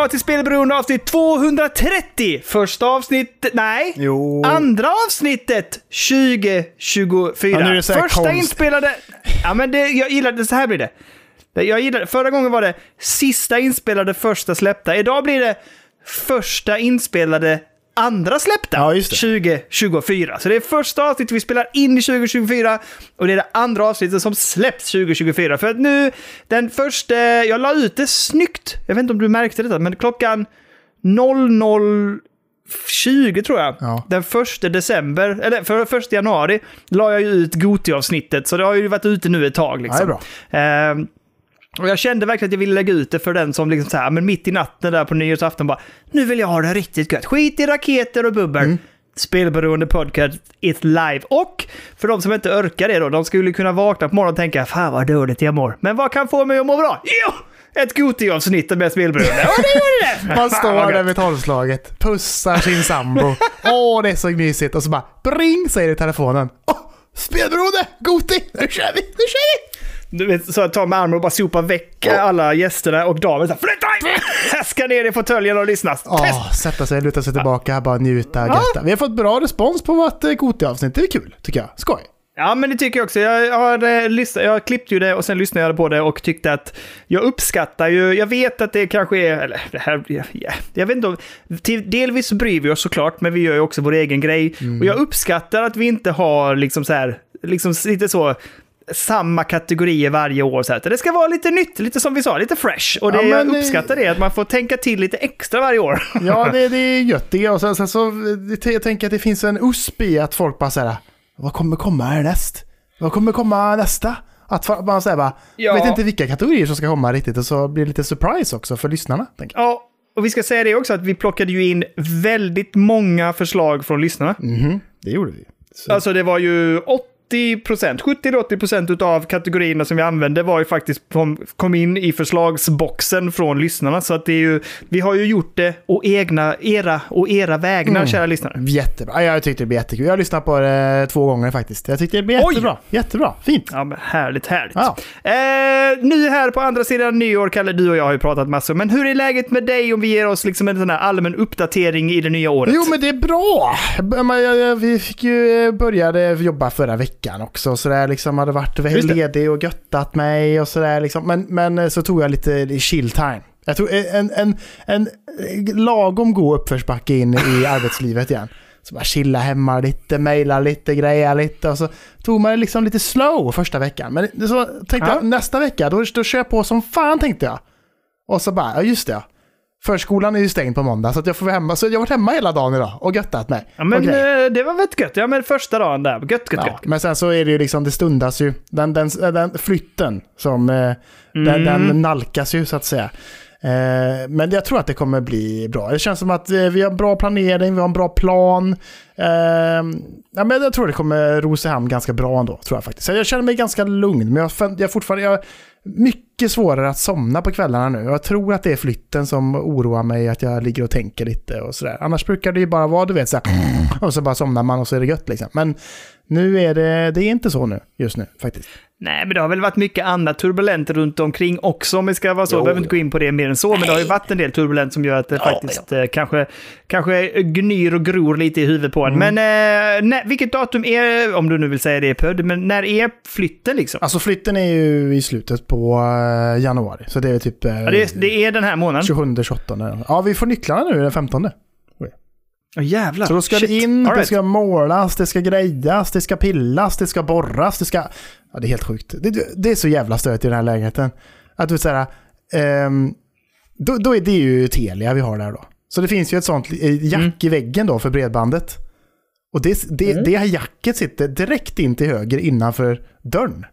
Välkomna till Spelberoende avsnitt 230! Första avsnitt... Nej! Jo. Andra avsnittet 2024. Ja, nu är det så här Första konst. inspelade... Ja, men det, jag gillar det. Så här blir det. Det- Jag gillar, förra gången var det sista inspelade, första släppta. Idag blir det första inspelade, andra släppta Ja, just det. 2024. Så det är första avsnittet vi spelar in i 2024 och det är det andra avsnittet som släpps 2024. För att nu, den första, jag la ut det snyggt. Jag vet inte om du märkte detta, men klockan 00.20 tror jag. Ja. Den första december, eller för första januari, la jag ut Goti-avsnittet. Så det har ju varit ute nu ett tag. Liksom. Ja, Ehm, och jag kände verkligen att jag ville lägga ut det för den som liksom så här, men mitt i natten där på nyårsafton bara, nu vill jag ha det riktigt gött. Skit i raketer och bubbel. Mm. Spelberoende podcast is live. Och för de som inte orkar det då, de skulle kunna vakna på morgonen och tänka, fan vad dåligt jag mår. Men vad kan få mig att må bra? Jo! Ett Goti-avsnitt med spelberoende. Och det gjorde det! Man står där vid tolvslaget, pussar sin sambo. Åh, det är så mysigt. Och så bara bring säger det i telefonen. Åh, spelberoende! Goti! Nu kör vi! Nu kör vi! Du vet, så tar med armen och bara sopar väck alla gästerna och damen så här, flytta dig! Jag ska ner i fåtöljen och lyssna. Test! Åh, sätta sig, luta sig tillbaka, bara njuta, götta. Vi har fått bra respons på vårt eh, Goti-avsnitt. Det är kul, tycker jag. Skoj. Ja, men det tycker jag också. Jag, har, eh, lyssnat, jag klippte ju det och sen lyssnade jag på det och tyckte att jag uppskattar ju, jag vet att det kanske är, eller det här, ja, ja, jag vet inte om, till, delvis bryr vi oss såklart, men vi gör ju också vår egen grej. Och jag uppskattar att vi inte har liksom så här, liksom lite så, samma kategorier varje år. Så här. Det ska vara lite nytt, lite som vi sa, lite fresh. Och det Ja, jag eh, uppskattar det, att man får tänka till lite extra varje år. Ja, det, det är gött det. Och sen, sen så, det, jag tänker att det finns en USP i att folk bara säger vad kommer komma härnäst? Vad kommer komma nästa? Att man säger bara, Ja. vet inte vilka kategorier som ska komma riktigt och så blir det lite surprise också för lyssnarna. Ja, och vi ska säga det också att vi plockade ju in väldigt många förslag från lyssnarna. Mhm, det gjorde vi. Så, Alltså det var ju 80 procent, 70-80 procent av kategorierna som vi använde var ju faktiskt kom, in i förslagsboxen från lyssnarna. Så att det är ju, vi har ju gjort det och egna, era och era vägnar, Mm. kära lyssnare. Jättebra. Ja, Jag tyckte det blev jättekul. Jag har lyssnat på det två gånger faktiskt. Jag tyckte det blev Oj! jättebra. Jättebra. Fint. Ja, men härligt, härligt. Ja. Eh, ny här på andra sidan nyår, Kalle, du och jag har ju pratat massor. Men hur är läget med dig om vi ger oss liksom en sån här allmän uppdatering i det nya året? Jo, men det är bra. Vi fick ju eh, började jobba förra veckan också. Så där liksom hade varit ledig och göttat mig och sådär liksom. Men, men eh, så tog jag lite chill time. Jag tog en, en, en lagom god uppförsbacke in i arbetslivet igen. Så bara chilla hemma lite, mejla lite, greja lite och så tog man det liksom lite slow första veckan. Men så tänkte Ja. jag nästa vecka, då, då kör jag på som fan tänkte jag. Och så bara, ja just det. Förskolan är ju stängd på måndag så jag får vara hemma. Så jag har varit hemma hela dagen idag och göttat mig. Ja, men eh, det var väl gött. Ja, men första dagen där. Gött, gött, Ja, gött. men sen så är det ju liksom, det stundas ju. Den, den, den flytten som, eh, den, Mm. den nalkas ju så att säga. Eh, men jag tror att det kommer bli bra. Det känns som att eh, vi har bra planering, vi har en bra plan. Eh, ja, men jag tror det kommer ro sig hem ganska bra ändå, tror jag faktiskt. Så jag känner mig ganska lugn, men jag, har- jag fortfarande... Jag, mycket svårare att somna på kvällarna nu. Jag tror att det är flytten som oroar mig, att jag ligger och tänker lite och sådär. Annars brukar det ju bara vara, du vet, så här, och så bara somnar man och så är det gött liksom. Men nu är det, det är inte så nu, just nu faktiskt. Nej, men det har väl varit mycket annat turbulent runt omkring också om vi ska vara så. Jo, Jag behöver inte gå in på det mer än så, men det har ju varit en del turbulent som gör att det faktiskt eh, kanske, kanske gnyr och gror lite i huvudet på en. Mm. Men eh, när, vilket datum är, om du nu vill säga det Pödd, men när är flytten liksom? Alltså flytten är ju i slutet på eh, januari, så det är typ eh, Ja, det, det är den här månaden? 27, 28. Ja, vi får nycklarna nu den 15. Åh jävlar. Så då ska Shit. det in, All det right. ska målas, det ska grejas, det ska pillas, det ska borras, det ska... Ja, det är helt sjukt. Det, det är så jävla stötigt i den här lägenheten. Att du säger, ehm, då, då är det ju Telia vi har där då. Så det finns ju ett sånt eh, jack Mm. i väggen då för bredbandet. Och det, det, Mm. det här jacket sitter direkt in till höger innanför dörren.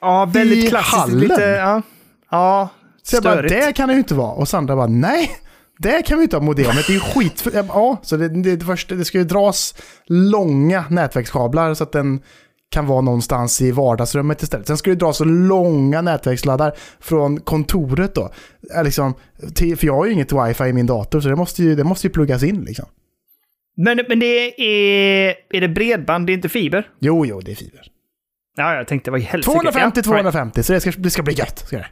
Ja, väldigt i klassiskt. hallen. Lite, ja, ja Så jag bara, det kan det ju inte vara. Och Sandra bara, nej, det kan vi inte ha modemet. Det är ju skit. Ja, så det, det, det, första, det ska ju dras långa nätverkskablar så att den kan vara någonstans i vardagsrummet istället. Sen ska det dras så långa nätverksladdar från kontoret då. Liksom, till, för jag har ju inget wifi i min dator så det måste ju, det måste ju pluggas in liksom. Men, men det är... Är det bredband, det är inte fiber? Jo, jo, det är fiber. Ja, jag tänkte vad i helsike. 250, Ja, right. 250, så det ska, det ska bli gött. Ska det.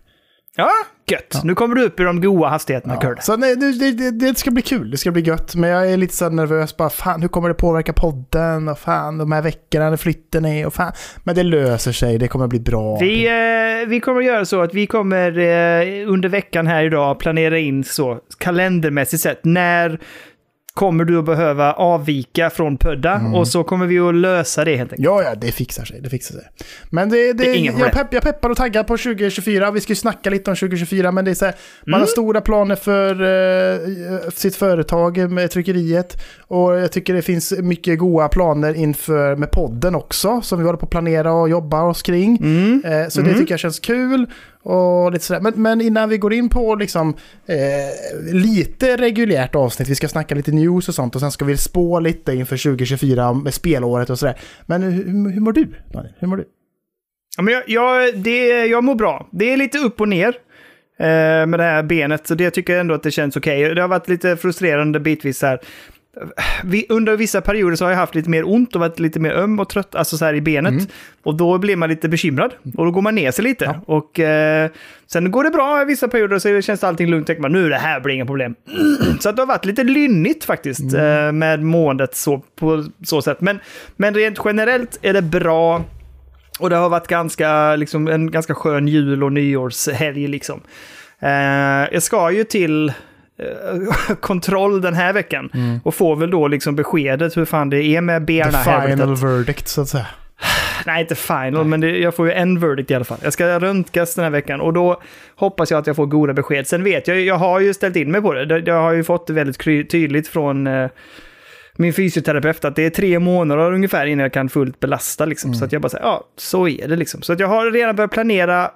Ja, gött. Nu kommer du upp i de goa hastigheterna, Ja. Kurt. Så nej, det, det, det, ska bli kul, det ska bli gött. Men jag är lite så nervös, bara fan hur kommer det påverka podden? Och fan de här veckorna när flytten är och fan. Men det löser sig, det kommer bli bra. Vi, eh, vi kommer att göra så att vi kommer eh, under veckan här idag planera in så kalendermässigt sett när kommer du att behöva avvika från Pödda Mm. och så kommer vi att lösa det helt enkelt. Ja, ja, det fixar sig. Det fixar sig. Men det, det, Det är jag, pepp, jag peppar och taggar på 2024. Vi ska ju snacka lite om 2024, men det är så här, man Mm. har stora planer för eh, sitt företag med tryckeriet. Och jag tycker det finns mycket goda planer inför med podden också, som vi håller på att planera och jobba oss kring. Mm. Eh, så Mm. det tycker jag känns kul. Och lite sådär. Men, men innan vi går in på liksom, eh, lite reguljärt avsnitt, vi ska snacka lite news och sånt och sen ska vi spå lite inför 2024 med spelåret och sådär. Men hur, hur mår du, Daniel? Hur mår du? Ja, men jag, jag, det, jag mår bra. Det är lite upp och ner eh, med det här benet, så det tycker jag ändå att det känns okej. Det har varit lite frustrerande bitvis här. Vi, under vissa perioder så har jag haft lite mer ont och varit lite mer öm och trött, alltså så här i benet. Mm. Och då blir man lite bekymrad och då går man ner sig lite. Ja. Och eh, sen går det bra i vissa perioder så känns allting lugnt. Tänker man nu det här blir inga problem. så att det har varit lite lynnigt faktiskt Mm. eh, med måendet så, på så sätt. Men, men rent generellt är det bra. Och det har varit ganska, liksom, en ganska skön jul och nyårshelg. Liksom. Eh, jag ska ju till kontroll den här veckan. Och får väl då liksom beskedet hur fan det är med The bena här. final verdict, så att säga. Nej, inte final, men det, jag får ju en verdict i alla fall. Jag ska röntgas den här veckan och då hoppas jag att jag får goda besked. Sen vet jag, jag har ju ställt in mig på det. Jag har ju fått det väldigt tydligt från eh, min fysioterapeut att det är tre månader ungefär innan jag kan fullt belasta. Liksom. Så att jag bara säger, ja, så är det liksom. Så att jag har redan börjat planera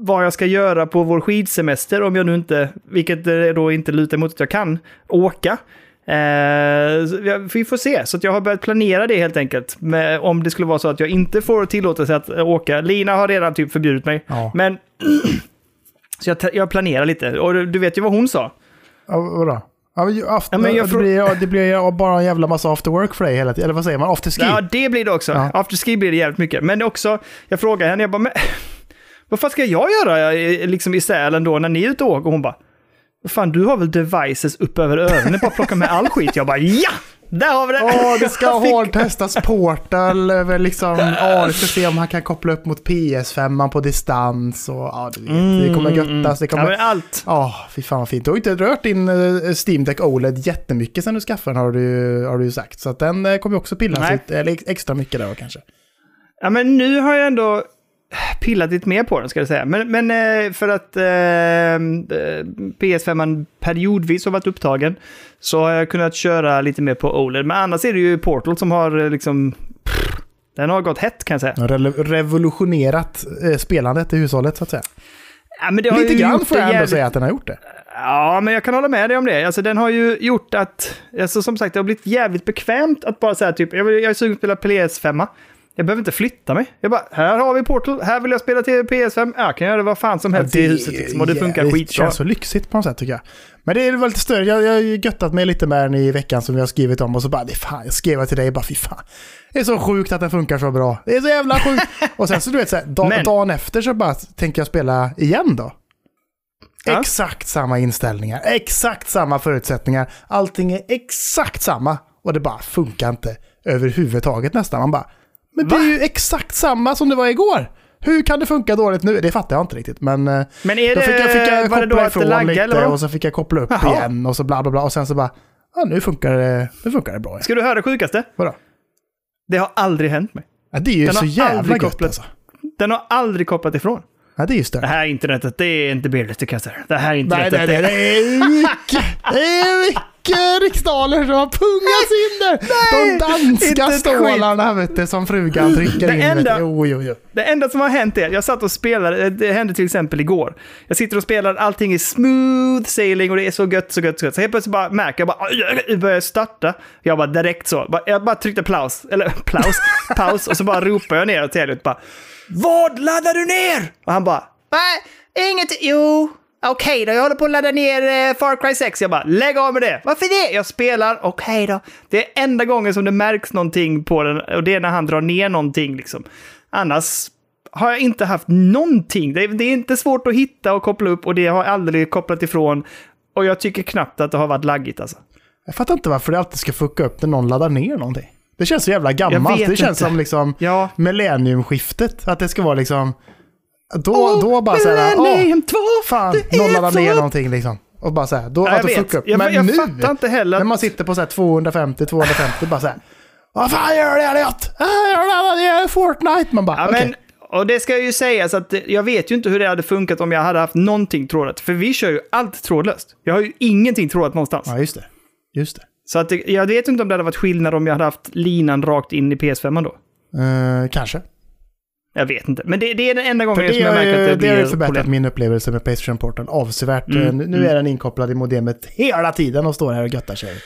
vad jag ska göra på vår skidsemester om jag nu inte, vilket det då inte lutar mot att jag kan, åka. Eh, vi får se, så jag har börjat planera det helt enkelt. Med, om det skulle vara så att jag inte får tillåtelse att eh, åka. Lina har redan typ förbjudit mig. Ja. Men så jag, jag planerar lite. Och du, du vet ju vad hon sa. Ja, vadå? Ja, after, Ja, jag det, blir, det blir bara en jävla massa after work för dig hela tiden. Eller vad säger man? Afterski? Ja, det blir det också. Ja. Afterski blir det jävligt mycket. Men också, jag frågar henne, jag bara, vad fan ska jag göra eh, liksom i Sälen då när ni är ute och åker? Och hon bara, fan du har väl devices upp över öronen, bara plocka med all skit. Jag bara, ja! Där har vi det! Åh, det ska hårdtestas Portal liksom, ja, det ska se om han kan koppla upp mot PS5 på distans och ja, du vet, det kommer göttas, det Ja, kommer... men allt. Ja, fy fan vad fint. Du har inte rört din uh, Steam Deck OLED jättemycket sen du skaffade den har du, har du ju sagt. Så att den uh, kommer ju också pillas ut, eller ex- extra mycket där kanske. Ja, men nu har jag ändå pillat lite mer på den, ska jag säga. Men, men eh, för att eh, eh, PS5 periodvis har varit upptagen så har jag kunnat köra lite mer på OLED. Men annars är det ju Portal som har liksom... pff, Den har gått hett kan jag säga. Re- revolutionerat spelandet i hushållet så att säga. Ja, men det har Lite ju grann får jag ändå jävligt- säga att den har gjort det. Ja, men jag kan hålla med dig om det. Alltså, den har ju gjort att, alltså, som sagt, det har blivit jävligt bekvämt att bara säga typ, jag, vill, jag är sugen på att spela PS5. Jag behöver inte flytta mig. Jag bara, här har vi Portal, här vill jag spela till PS5. Ja, jag kan göra vad fan som helst i huset liksom, och det funkar det skitbra. känns så lyxigt på något sätt tycker jag. Men det är väl lite större. Jag, har göttat mig lite med den i veckan som vi har skrivit om och så bara, det fan, jag skrev till dig bara, fy fan. Det är så sjukt att den funkar så bra. Det är så jävla sjukt. och sen så du vet, så här, da, Men- dagen efter så bara tänker jag spela igen då. Ja. Exakt samma inställningar, exakt samma förutsättningar. Allting är exakt samma och det bara funkar inte överhuvudtaget nästan. Man bara, men det Va? är ju exakt samma som det var igår. Hur kan det funka dåligt nu? Det fattar jag inte riktigt. Men eh, Men är då det, fick jag, fick jag var det då att det laggade eller och så fick jag koppla upp Jaha. igen och så bla bla bla. Och sen så bara, ja nu funkar det, nu funkar det bra. Ja. Ska du höra det sjukaste? Vadå? Det har aldrig hänt mig. Ja, det är ju Den så jävla gött kopplat- alltså. Den har aldrig kopplat ifrån. Ja, det är ju Det stört. här internetet, det är inte billigt, det kan jag säga. Det här Nej, internetet, nej, nej, det är mycket, det är mycket riksdaler som har pungats in där. De danska stålarna vet du, som frugan trycker Det in. enda-. Jo, jo, jo. Det enda som har hänt är, jag satt och spelade, det hände till exempel igår. Jag sitter och spelar, allting är smooth sailing och det är så gött, så gött, så gött. Så helt plötsligt bara märker jag bara, jag börjar starta. Jag bara direkt så, jag bara tryckte paus, eller paus, paus, och så bara ropar jag ner till Elliot bara, vad laddar du ner? Och han bara, nej, inget, jo, okej då, jag håller på att ladda ner eh, Far Cry 6. Jag bara, lägg av med det. Varför det? Jag spelar, okej då. Det är enda gången som det märks någonting på den och det är när han drar ner någonting liksom. Annars har jag inte haft någonting. Det är, det är inte svårt att hitta och koppla upp och det har jag aldrig kopplat ifrån. Och jag tycker knappt att det har varit laggigt alltså. Jag fattar inte varför det alltid ska fucka upp när någon laddar ner någonting. Det känns så jävla gammalt. Det känns inte. som liksom Ja. millenniumskiftet. Att det ska vara liksom... Då, då bara såhär... Åh, 2! fan, det någon är laddar ner någonting liksom. Och bara såhär, då Ja, att det vet. fuckar upp. Jag, Men jag nu, fattar inte heller när man sitter på såhär 250, 250, bara såhär... Vad fan gör det Elliot? Ah, Jag laddar ner Fortnite. Man bara, Ja, okej. men, och det ska ju sägas att det- jag vet ju inte hur det hade funkat om jag hade haft någonting trådat. För vi kör ju allt trådlöst. Jag har ju ingenting trådat någonstans. Ja, just det. Just det. Så att det, jag vet inte om det hade varit skillnad om jag hade haft linan rakt in i PS5 då. Eh, kanske. Jag vet inte. Men det, det är den enda gången det, som jag märker att ju- det det har ju blir förbättrat problem. min upplevelse med Playstation Portal avsevärt. Mm, Eh, nu nu är den inkopplad i modemet hela tiden och står här och göttar sig. ut.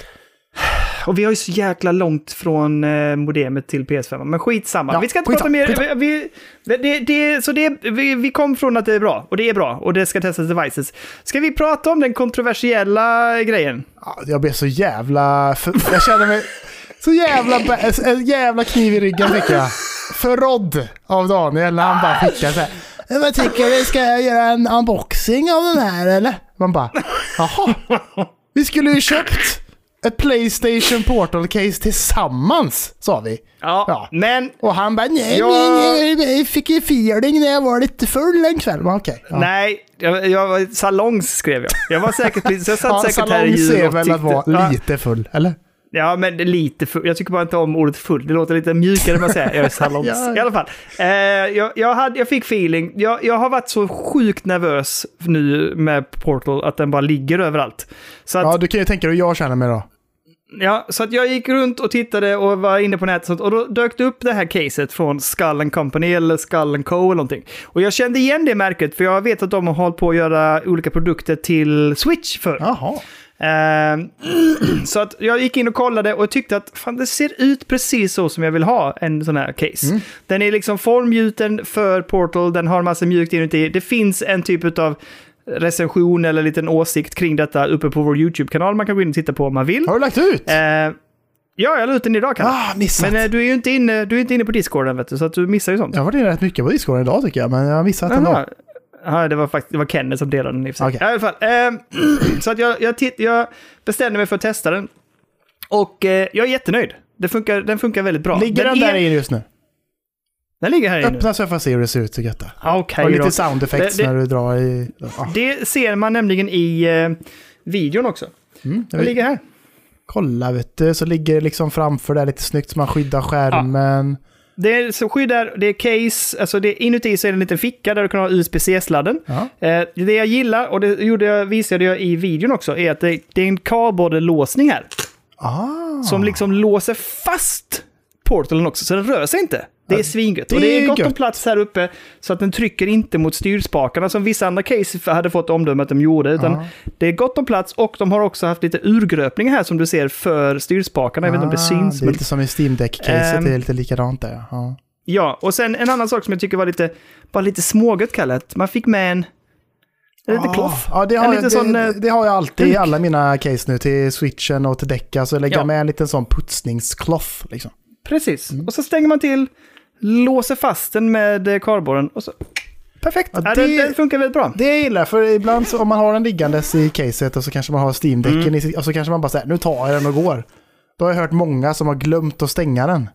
Och vi har ju så jäkla långt från eh, modemet till PS5. Men skitsamma. Ja, vi ska inte skitsamma, prata mer. Vi, vi, det, det, så det, vi, vi kom från att det är bra. Och det är bra. Och det ska testas devices. Ska vi prata om den kontroversiella grejen? Ja, jag blev så jävla... Jag känner mig... Så jävla... En jävla kniv i ryggen fick jag. Förrådd av Daniel när han bara skickade så här. "Eh, Vad tycker du? Ska jag göra en unboxing av den här eller? Man bara, jaha. Vi skulle ju köpt ett Playstation Portal Case tillsammans, sa vi. Ja, Ja. men Och han bara, nej, Ja. men jag fick ju feeling när jag var lite full en kväll. Men Okej. ja. nej. Jag, jag var salongs skrev jag. Jag var säkert jag satt Ja, säkert här i jul och väl att vara tyckte- lite full, eller? Ja, men lite full. Jag tycker bara inte om ordet full. Det låter lite mjukare med att säga jag är salongs. Ja. I alla fall. Eh, jag, jag, hade, jag fick feeling. Jag, jag har varit så sjukt nervös nu med Portal att den bara ligger överallt. Så att, Ja, du kan ju tänka dig hur jag känner mig då. ja, så att jag gick runt och tittade och var inne på nätet och, sånt, och då dök det upp det här caset från Skull and Company eller Skull and Co. eller någonting. Och jag kände igen det märket för jag vet att de har hållit på att göra olika produkter till Switch för. Jaha. Ehm, så att jag gick in och kollade och tyckte att fan, det ser ut precis så som jag vill ha en sån här case. Den är liksom formgjuten för Portal, den har massa mjukt inuti. Det finns en typ av recension eller liten åsikt kring detta uppe på vår YouTube-kanal. Man kan gå in och titta på om man vill. Har du lagt ut? Ehm, ja, jag la ut den idag Kalle. ah, missat. Men eh, du är ju inte inne, du är inte inne på Discorden vet du, så att du missar ju sånt. Jag har varit inne rätt mycket på Discord idag tycker jag, men jag har missat ändå. Ja, det var faktiskt det var Kenneth som delade den i sig. Okej. I alla fall. ehm, så att jag, jag, titt, jag bestämde mig för att testa den. Och eh, jag är jättenöjd. Det funkar, den funkar väldigt bra. Ligger den, är, där inne just nu? Den ligger här inne. Öppna så jag får se hur det ser ut, tycker jag. Ah, Okej Och lite sound effects Det- det- när du drar i... Ja. Det ser man nämligen i eh, videon också. Mm, Den ligger här. Kolla vet du, så ligger det liksom framför där lite snyggt så man skyddar skärmen. Det är så skyddar, det är case, alltså det, inuti så är det en liten ficka där du kan ha USB-C-sladden. Eh, det jag gillar, och det gjorde jag, visade jag i videon också, är att det, det är en kardborrelåsning här. Ah. Som liksom låser fast portalen också, så den rör sig inte. Det är svingött. det Och det är gott om plats här uppe så att den trycker inte mot styrspakarna som vissa andra case hade fått omdöme att de gjorde. Utan Ja. det är gott om plats och de har också haft lite urgröpningar här som du ser för styrspakarna. Jag vet inte om det syns. Ah, Det är men... lite som i Steam Deck-caset, Ehm. det är lite likadant där. Ja. Ja, och sen en annan sak som jag tycker var lite, bara lite smågött kallat. Man fick med en, en liten Ah, cloth. Ja, det har, jag, sån, det, det har jag alltid i alla mina case nu till switchen och till däcka. Så lägger Ja. jag med en liten sån putsningskloth. Liksom. Precis. Mm. Och så stänger man till, låser fast den med eh, kardborren och så... Perfekt! Ja, det- det... Den funkar väldigt bra. Det jag gillar, för ibland så, om man har den liggandes i caset och så kanske man har Steam-däcken Mm. i och så kanske man bara säger nu tar jag den och går. Då har jag hört många som har glömt att stänga den.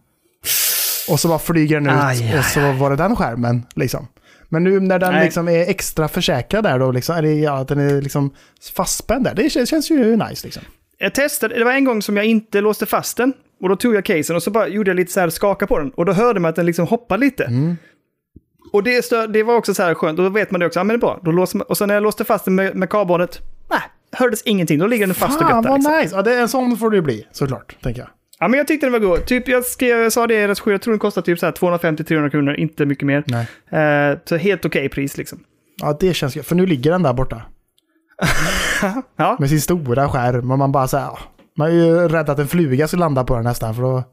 Och så bara flyger den ut Aj, och så var det den skärmen. Liksom. Men nu när den liksom är extra försäkrad där då, liksom, eller ja, att den är liksom fastspänd där, det känns, känns ju nice liksom. Jag testade, det var en gång som jag inte låste fast den. Och då tog jag casen och så bara gjorde jag lite så här skaka på den. Och då hörde man att den liksom hoppade lite. Mm. Och det, stö- det var också så här skönt. Och då vet man det också. Ja, men det är bra. Då låser man, och så när jag låste fast den med, med kardborret. Nej, hördes ingenting. Då ligger den fast och Fan gött där. vad Liksom. nice! Ja, det är en sån får det ju bli, såklart, tänker jag. Ja, men jag tyckte den var god. Typ, jag, skrev, jag sa det i recensionen, jag tror den kostar typ så här 250-300 kronor, inte mycket mer. Nej. Eh, så helt okej pris liksom. Ja, det känns ju, för nu ligger den där borta. Ja, Med sin stora skärm och man bara säger man är ju rädd att en fluga ska landa på den nästan för då...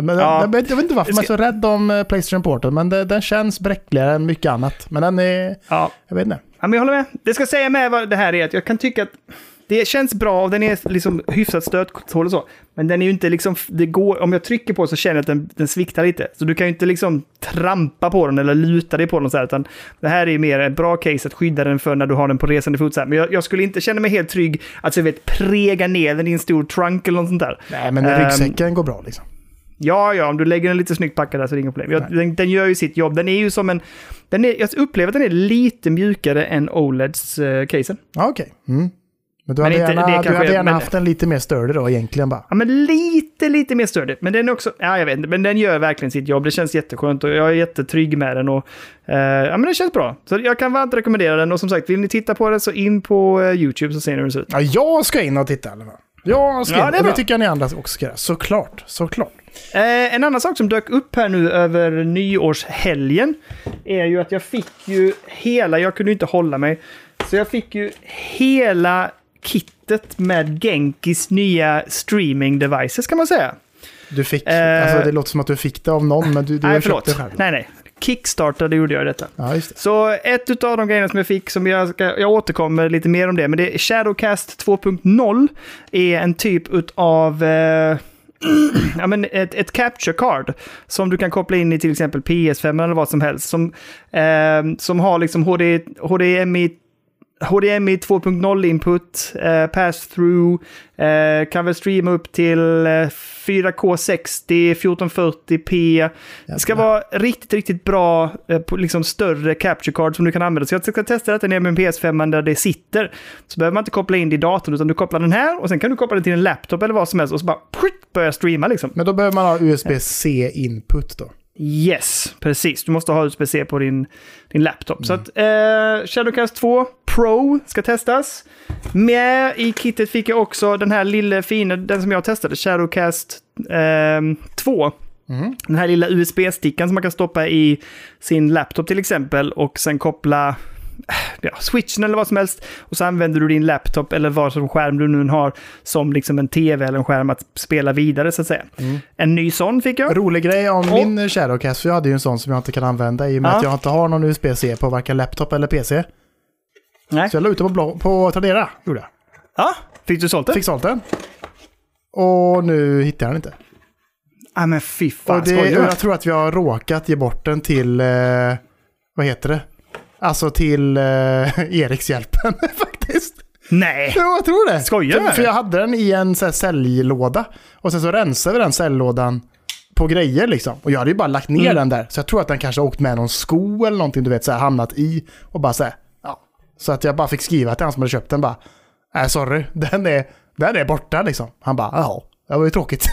Men, Ja. jag, vet, jag vet inte varför man är så rädd om eh, Playstation Portal, men det, den känns bräckligare än mycket annat. Men den är... ja. Jag vet inte. Ja, men jag håller med. Det ska säga med vad det här är att jag kan tycka att det känns bra och den är liksom hyfsat stöttålig och så. Men den är ju inte liksom, det går, om jag trycker på så känner jag att den, den sviktar lite. Så du kan ju inte liksom trampa på den eller luta dig på den så här, utan det här är ju mer ett bra case att skydda den för när du har den på resande fot. Så här. Men jag, jag skulle inte känna mig helt trygg att så jag vet prega ner den i en stor trunk eller något sånt där. Nej, men Ehm, ryggsäcken går bra liksom. Ja, ja, om du lägger den lite snyggt packad där så är det inga problem. Jag, den, den gör ju sitt jobb. Den är ju som en... Den är, jag upplever att den är lite mjukare än OLEDs uh, casen. Ja, okej. Mm. Men du Men hade inte- gärna, det du hade är- gärna men- haft en lite mer sturdy då egentligen bara. Ja, men lite, lite mer stödig. Men den är också... Ja, jag vet inte. Men den gör verkligen sitt jobb. Det känns jätteskönt och jag är jättetrygg med den. Och, eh, ja, men den känns bra. Så jag kan varmt rekommendera den. Och som sagt, vill ni titta på den så in på eh, YouTube så ser ni hur den ser ut. Ja, jag ska in och titta i alla fall. Jag ska Ja, in. det och det tycker jag ni andra också ska göra. Såklart, såklart. Eh, en annan sak som dök upp här nu över nyårshelgen är ju att jag fick ju hela, jag kunde inte hålla mig, så jag fick ju hela kittet med Genkis nya streaming devices kan man säga. Du fick, Eh, alltså det låter som att du fick det av någon, men du, du nej, förlåt. köpt det själv. Nej, nej. Kickstartade gjorde jag detta. Ja, det. Så ett av de grejerna som jag fick, som jag, ska, jag återkommer lite mer om det, men det är Shadowcast 2.0 är en typ av eh, ja, men ett, ett capture card som du kan koppla in i till exempel PS5 eller vad som helst. Som, eh, som har liksom HD, HDMI HDMI 2.0 input, eh, pass-through, eh, kan väl streama upp till eh, 4K 60, 1440p. Det ska vara riktigt, riktigt bra, eh, på liksom större capture card som du kan använda. Så jag ska testa detta ner med en PS5 där det sitter. Så behöver man inte koppla in det i datorn, utan du kopplar den här och sen kan du koppla den till en laptop eller vad som helst och så bara prutt, börja streama liksom. Men då behöver man ha USB-C-input då. Yes, precis. Du måste ha USB-C på din, din laptop. Så att eh, Shadowcast 2 Pro ska testas. Med i kittet fick jag också den här lilla fina, den som jag testade, Shadowcast eh, 2. Mm. Den här lilla USB-stickan som man kan stoppa i sin laptop till exempel och sen koppla ja, switchen eller vad som helst. Och så använder du din laptop eller vad som skärm du nu har som liksom en tv eller en skärm att spela vidare så att säga. Mm. En ny sån fick jag. Rolig grej om Och- min Shadowcast, för jag hade ju en sån som jag inte kan använda i och med Ja. att jag inte har någon USB-C på varken laptop eller PC. Nej. Så jag la ut den på, på Tradera, gjorde jag. Ja, fick du sålt det? Fick sålt den. Och nu hittar jag den inte. Ja men fy fan, och det, jag tror att vi har råkat ge bort den till, eh, vad heter det? Alltså till eh, Erikshjälpen faktiskt. Nej! Jo, jag tror det. Skojar du för, jag hade den i en så här säljlåda. Och sen så rensade vi den säljlådan på grejer liksom. Och jag hade ju bara lagt ner Mm. den där. Så jag tror att den kanske åkt med någon sko eller någonting, du vet, så här, hamnat i. Och bara så här, ja. Så att jag bara fick skriva till han som hade köpt den bara, nej sorry, den är, den är borta liksom. Han bara, jaha, det var ju tråkigt.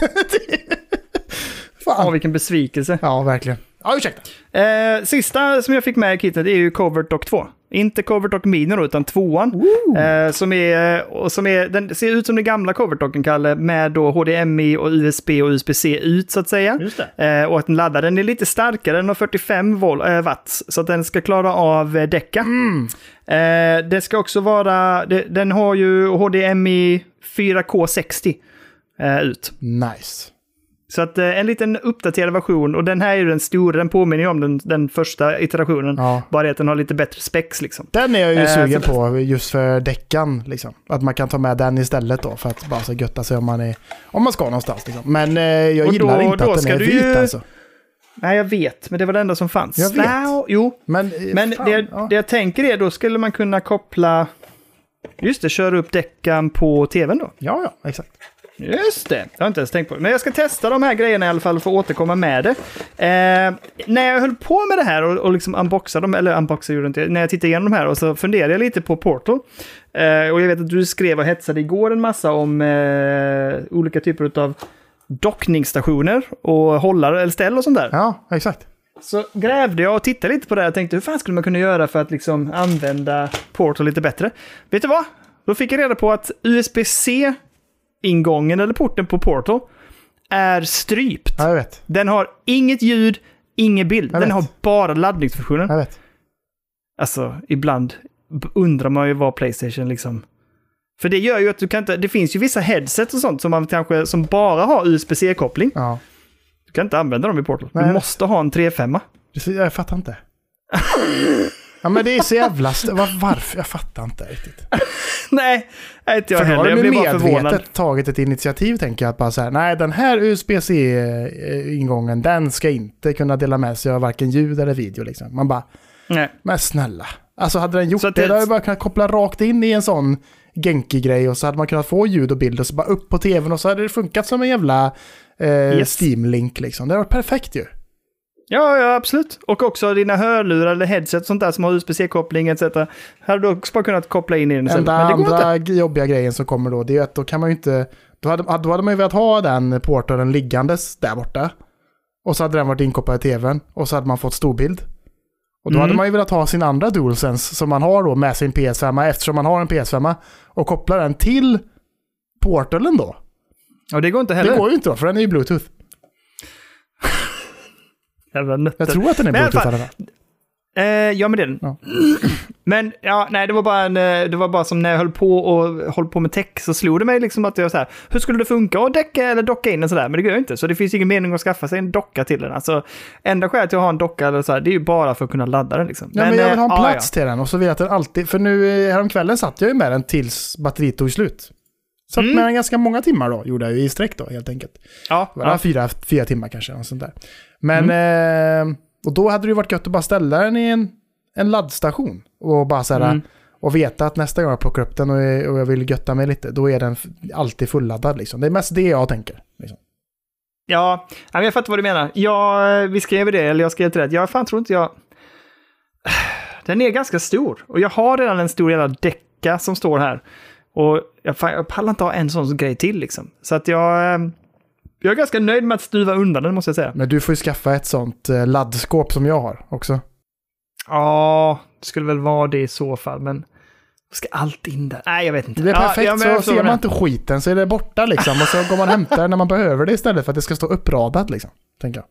Åh, Fan. vilken besvikelse. Ja, verkligen. Ja, ursäkta. Eh, sista som jag fick med i kittet är ju Covert Dock 2. Inte Covert Dock Mini då, utan tvåan. Eh, som är, och som är, den ser ut som den gamla Covert Docken, Kalle, med då HDMI och USB och USB-C ut så att säga. Just det. Eh, och att den laddar, den är lite starkare, den har 45 volt, eh, watt, så att den ska klara av eh, däcka. Mm. Eh, det ska också vara, det, den har ju HDMI 4K 60 eh, ut. Nice. Så att eh, en liten uppdaterad version, och den här är ju den stora, den påminner ju om den, den första iterationen. Ja. Bara att den har lite bättre specs liksom. Den är jag ju Eh, sugen så- på just för däckan. Liksom. Att man kan ta med den istället då för att bara så götta sig om man, är, om man ska någonstans. Liksom. Men eh, jag Och gillar då- inte då att den är vit ju- alltså. Nej, jag vet, men det var det enda som fanns. Jag vet. Nja, jo, Men, eh, men fan, det, ja. det jag tänker är då skulle man kunna koppla... Just det, köra upp däckan på tvn då. ja, ja, exakt. Just det, det har jag inte ens tänkt på. Men jag ska testa de här grejerna i alla fall för att återkomma med det. Eh, när jag höll på med det här och, och liksom unboxade dem, eller unboxade gjorde inte, när jag tittade igenom de här och så funderade jag lite på Portal. Eh, och jag vet att du skrev och hetsade igår en massa om eh, olika typer av dockningsstationer och hållare eller ställ och sånt där. Ja, exakt. Så grävde jag och tittade lite på det här och tänkte hur fan skulle man kunna göra för att liksom använda Portal lite bättre? Vet du vad? Då fick jag reda på att USB-C-ingången eller porten på Portal är strypt. Ja, jag vet. Den har inget ljud, ingen bild. Jag Den vet. har bara laddningsfunktionen. Jag vet. Alltså, ibland undrar man ju vad Playstation liksom... För det gör ju att du kan inte... Det finns ju vissa headset och sånt som man kanske som bara har USB-C-koppling. Ja. Du kan inte använda dem i Portal. Nej. Du måste ha en 3.5. Precis, Jag fattar inte. Ja men det är så jävla... varför? Jag fattar inte riktigt. Nej, inte jag För heller. Jag blir bara förvånad. tagit ett initiativ tänker jag. Att bara så här, nej den här USB-C-ingången den ska inte kunna dela med sig av varken ljud eller video. Liksom. Man bara, Nej. men snälla. Alltså hade den gjort Så det, det- då hade jag bara kunnat koppla rakt in i en sån Genki-grej och så hade man kunnat få ljud och bild och så bara upp på tvn och så hade det funkat som en jävla eh, Yes. Steam-link liksom. Det hade varit perfekt ju. Ja, ja, absolut. Och också dina hörlurar eller headset och sånt där som har USB-C-koppling etc. Hade du också bara kunnat koppla in i den istället. Enda Men det går inte. andra jobbiga grejen som kommer då, det är att då kan man ju inte... Då hade, då hade man ju velat ha den portalen liggandes där borta. Och så hade den varit inkopplad i tvn. Och så hade man fått storbild. Och då Mm. hade man ju velat ha sin andra DualSense som man har då med sin PS5 eftersom man har en PS5 och koppla den till portalen då. Och det går inte heller. Det går ju inte då, för den är ju Bluetooth. Jävla nötter. Jag tror att den är Men Bluetooth i fall- alla fall. Eh, ja, men det är den. Ja. Men ja, nej, det var bara en, eh, det var bara som när jag höll på och höll på med tech så slog det mig liksom att jag så här, hur skulle det funka att däcka eller docka in en sådär? Men det går ju inte, så det finns ingen mening att skaffa sig en docka till den. Alltså, enda skälet till att ha en docka eller så här, det är ju bara för att kunna ladda den liksom. Ja, men jag vill ha en eh, plats till den och så vill jag att den alltid... För nu eh, häromkvällen satt jag ju med den tills batteriet tog slut. Satt Mm. med den ganska många timmar då, gjorde jag ju i sträck då helt enkelt. Ja, ja. fyra, fyra timmar kanske, något sånt där. Men, eh, och då hade det ju varit gött att bara ställa den i en, en laddstation. Och bara så här, Mm. och veta att nästa gång jag plockar upp den och, jag- och jag vill götta mig lite, då är den alltid fulladdad liksom. Det är mest det jag tänker. Liksom. Ja, jag fattar vad du menar. Jag, vi skrev det, eller jag skrev till det. Jag fan tror inte jag... Den är ganska stor. Och jag har redan en stor jävla decka som står här. Och jag, fan, jag pallar inte ha en sån grej till liksom. Så att jag... Jag är ganska nöjd med att stuva undan den måste jag säga. Men du får ju skaffa ett sånt eh, laddskåp som jag har också. Ja, det skulle väl vara det i så fall, men... Ska allt in där? Nej, jag vet inte. Det är perfekt, ja, så ser man inte skiten så är det borta liksom. Och så går man och hämtar det när man behöver det istället för att det ska stå uppradat liksom. Tänker jag.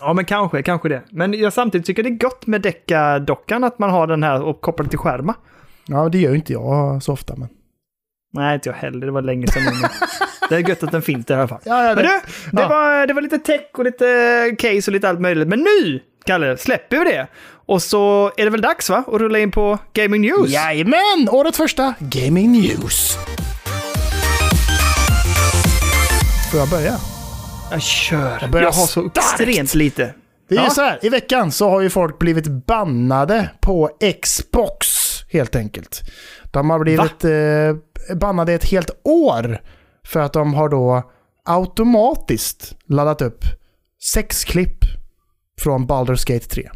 Ja, men kanske, kanske det. Men jag samtidigt tycker det är gott med decka-dockan, att man har den här och kopplar till skärmar. Ja, det gör ju inte jag så ofta men. Nej, inte jag heller. Det var länge sedan. Men det är gött att den finns där i alla fall. Ja, ja, Men det, du, det, Ja. var, det var lite tech och lite case och lite allt möjligt. Men nu, Kalle, släpper vi det. Och så är det väl dags va? Att rulla in på Gaming News. Jajamän! Årets första Gaming News. Får jag börja? Jag kör. Jag, börjar har så extremt lite. Det är ju Ja. så här, i veckan så har ju folk blivit bannade på Xbox helt enkelt. De har blivit eh, bannade ett helt år för att de har då automatiskt laddat upp sex klipp från Baldur's Gate 3.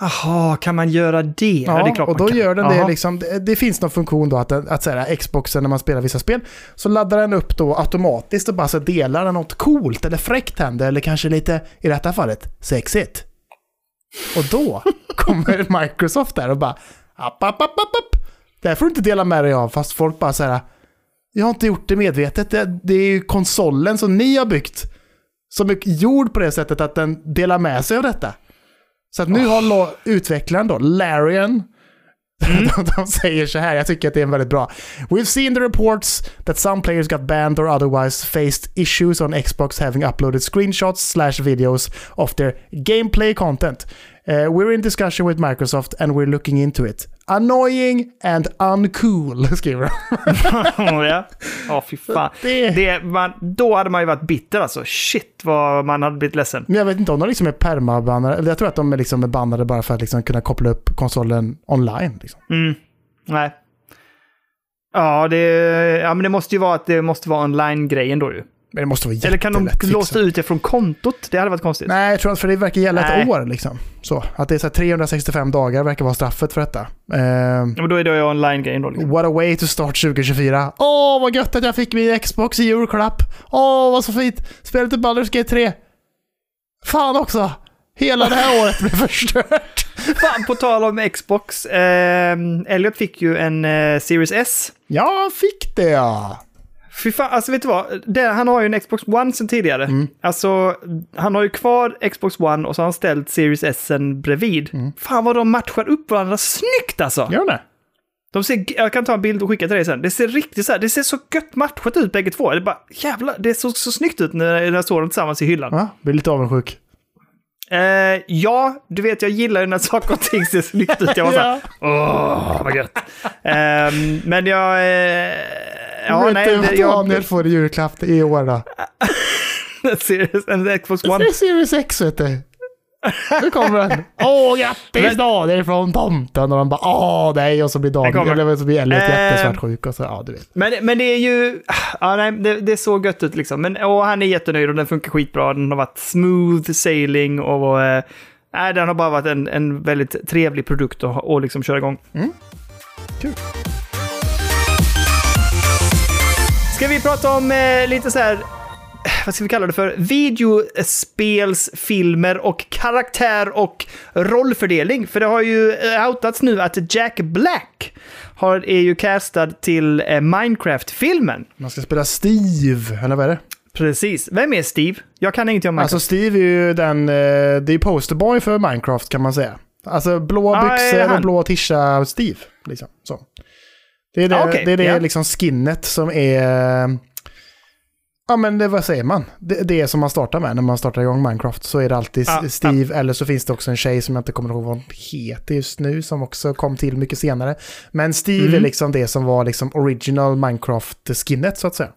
Jaha, kan man göra det? Ja, det och då kan. gör den det liksom, det, det finns någon funktion då att, att så här, Xboxen när man spelar vissa spel, så laddar den upp då automatiskt och bara så delar den något coolt eller fräckt händer, eller kanske lite, i detta fallet, sexigt. Och då kommer Microsoft där och bara, app, app, app, app, app. Det här får du inte dela med dig av, fast folk bara så här, jag har inte gjort det medvetet, det, det är ju konsolen som ni har byggt, som är gjord på det sättet att den delar med sig av detta. Så att nu har lo- utvecklaren då, Larian, de, de säger så här, jag tycker att det är väldigt bra. We've seen the reports that some players got banned or otherwise faced issues on Xbox having uploaded screenshots slash videos of their gameplay content. Uh, we're in discussion with Microsoft and we're looking into it. Annoying and uncool, skriver de. ja, Ja, fy fan. Det- Det, man, då hade man ju varit bitter alltså. Shit vad man hade blivit ledsen. Men jag vet inte om de liksom är permabannade, jag tror att de är liksom bannade bara för att liksom kunna koppla upp konsolen online. Liksom. Mm. Nej. Ja, det, ja, men det måste ju vara att det måste vara online-grejen då ju. Men det måste vara Eller kan de låsa ut det från kontot? Det hade varit konstigt. Nej, jag tror att för det verkar gälla ett Nej. år liksom. Så, att det är så här 365 dagar verkar vara straffet för detta. Eh, Ja, Men då är det online-grejen då. Liksom. what a way to start 2024. Åh, vad gött att jag fick min Xbox i julklapp. Åh, vad så fint. Spelet i Baldur's Gate 3. Fan också. Hela det här året blev förstört. Fan, på tal om Xbox. Eh, Elliot fick ju en eh, Series S. Jag fick det ja. Fy fan, alltså vet du vad? Det, han har ju en Xbox One sen tidigare. Mm. Alltså, han har ju kvar Xbox One och så har han ställt Series S bredvid. Fan vad de matchar upp varandra snyggt alltså! Mm. Gör det? De ser, jag kan ta en bild och skicka till dig sen. Det ser riktigt så här, det ser så gött matchat ut bägge två. Det är bara, jävlar, det är så, så snyggt ut när, jag såg dem tillsammans i hyllan. Ja, blir lite avundsjuk. Eh, ja, du vet jag gillar ju när saker och ting ser snyggt ut. Jag var såhär, åh vad gött. Ehm, men jag... Eh, ja, Vet nej, du vad jag... Daniel får i julklapp i år då? Serious, en Xbox Det One. är Series X vet du. Nu kommer den. Åh, grattis Men- Daniel från tomten. Och de bara åh nej. Och så blir. Daniel, eller så blir Elliot Eh. jättesvartsjuk. Och så, ja du vet. Men, men det är ju... Ja, nej, det, det är så gött ut liksom. Men och han är jättenöjd och den funkar skitbra. Den har varit smooth sailing och... Eh, nej, den har bara varit en, en väldigt trevlig produkt att, att liksom köra igång. Kul. Ska vi prata om eh, lite så här... Vad ska vi kalla det för? Videospelsfilmer och karaktär och rollfördelning. För det har ju eh, outats nu att Jack Black har, är ju castad till eh, Minecraft-filmen. Man ska spela Steve, eller vad är det? Precis. Vem är Steve? Jag kan ingenting om Minecraft. Alltså Steve är ju den, eh, det är posterboy för Minecraft kan man säga. Alltså blå Ah, byxor och blå tisha Steve. Liksom. Så. Det är det, Ah, okej, det, är det ja. liksom skinnet som är... Ja men det, vad säger man? Det, det är som man startar med när man startar igång Minecraft. Så är det alltid Ja, Steve, eller så finns det också en tjej som jag inte kommer ihåg vad hon heter just nu, som också kom till mycket senare. Men Steve Mm. är liksom det som var liksom original Minecraft-skinnet så att säga.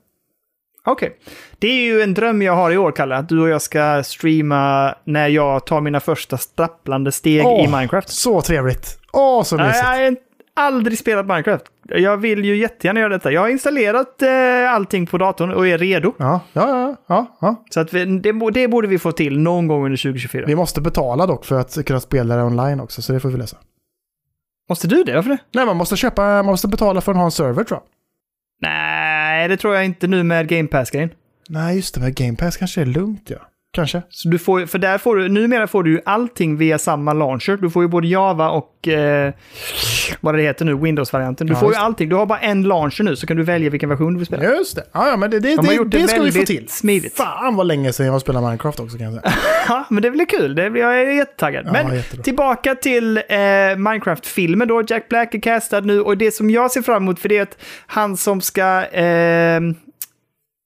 Okej. Det är ju en dröm jag har i år, Kalle. Att du och jag ska streama när jag tar mina första stapplande steg Åh, i Minecraft. Så trevligt! Åh, så Nej, mysigt! jag har aldrig spelat Minecraft. Jag vill ju jättegärna göra detta. Jag har installerat eh, allting på datorn och är redo. Ja, ja, ja, ja. Så att vi, det, det borde vi få till någon gång under 2024. Vi måste betala dock för att kunna spela det online också, så det får vi lösa. Måste du det? Varför det? Nej, man måste köpa, man måste betala för att ha en server tror jag. Nej, det tror jag inte nu med Game Pass-grejen. Nej, just det, med Game Pass kanske är lugnt ja. Kanske. Så du får, för där får du, numera får du ju allting via samma launcher. Du får ju både Java och eh, vad det heter nu, Windows-varianten. Du Ja, får ju allting. Du har bara en launcher nu så kan du välja vilken version du vill spela. Just det. Ja, ja men det, det, De det, det, ska vi få till. smidigt. Fan vad länge sedan jag spelade Minecraft också kan jag säga. Ja, men det blir kul. Det jag är jättetaggad. Ja, men jättebra. tillbaka till eh, Minecraft-filmen då. Jack Black är castad nu och det som jag ser fram emot för det är att han som ska eh,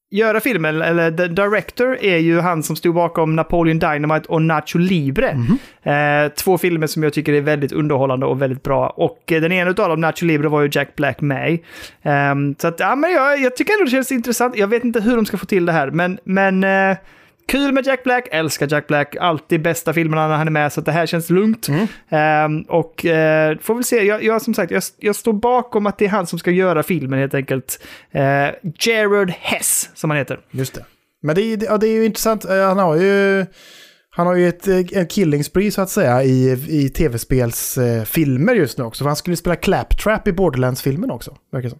göra filmen, eller the director, är ju han som stod bakom Napoleon Dynamite och Nacho Libre. Mhm. Eh, två filmer som jag tycker är väldigt underhållande och väldigt bra. Och eh, den ena av dem, Nacho Libre, var ju Jack Black med i. Ehm, Så att, ja, men jag, jag tycker ändå det känns intressant. Jag vet inte hur de ska få till det här, men, men eh, kul med Jack Black, älskar Jack Black, alltid bästa filmerna när han är med, så det här känns lugnt. Mm. Ehm, och eh, får väl se, jag, jag som sagt, jag, jag står bakom att det är han som ska göra filmen helt enkelt. Uh, Gerard Hess, som han heter. Just det. Men det, är- ja, det är ju intressant. Eh, Han har ju, han har ju ett, eh, en killing spree så att säga i, i tv-spelsfilmer just nu också. För han skulle spela Claptrap i Borderlands-filmen också. Verkar som.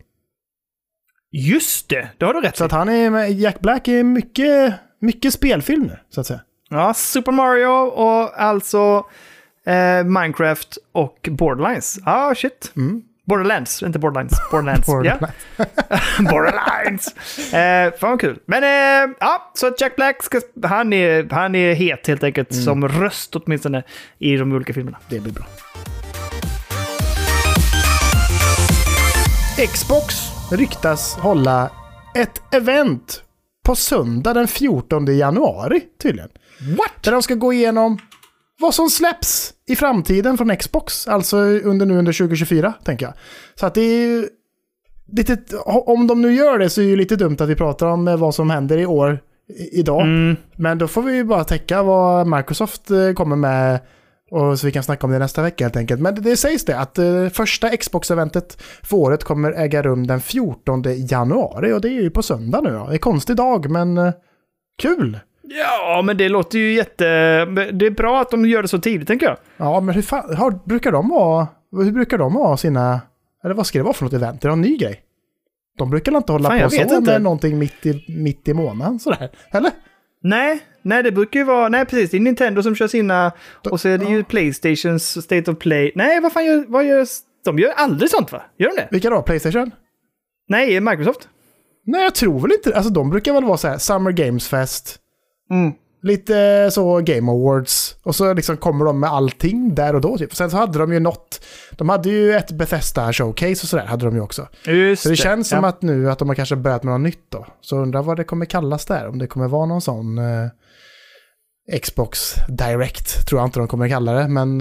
Just det, det har du rätt Så i. att han är Jack Black är mycket, mycket spelfilm nu, så att säga. Ja, Super Mario och alltså eh, Minecraft och Borderlands. Ah, shit. Mm. Borderlands, inte Borderlands. Borderlands. Borderlands. Ja. Borderlands! Eh, fan vad kul. Men eh, ja, så Jack Black, ska, han, är, han är het helt enkelt Mm. som röst åtminstone i de olika filmerna. Det blir bra. Xbox ryktas hålla ett event på söndag den 14 januari tydligen. What? Där de ska gå igenom vad som släpps i framtiden från Xbox. Alltså under nu under 2024, tänker jag. Så att det är ju lite, om de nu gör det så är det ju lite dumt att vi pratar om vad som händer i år, idag. Mm. Men då får vi ju bara täcka vad Microsoft eh, kommer med och så vi kan snacka om det nästa vecka helt enkelt. Men det, det sägs det att eh, första Xbox-eventet för året kommer äga rum den 14 januari och det är ju på söndag nu då. Det är konstig dag men eh, kul! Ja, men det låter ju jätte... Det är bra att de gör det så tidigt, tänker jag. Ja, men hur, fan, har, brukar de ha, hur brukar de ha sina, eller vad ska det vara för något event? Är det en ny grej? De brukar inte hålla Fan, på så med någonting mitt i, mitt i månaden sådär? Eller? Nej, nej, det brukar ju vara... Nej, precis. Det är Nintendo som kör sina... Och så är det ju Playstations State of Play. Nej, vad fan gör... Vad gör de gör aldrig sånt, va? Gör de det? Vilka då? Playstation? Nej, Microsoft. Nej, jag tror väl inte Alltså de brukar väl vara så här Summer Games Fest, Mm. lite så Game Awards. Och så liksom kommer de med allting där och då. Typ. Sen så hade de ju något, de hade ju ett Bethesda showcase och sådär hade de ju också. Just Så det känns som ja. att nu att de har kanske börjat med något nytt då. Så undrar vad det kommer kallas där, om det kommer vara någon sån... Eh, Xbox Direct, tror jag inte de kommer kalla det, men,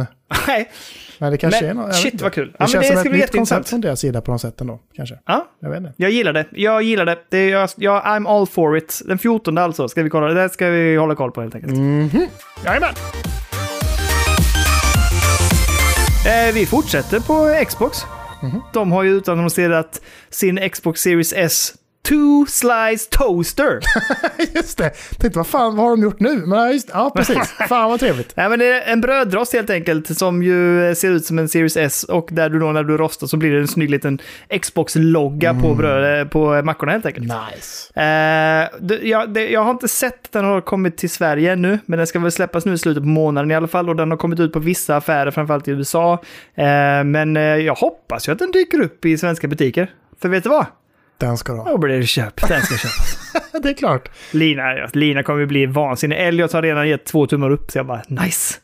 Nej, men det kanske är men något. jag vet shit vad kul. Det Ja, känns det som ett nytt koncept från deras sida på något sätt ändå, kanske. Ja, Jag vet inte. jag gillar det. Jag gillar det. det är, jag, jag, I'm all for it. Den 14 alltså, ska vi kolla. Det ska vi hålla koll på helt enkelt. Mhm. Jajamän! Eh, vi fortsätter på Xbox. Mhm. De har ju utannonserat sin Xbox Series S Two Slice Toaster. Just det. Tänkte vad fan, vad har de gjort nu? Men just, ja precis. fan vad trevligt. Nej, men det är en brödrost helt enkelt som ju ser ut som en Series S och där du då när du rostar så blir det en snygg liten Xbox-logga på, bröd, på mackorna helt enkelt. Nice. Eh, det, jag, det, jag har inte sett att den har kommit till Sverige ännu, men den ska väl släppas nu i slutet på månaden i alla fall och den har kommit ut på vissa affärer, framförallt i USA. Eh, men eh, jag hoppas ju att den dyker upp i svenska butiker. För vet du vad? Den ska du ha. Då blir det köp. Den ska köpas. Det är klart. Lina, Lina kommer ju bli vansinnig. Elliot har redan gett två tummar upp, så jag bara nice.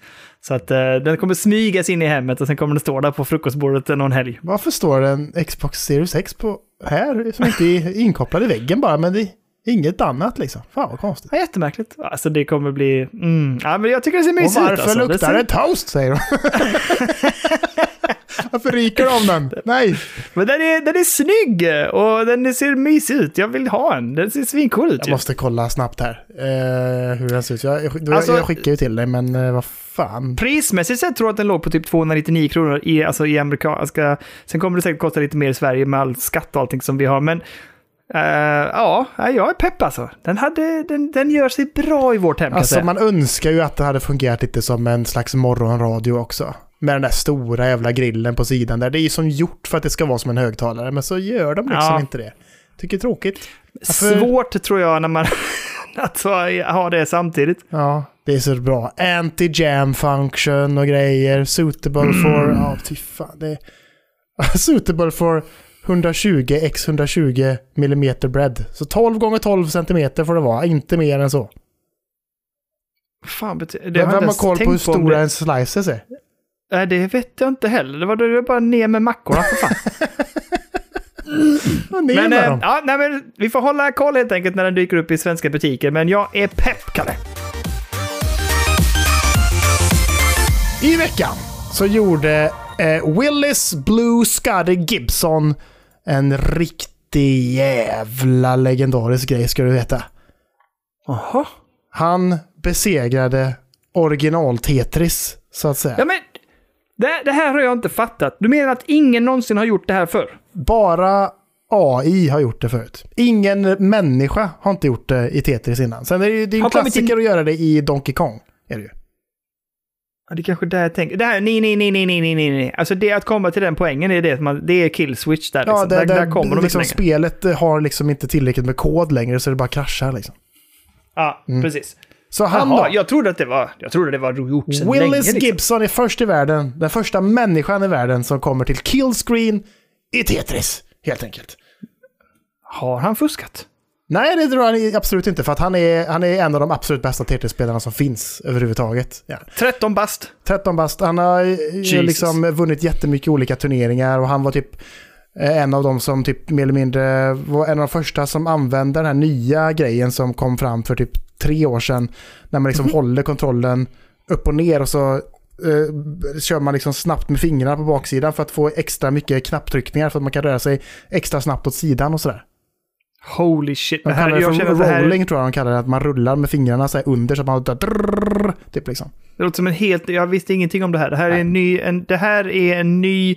Så att eh, den kommer smygas in i hemmet och sen kommer den stå där på frukostbordet någon helg. Varför står det en Xbox Series X på här som inte är inkopplad i väggen bara, men det är inget annat liksom. Fan vad konstigt. Ja, jättemärkligt. Alltså det kommer bli... Mm. Ja, men jag tycker det ser Och mysigt ut. varför alltså. luktar ser... det toast, säger de. varför ryker det om den? Nej. Men den är, den är snygg och den ser mysig ut. Jag vill ha en. Den ser svincool ut Jag ju. måste kolla snabbt här eh, hur den ser ut. Jag, jag, Alltså- jag skickar ju till dig, men eh, vad fan. Prismässigt sett tror jag att den låg på typ 299 kronor i, alltså i amerikanska... Sen kommer det säkert kosta lite mer i Sverige med all skatt och allting som vi har. Men eh, ja, jag är pepp alltså. Den, hade, den, den gör sig bra i vårt hem Alltså man önskar ju att det hade fungerat lite som en slags morgonradio också. Med den där stora jävla grillen på sidan där. Det är ju som gjort för att det ska vara som en högtalare, men så gör de liksom Ja. inte det. Tycker det är tråkigt. Varför- Svårt tror jag när man... att ha det samtidigt. Ja, det är så bra. Anti-jam function och grejer. Suitable for... Mm. Ja, fy fan. Det är... Suitable for 120 x 120 mm bredd. Så 12 gånger 12 cm får det vara, inte mer än så. Fan, betyder Vem har koll på hur stora det. en slices är? Nej, det vet jag inte heller. Det var det var bara ner med mackorna för fan. Ner Men, med eh, dem. ja, nej, men vi får hålla koll helt enkelt när den dyker upp i svenska butiker. Men jag är pepp, Kalle. I veckan så gjorde eh, Willis Blue Scuddy Gibson en riktig jävla legendarisk grej ska du veta. Jaha. Han besegrade original Tetris, så att säga. Ja, men det, det här har jag inte fattat. Du menar att ingen någonsin har gjort det här förr? Bara AI har gjort det förut. Ingen människa har inte gjort det i Tetris innan. Sen är det ju, det är en klassiker in... att göra det i Donkey Kong. Är det ju. Ja, det är kanske där jag tänker. Det här, nej, nej, nej, nej, nej, nej, nej. Alltså det att komma till den poängen är det det är kill switch där. Liksom. Ja, det, där, där, där kommer de liksom inte Spelet har liksom inte tillräckligt med kod längre så det bara kraschar liksom. Ja, mm. precis. Så han Jaha, då? jag trodde att det var, jag trodde det var gjort sedan länge. Willis Liksom. Gibson är först i världen, den första människan i världen som kommer till killscreen i Tetris, helt enkelt. Har han fuskat? Nej, det tror jag absolut inte, för att han är, han är en av de absolut bästa Tetris-spelarna som finns överhuvudtaget. Ja. 13 bast. 13 bast, han har Jesus. liksom vunnit jättemycket olika turneringar och han var typ eh, en av de som typ mer eller mindre var en av de första som använde den här nya grejen som kom fram för typ tre år sedan. När man liksom håller kontrollen upp och ner och så eh, kör man liksom snabbt med fingrarna på baksidan för att få extra mycket knapptryckningar för att man kan röra sig extra snabbt åt sidan och sådär. Holy shit. De Det här, kallar det jag känner för att det här rolling tror jag de kallar det, att man rullar med fingrarna så här under så att man drrrr, typ liksom. det låter som en helt... Jag visste ingenting om det här. Det här är en ny... En, det här är en ny...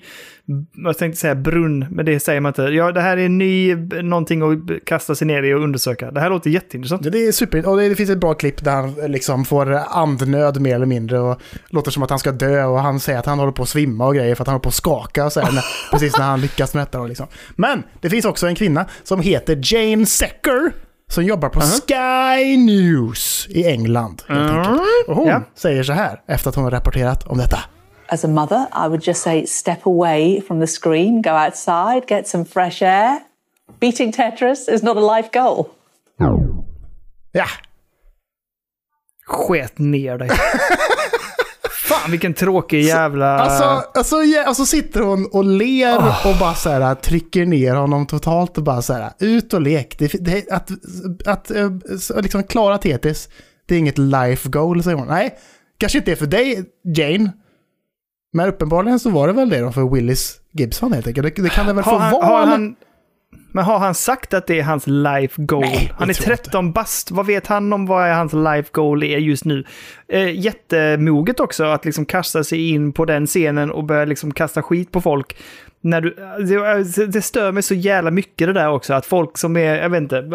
Vad tänkte jag säga? Brunn, men det säger man inte. Ja, det här är ny... Någonting att kasta sig ner i och undersöka. Det här låter jätteintressant. Det är super, och det, finns ett bra klipp där han eh, liksom får andnöd mer eller mindre och låter som att han ska dö och han säger att han håller på att svimma och grejer för att han håller på att skaka och så här, precis när han lyckas med detta. Liksom. Men det finns också en kvinna som heter Jane Secker som jobbar på Sky News i England. Helt enkelt. Och hon Ja. säger så här efter att hon har rapporterat om detta. As a mother, I would just say step away from the screen, go outside, get some fresh air. Beating Tetris is not a life goal. Ja, Sket ner dig. Fan vilken tråkig jävla... Alltså, alltså, ja, alltså sitter hon och ler och bara så här, trycker ner honom totalt och bara så här, ut och lek. Det, det, att att eh, så liksom klara Tetris, Det är inget life goal, säger hon. Nej, kanske inte är för dig, Jane. Men uppenbarligen så var det väl det då för Willis Gibson helt enkelt. Det, det kan det väl få han, vara? har han, men har han sagt att det är hans life goal? Nej, han är jag tror inte. 13 bast. Vad vet han om vad hans life goal är just nu? Eh, jättemoget också att liksom kasta sig in på den scenen och börja liksom kasta skit på folk. När du, det, det stör mig så jävla mycket det där också, att folk som är, jag vet inte,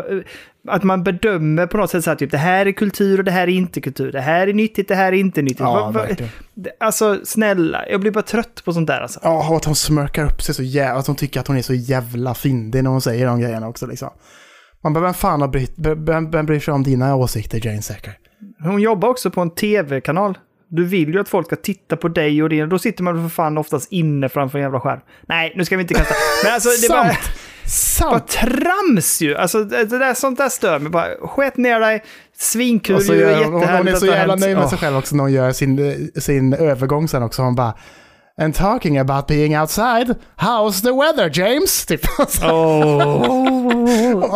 att man bedömer på något sätt så här, typ det här är kultur och det här är inte kultur. Det här är nyttigt, det här är inte nyttigt. Ja, verkligen. det- Alltså snälla, jag blir bara trött på sånt där alltså. Ja, och att hon smörkar upp sig så jävla... Att hon tycker att hon är så jävla fyndig när hon säger de grejerna också liksom. Man bara, vem fan har brytt... Vem, vem bryr sig om dina åsikter, Jane Sacker? Hon jobbar också på en tv-kanal. Du vill ju att folk ska titta på dig och din. Då sitter man för fan oftast inne framför en jävla skärm. Nej, nu ska vi inte kasta. Men alltså, det var Sant! bara trams ju. Alltså, det där, sånt där stör mig. Bara skett ner dig. Svinkul Och så ju. gör, hon, hon Jättehärligt är att så jävla nöjd med sig själv också när hon gör sin, sin övergång sen också. Hon bara And talking about being outside, how's the weather James? Typ. Man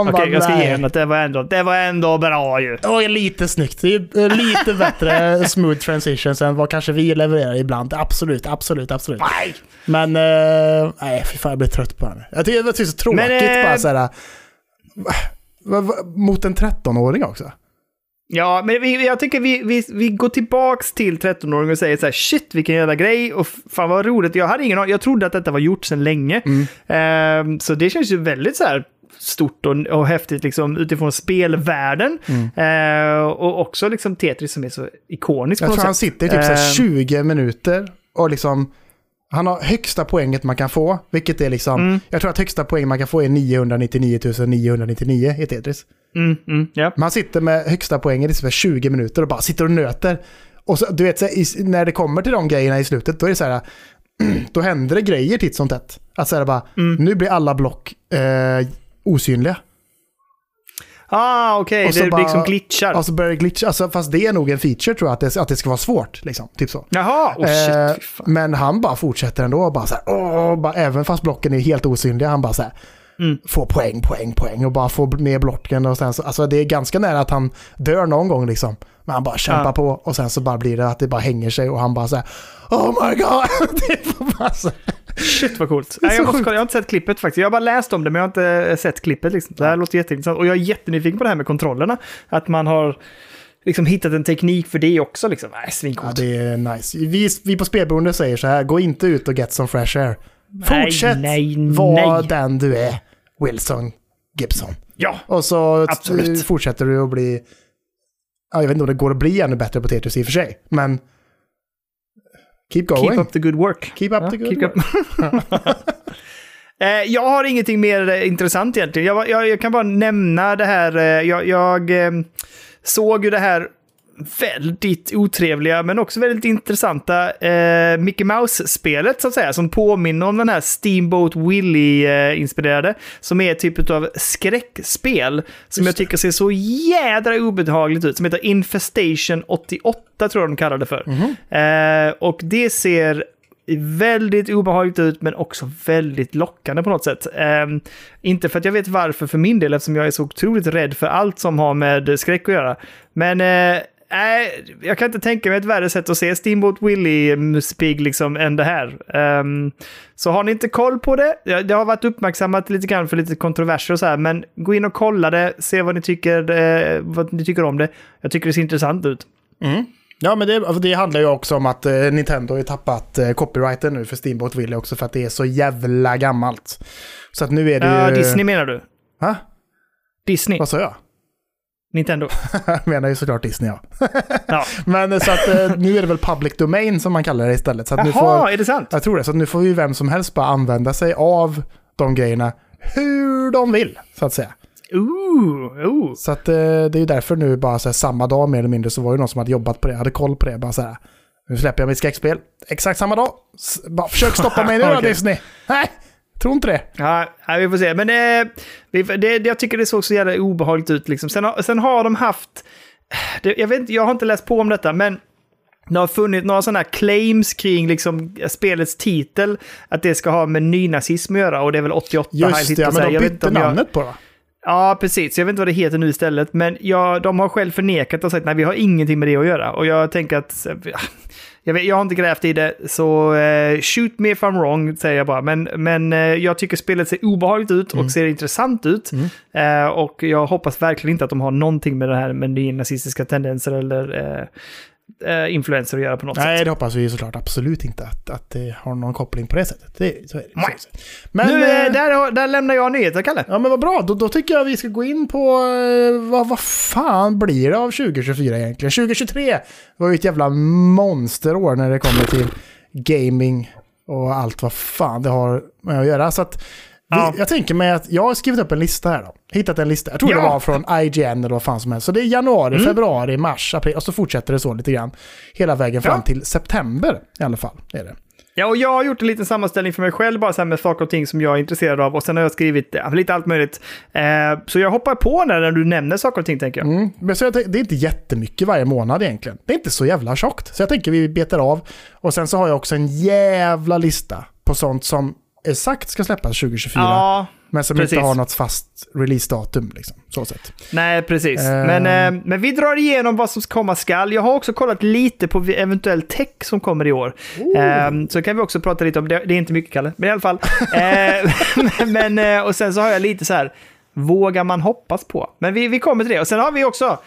Okej, bara, jag ska ge henne att det var ändå, det var ändå bra ju. Oj, lite snyggt. Det lite bättre smooth transitions än vad kanske vi levererar ibland. Absolut, absolut, absolut. Nej! Men, eh, nej, fy fan jag blir trött på henne. Jag tycker det är så tråkigt Men, eh, bara såhär... va- va- Mot en 13-åring också. Ja, men vi, jag tycker vi, vi, vi går tillbaks till 13-åringen och säger så här, shit vilken jävla grej och fan vad roligt. Jag hade ingen jag trodde att detta var gjort sedan länge. Ehm, så det känns ju väldigt så här stort och, och häftigt liksom utifrån spelvärlden. Ehm, och också liksom Tetris som är så ikonisk Jag tror något han sätt. sitter i typ Ehm, 20 minuter och liksom... Han har högsta poänget man kan få, vilket är liksom... Mm. Jag tror att högsta poäng man kan få är 999 999 i Tetris. Mm, mm, ja. Man sitter med högsta poängen i så här 20 minuter och bara sitter och nöter. Och så, du vet, så i, när det kommer till de grejerna i slutet, då är det så här... Då händer det grejer titt som tätt. Att här bara, Mm. nu blir alla block eh, osynliga. Ah, okej, Och så det bara- liksom glitchar. Och så börjar det glitcha. Alltså, fast det är nog en feature tror jag, att det, att det ska vara svårt. Liksom, typ så. Jaha, oh Eh, shit. fan. men han bara fortsätter ändå. och Bara så här, åh, bara, även fast blocken är helt osynliga, han bara så här, Mm. får poäng, poäng, poäng och bara får ner blocken. Och sen så, alltså det är ganska nära att han dör någon gång liksom. Men han bara kämpar Ja. på och sen så bara blir det att det bara hänger sig och han bara så här, oh my god. det bara så. Shit vad coolt. Nej, jag, måste kolla, jag har inte sett klippet faktiskt. Jag har bara läst om det men jag har inte eh, sett klippet. Liksom. Det här låter jätteintressant. Och jag är jättenyfiken på det här med kontrollerna. Att man har liksom hittat en teknik för det också. Liksom. Nej, Ja, det är nice. Vi, vi på spelberoende säger så här, gå inte ut och get some fresh air. Nej, Fortsätt vara den du är, Wilson Gibson. Ja, Och så Absolut. fortsätter du att bli... Ja, jag vet inte om det går att bli ännu bättre på Tetris i och för sig, men... Keep going. keep up the good work. Keep up Ja, the good keep work. up- Eh, Jag har ingenting mer eh, intressant egentligen. Jag, jag, jag kan bara nämna det här. eh, Jag, jag såg ju det här väldigt otrevliga men också väldigt intressanta eh, Mickey Mouse-spelet så att säga. Som påminner om den här Steamboat Willie-inspirerade. som är typ av skräckspel. Som jag tycker ser så jädra obehagligt ut. Som heter Infestation 88 tror jag de kallar det för. Eh, och det ser väldigt obehagligt ut men också väldigt lockande på något sätt. Ehm, inte för att jag vet varför för min del eftersom jag är så otroligt rädd för allt som har med skräck att göra. Men eh, nej, jag kan inte tänka mig ett värre sätt att se Steamboat Willie-spig liksom än det här. Ehm, så har ni inte koll på det, det har varit uppmärksammat lite grann för lite kontroverser och så här, men gå in och kolla det, se vad ni tycker, eh, vad ni tycker om det. Jag tycker det ser intressant ut. Ja, men det, det handlar ju också om att eh, Nintendo har ju tappat eh, copyrighten nu för Steamboat Willie också för att det är så jävla gammalt. Så att nu är det Ja, ju... Disney menar du? Ha? Disney? Vad sa jag? Nintendo? Jag menar ju såklart Disney, ja. Ja. Men så att eh, nu är det väl public domain som man kallar det istället. Så att nu Jaha, får, är det sant? jag tror det. Så nu får ju vem som helst bara använda sig av de grejerna hur de vill, så att säga. Ooh, ooh. Så att eh, det är ju därför nu bara så här, samma dag mer eller mindre så var det någon som hade jobbat på det, hade koll på det. Bara så här, nu släpper jag mitt skräckspel. Exakt samma dag. S bara, försök stoppa mig nu då Okej. Disney. Nej, tror inte det. Ja, ja, vi får se. Men eh, vi, det, jag tycker det såg så jävla obehagligt ut. Liksom. Sen, har, sen har de haft... Det, jag, vet, inte, jag har inte läst på om detta, men det har funnits några sådana claims kring liksom, spelets titel. Att det ska ha med nynazism att göra och det är väl 88 Heil Just det, ja, men Jag de bytte jag- namnet på det. Ja, precis. Jag vet inte vad det heter nu istället, men ja, de har själv förnekat och sagt nej, vi har ingenting med det att göra. Och jag tänker att... Jag, vet, jag har inte grävt i det, så uh, shoot me if I'm wrong, säger jag bara. Men, men uh, jag tycker spelet ser obehagligt ut och Mm. ser intressant ut. Uh, och jag hoppas verkligen inte att de har någonting med det här med nazistiska tendenser eller uh, influenser att göra på något sätt. Nej, det hoppas vi såklart absolut inte att, att det har någon koppling på det sättet. Det, så är det. Nej. Men, nu, eh, eh, där, där lämnar jag nyheter, Kalle. Ja men vad bra, då, då tycker jag vi ska gå in på eh, vad, vad fan blir det av 2024 egentligen? 2023 var ju ett jävla monsterår när det kommer till gaming och allt vad fan det har med att göra. Så att Ja. Jag tänker mig att jag har skrivit upp en lista här då. Hittat en lista. Jag tror Ja. det var från IGN eller vad fan som helst. Så det är januari, februari, mars, april och så fortsätter det så lite grann. Hela vägen fram Ja. till september i alla fall. Är det. Ja, och jag har gjort en liten sammanställning för mig själv, bara så här med saker och ting som jag är intresserad av. Och sen har jag skrivit ja, lite allt möjligt. Eh, så jag hoppar på när, du nämner saker och ting, tänker jag. Mm. Men så jag det är inte jättemycket varje månad egentligen. Det är inte så jävla tjockt. Så jag tänker vi betar av. Och sen så har jag också en jävla lista på sånt som exakt ska släppas 2024. Ja, men som precis. inte har något fast releasedatum. Liksom, så nej, precis. Eh. Men, eh, men vi drar igenom vad som komma skall. Jag har också kollat lite på eventuell tech som kommer i år. Eh, så kan vi också prata lite om det. Det är inte mycket, Kalle, men i alla fall. Eh, men, och sen så har jag lite så här, vågar man hoppas på? Men vi, vi kommer till det. Och sen har vi också,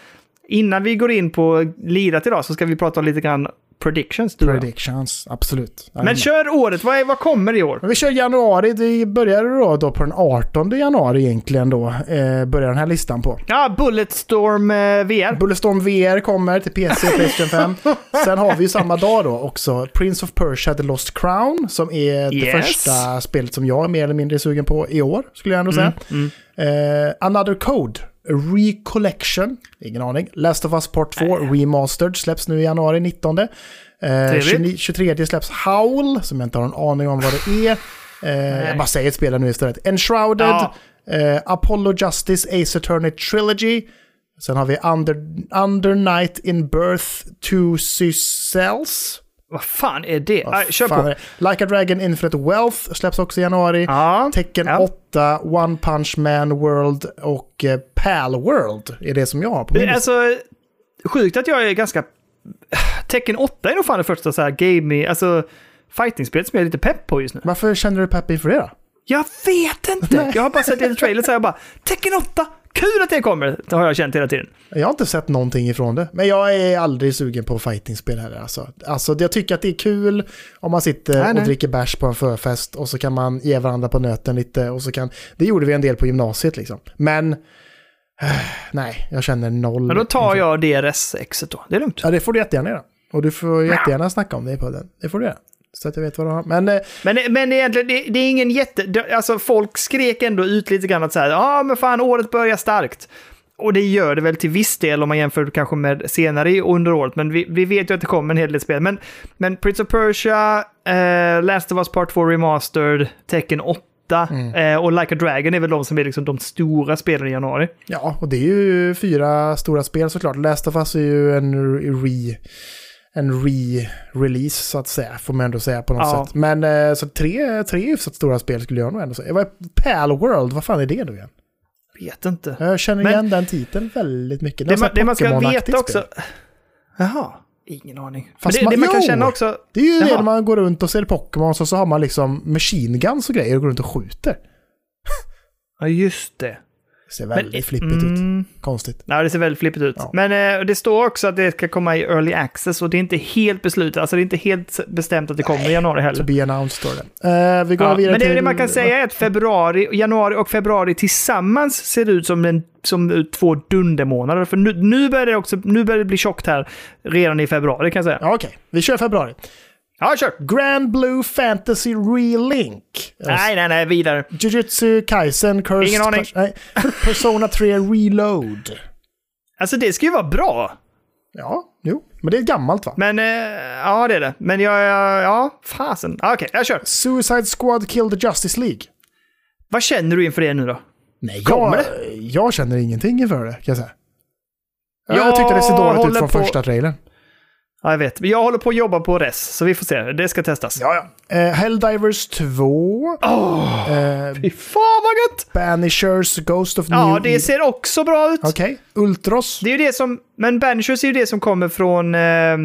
innan vi går in på lirat idag, så ska vi prata lite grann predictions. du. Predictions, absolut. Men kör året, vad, är, vad kommer i år? Vi kör januari, det börjar då, då på den 18 januari egentligen då, eh, börjar den här listan på. Ja, Bulletstorm eh, VR. Bulletstorm VR kommer till PC och Playstation 5. Sen har vi ju samma dag då också Prince of Persia The Lost Crown, som är det Yes. första spelet som jag är mer eller mindre sugen på i år, skulle jag ändå säga. Mm, Eh, Another Code, Recollection, ingen aning. Last of Us Part 2 Remastered släpps nu i januari 19. Eh, Trevligt. 29 23 släpps Howl, som jag inte har en aning om vad det är. Eh, jag bara säger ett spel nu istället. Enshrouded, Ja. eh, Apollo Justice Ace Attorney Trilogy. Sen har vi Under, Under Night in Birth to Cells. Vad fan är det? Ah, kör på. Like a Dragon Infinite Wealth släpps också i januari. Ja. Tecken ja. 8, One Punch Man World och eh, Pal World är det som jag har på min. Alltså, sjukt att jag är ganska... Tecken 8 är nog fan det första så här gaming, alltså fighting-spelet som jag är lite pepp på just nu. Varför känner du pepp inför det då? Jag vet inte! Jag har bara sett lite trailer så jag bara Tecken 8! Kul att det kommer! Det har jag känt hela tiden. Jag har inte sett någonting ifrån det. Men jag är aldrig sugen på fightingspel heller. Alltså. Alltså, jag tycker att det är kul om man sitter Nej, och nej. dricker bärs på en förfest och så kan man ge varandra på nöten lite. Och så kan, det gjorde vi en del på gymnasiet liksom. Men eh, nej, jag känner noll. Men då tar jag DRS-exet då. Det är lugnt. Ja, det får du jättegärna göra. Och du får jättegärna snacka om det i podden. Det får du göra. Så att jag vet vad du har. Men eh, Men, men egentligen, det, det är ingen jätte... det- Alltså folk skrek ändå ut lite grann att säga ja men fan året börjar starkt. Och det gör det väl till viss del om man jämför kanske med senare under året. Men vi, vi vet ju att det kommer en hel del spel. Men, men Prince of Persia, eh, Last of Us Part 2 Remastered, Tekken 8 eh, och Like a Dragon är väl de som är liksom de stora spelen i januari. ja, och det är ju fyra stora spel såklart. Last of Us är ju en re... En re-release så att säga, får man ändå säga på något Ja. sätt. Men eh, så tre, tre hyfsat stora spel skulle jag nog ändå säga. Pal World, vad fan är det nu igen? Vet inte. Jag känner Men- igen den titeln väldigt mycket. Det, är man, det man ska veta också... spel. Jaha, ingen aning. Men Fast det, man- det man kan jo! känna också... Det är ju det Jaha. när man går runt och ser Pokémon så, så har man liksom machine guns och grejer och går runt och skjuter. Ja, just det. Det ser väldigt Men- flippigt ut. Mm. Konstigt. Ja, det ser väldigt flippigt ut. Ja. Men eh, det står också att det ska komma i early access och det är inte helt beslutat. Alltså det är inte helt bestämt att det kommer i januari To heller. be announced står det. Eh, vi går Ja, vidare men det, till... det man kan säga är att februari, januari och februari tillsammans ser ut som, en, som två dundermånader. För nu, nu, börjar det också, nu börjar det bli tjockt här redan i februari kan jag säga. Ja, okej. Vi kör februari. Ja, kör! Grand Blue Fantasy Relink. Nej, nej, nej, vidare. Jujutsu Kaisen Cursed... Ingen aning. Nej. Persona 3 Reload. Alltså det ska ju vara bra. Ja, jo. Men det är gammalt va? Men, eh, ja det är det. Men jag, jag ja, fasen. Ja, Okej, jag kör. Suicide Squad Kill the Justice League. Vad känner du inför det nu då? Nej, Kommer jag, jag känner ingenting inför det, kan jag säga. Jag, Jag tyckte det ser dåligt ut från på- första trailern. Ja, jag vet. Jag håller på att jobba på res, så vi får se. Det ska testas. Ja, ja. Eh, Helldivers 2. Eh, Fy fan vad gött! Banishers Ghost of Ja, New det Eden. ser också bra ut. Okej. Ultros. Det är ju det som... Men Banishers är ju det som kommer från... Eh...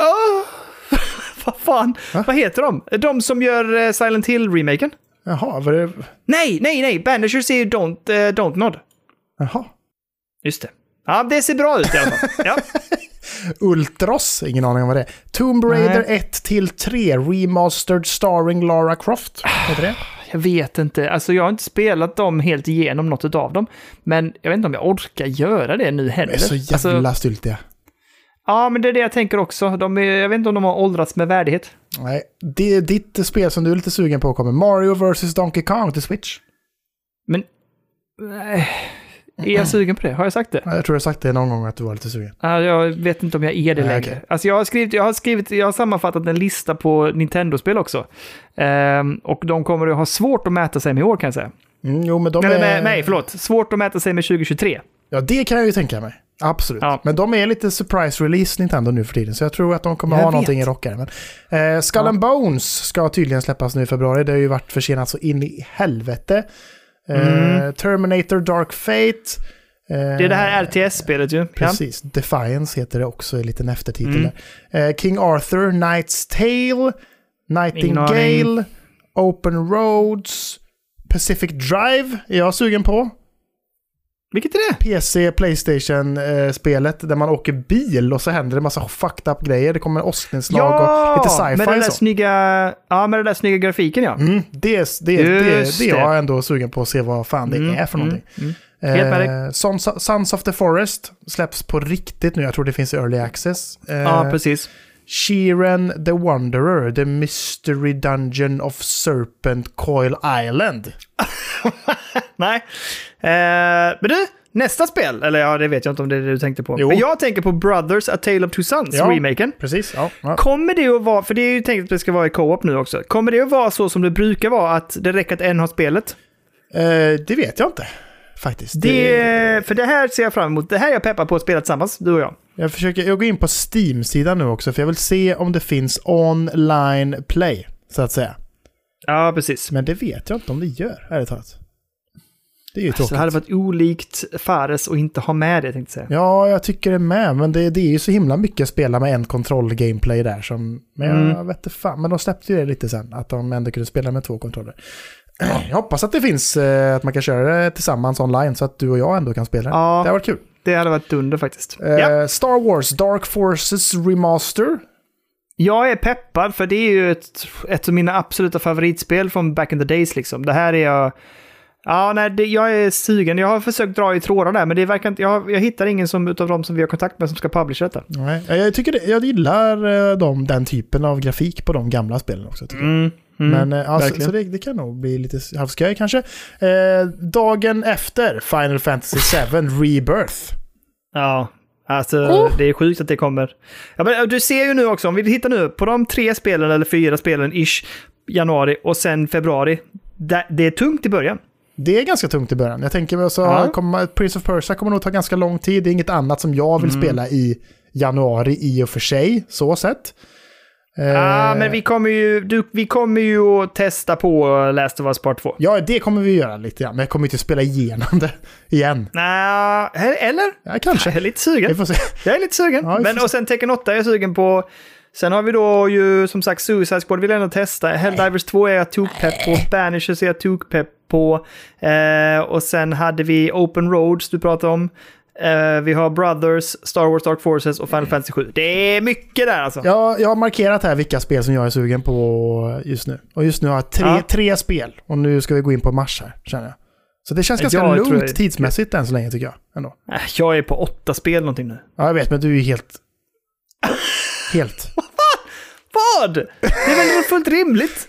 Oh. vad fan? Va? Vad heter de? De som gör eh, Silent Hill-remaken? Jaha, var det... Nej, nej, nej! Banishers är ju Don't, eh, Don't Nod. Jaha. Just det. Ja, det ser bra ut i alla fall. Ja. Ultros, ingen aning om vad det är. Tomb Raider Nej. 1 till 3, remastered starring Lara Croft. Heter det? Jag vet inte. Alltså, jag har inte spelat dem helt igenom något av dem. Men jag vet inte om jag orkar göra det nu De heller. är så jävla Alltså, styltiga. ja, men det är det jag tänker också. De är, jag vet inte om de har åldrats med värdighet. Nej, det är ditt spel som du är lite sugen på kommer. Mario vs Donkey Kong till Switch. Men... Nej. Är jag sugen på det? Har jag sagt det? Ja, Jag tror jag sagt det någon gång att du var lite sugen. Ja, Jag vet inte om jag är det längre. okej. Alltså jag har skrivit, jag har skrivit, jag har sammanfattat en lista på Nintendo-spel också. Ehm, och de kommer att ha svårt att mäta sig med i år kan jag säga. Mm, jo, men de Eller är... med, nej, förlåt. Svårt att mäta sig med 2023. Ja, det kan jag ju tänka mig. Absolut. Ja. Men de är lite surprise release Nintendo nu för tiden, så jag tror att de kommer Jag ha vet. någonting i rockare. Men, eh, Skull Ja. Bones ska tydligen släppas nu i februari. Det har ju varit försenat så in i helvete. Eh, Mm. Terminator Dark Fate. Eh, Det är det här RTS-spelet ju. Ja. Precis. Defiance heter det också en liten eftertitel Mm. Eh, King Arthur, Knight's Tale, Nightingale, Open Roads, Pacific Drive är jag sugen på. Vilket är det? PC, Playstation-spelet där man åker bil och så händer det massa fucked up grejer. Det kommer åsknedslag och lite med den sci-fi där snygga, ja, med den där snygga grafiken ja. Mm, det, är- det, det, det, är jag ändå sugen på att se vad fan det Mm, är för någonting. mm, mm. Med dig. Eh, Sons, Sons of the Forest släpps på riktigt nu. Jag tror det finns i Early Access. Eh, Ja, precis. Sheeran the Wanderer, The Mystery Dungeon of Serpent Coil Island. Nej. Eh, men du, nästa spel, eller ja, det vet jag inte om det är det du tänkte på. Jo. Men jag tänker på Brothers A Tale of Two Sons, Ja. remaken. Precis, ja. ja. Kommer det att vara, för det är ju tänkt att det ska vara i co-op nu också. Kommer det att vara så som det brukar vara, att det räcker att en har spelet? Eh, det vet jag inte. Faktiskt. Det, för det här ser jag fram emot. Det här är jag peppar på att spela tillsammans, du och jag. Jag försöker, jag går in på Steam-sidan nu också för jag vill se om det finns online play, så att säga. Ja, precis. Men det vet jag inte om det gör, ärligt talat. Det är ju Så tråkigt. det hade varit olikt Fares att inte ha med det, tänkte jag säga. Ja, jag tycker det med, men det, det är ju så himla mycket att spela med en kontroll-gameplay där som... Men jag Mm. vet inte fan, men de släppte ju det lite sen, att de ändå kunde spela med två kontroller. Jag hoppas att det finns, eh, att man kan köra det tillsammans online så att du och jag ändå kan spela det. Ja. Det har varit kul. Det hade varit dunder faktiskt. Eh, Ja. Star Wars Dark Forces Remaster. Jag är peppad, för det är ju ett, ett av mina absoluta favoritspel från back in the days liksom. Det här är jag... Ja, nej, det, jag är sugen. Jag har försökt dra i trådar där, men det verkar inte... Jag, jag hittar ingen som, utav dem som vi har kontakt med som ska publisha detta. Nej, jag, tycker det, jag gillar eh, dem, den typen av grafik på de gamla spelen också. Mm, mm, Men eh, alltså, verkligen. så det, det kan nog bli lite halvskoj kanske. Eh, dagen efter Final Fantasy 7 Rebirth. Ja, alltså Oh. det är sjukt att det kommer. Ja, men, äh, du ser ju nu också, om vi tittar nu på de tre spelen, eller fyra spelen, ish, januari och sen februari. Det, det är tungt i början. Det är ganska tungt i början. Jag tänker väl så Ja. kommer, Prince of Persia kommer nog ta ganska lång tid. Det är inget annat som jag vill Mm. spela i januari i och för sig, så sett. Eh, Ja, men vi kommer ju, du, vi kommer ju att testa på Last of Us Part 2. Ja, det kommer vi göra lite grann, men jag kommer inte spela igenom det igen. Nej, eller? Ja, kanske. Jag är lite Vi sugen. får se. Jag är lite sugen. Ja, vi Men, och sen Tekken 8 är jag sugen på. Sen har vi då ju som sagt Suicide Squad vill jag ändå testa. Helldivers 2 är jag tokpepp på. Banishers är jag tokpepp på. Eh, och sen hade vi Open Roads du pratade om. Eh, vi har Brothers, Star Wars Dark Forces och Final Fantasy 7. Det är mycket där alltså. Jag, jag har markerat här vilka spel som jag är sugen på just nu. Och just nu har jag tre, Ja. tre spel. Och nu ska vi gå in på mars här, känner jag. Så det känns ganska Jag lugnt jag- tidsmässigt än så länge tycker jag. Ändå. Äh, Jag är på åtta spel någonting nu. Ja, jag vet, men du är ju helt... Helt. Vad? Det är väl fullt rimligt?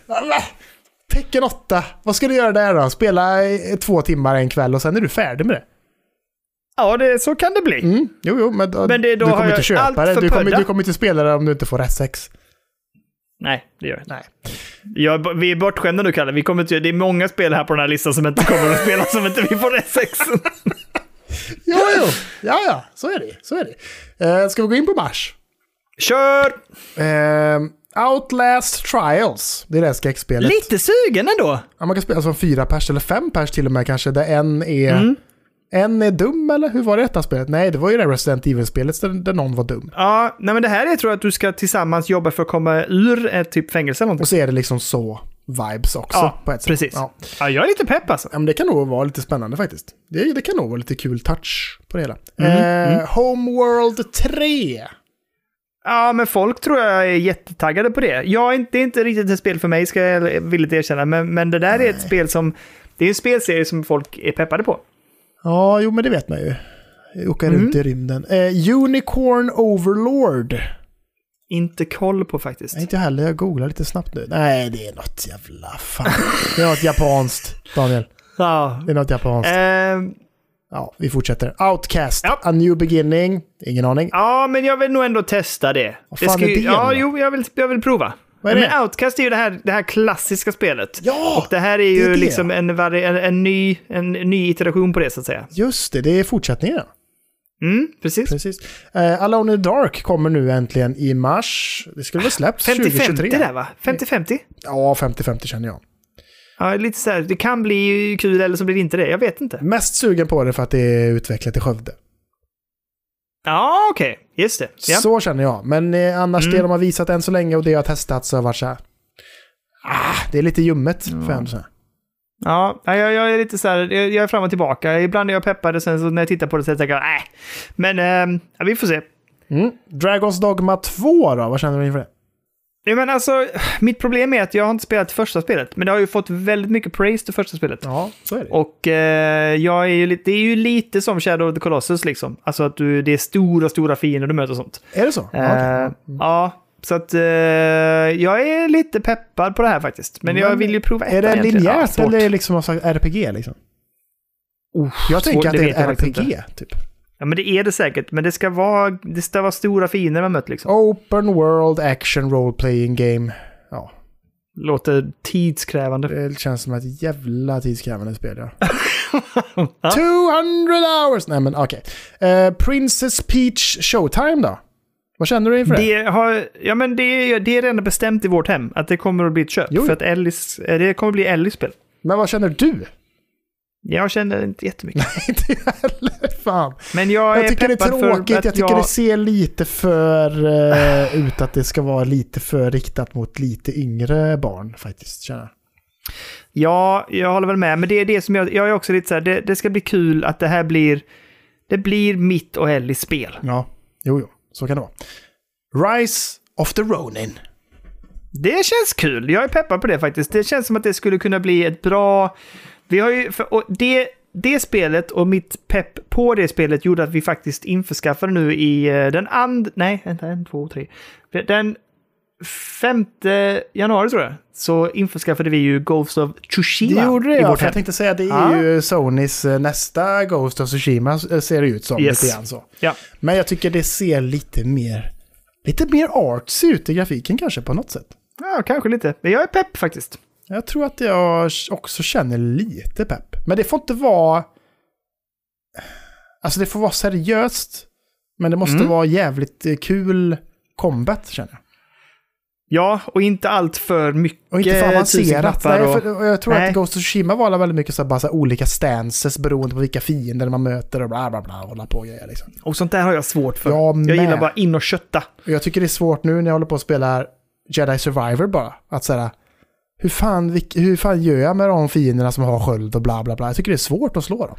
Tecken 8. Vad ska du göra där då? Spela två timmar en kväll och sen är du färdig med det. Ja, det, så kan det bli. Mm. Jo, jo, men, Men det- då du kommer inte köpa det. Du kommer, du kommer inte spela det om du inte får rätt sex. Nej, det gör jag inte. Jag, vi är bortskämda nu, Kalle. Vi kommer inte, det är många spel här på den här listan som inte kommer att spela som inte vi får rätt sex. Jo, jo. Ja, ja. Så är det. Så är det. Eh, ska vi gå in på Mars? Kör! Eh, Outlast Trials. Det är det skräckspelet. Lite sugen ändå. Ja, man kan spela som fyra pers eller fem pers till och med kanske. Där en är, en är dum eller? Hur var det detta spelet? Nej, det var ju det Resident Evil-spelet där, där någon var dum. Ja, nej men det här är tror jag att du ska tillsammans jobba för att komma ur ett typ fängelse eller någonting. Och så är det liksom så vibes också Ja, på ett sätt. precis. Ja. Ja, jag är lite pepp alltså. Ja, men det kan nog vara lite spännande faktiskt. Det, det kan nog vara lite kul touch på det hela. Mm, Eh, Homeworld 3. Ja, men folk tror jag är jättetaggade på det. Jag är inte, det är inte riktigt ett spel för mig, ska jag villigt erkänna. Men, men det där är ett spel som... Det är en spelserie som folk är peppade på. Ja, jo men det vet man ju. Åka Mm. runt i rymden. Eh, Unicorn Overlord. Inte koll på faktiskt. Nej, inte heller. Jag googlar lite snabbt nu. Nej, det är något jävla fan. Det är något japanskt, Daniel. Ja. Det är något japanskt. Ehm, Ja, vi fortsätter. Outcast, Ja. A New Beginning. Ingen aning. ja, men jag vill nog ändå testa det. Vad det fan är det Ja, då? jo, jag vill, jag vill prova. Vad är det? Men Outcast är ju det här, det här klassiska spelet. Ja, Och det här är det ju är det. liksom en, vari- en, en, ny, en ny iteration på det, så att säga. Just det. Det är fortsättningen. Mm, precis. Precis. Eh, Alone in the Dark kommer nu äntligen i mars. Det skulle väl släppts 50-50 2023? där va? 50-50? Ja, 50-50 känner jag. Ja, lite så här, det kan bli kul eller så blir det inte det. Jag vet inte. Mest sugen på det för att det är utvecklat i Skövde. Ja, okej. Just det. Ja. Så känner jag. Men eh, annars Mm. det de har visat än så länge och det jag har testat så har varit så här. Ah, det är lite ljummet för en så här. Ja, jag, jag är lite så här, jag, jag är fram och tillbaka. Ibland är jag peppad och sen så när jag tittar på det så tänker jag, nej. Men ja, vi får se. Mm. Dragons Dogma 2 då? Vad känner du inför det? Ja, men alltså, mitt problem är att jag har inte spelat första spelet, men det har ju fått väldigt mycket praise till första spelet. Ja, så är det. Och eh, jag är ju lite, det är ju lite som Shadow of the Colossus liksom. Alltså att du, det är stora, stora fiender du möter och sånt. Är det så? Ja, Eh, okej. Ja, så att eh, jag är lite peppad på det här faktiskt. Men jag Men vill ju prova Är det. Ja, linjärt svårt. eller är det liksom RPG liksom? jag svårt, tänker att det är jag ett RPG, typ. Ja, men det är det säkert. Men det ska vara, det ska vara stora fiender man möter liksom. Open World Action Role Playing Game. Ja, Låter tidskrävande. det känns som ett jävla tidskrävande spel, ja. Ja. 200 hours! Nej, men okej. Eh, Princess Peach Showtime då? Vad känner du inför det? Det, har, ja, men det, det är redan bestämt i vårt hem att det kommer att bli ett köp. Jo, jo. För att Ellis, eh, det kommer att bli Ellis spel. Men vad känner du? Jag känner inte jättemycket. Inte jag heller, fan. Men jag, Jag tycker det är tråkigt, att jag tycker jag, det ser lite för uh, ut att det ska vara lite för riktat mot lite yngre barn faktiskt, känner. Ja, jag håller väl med. Men det är det som jag, jag är också lite så här, det, det ska bli kul att det här blir, det blir mitt och Ellis spel. Ja, jo, jo, så kan det vara. Rise of the Ronin. Det känns kul. Jag är peppad på det faktiskt. Det känns som att det skulle kunna bli ett bra... Vi har ju... Och det, det spelet och mitt pepp på det spelet gjorde att vi faktiskt införskaffade nu i eh, den and... Nej, vänta, en, två, tre. Den 5 januari tror jag, så införskaffade vi ju Ghost of Tsushima Det gjorde det, ja. För jag tänkte säga det är Ja. ju Sonys eh, nästa Ghost of Tsushima eh, ser det ut som. Yes. Lite grann så. Ja. Men jag tycker det ser lite mer, lite mer artsy ut i grafiken kanske på något sätt. ja, kanske lite. Men jag är pepp faktiskt. Jag tror att jag också känner lite pepp. Men det får inte vara... Alltså det får vara seriöst. Men det måste Mm. vara jävligt eh, kul combat känner jag. Ja, och inte allt för mycket Och inte för avancerat. Nej, och- för, och jag tror Nej. att Ghost of Tsushima var väldigt mycket så här, bara så här, olika stances beroende på vilka fiender man möter och bla bla bla. Hålla på och grejer liksom. Och sånt där har jag svårt för. Jag jag gillar bara in och kötta. Och jag tycker det är svårt nu när jag håller på att spela Jedi Survivor bara. Att säga hur fan, hur fan gör jag med de fienderna som har sköld och bla bla bla. Jag tycker det är svårt att slå dem.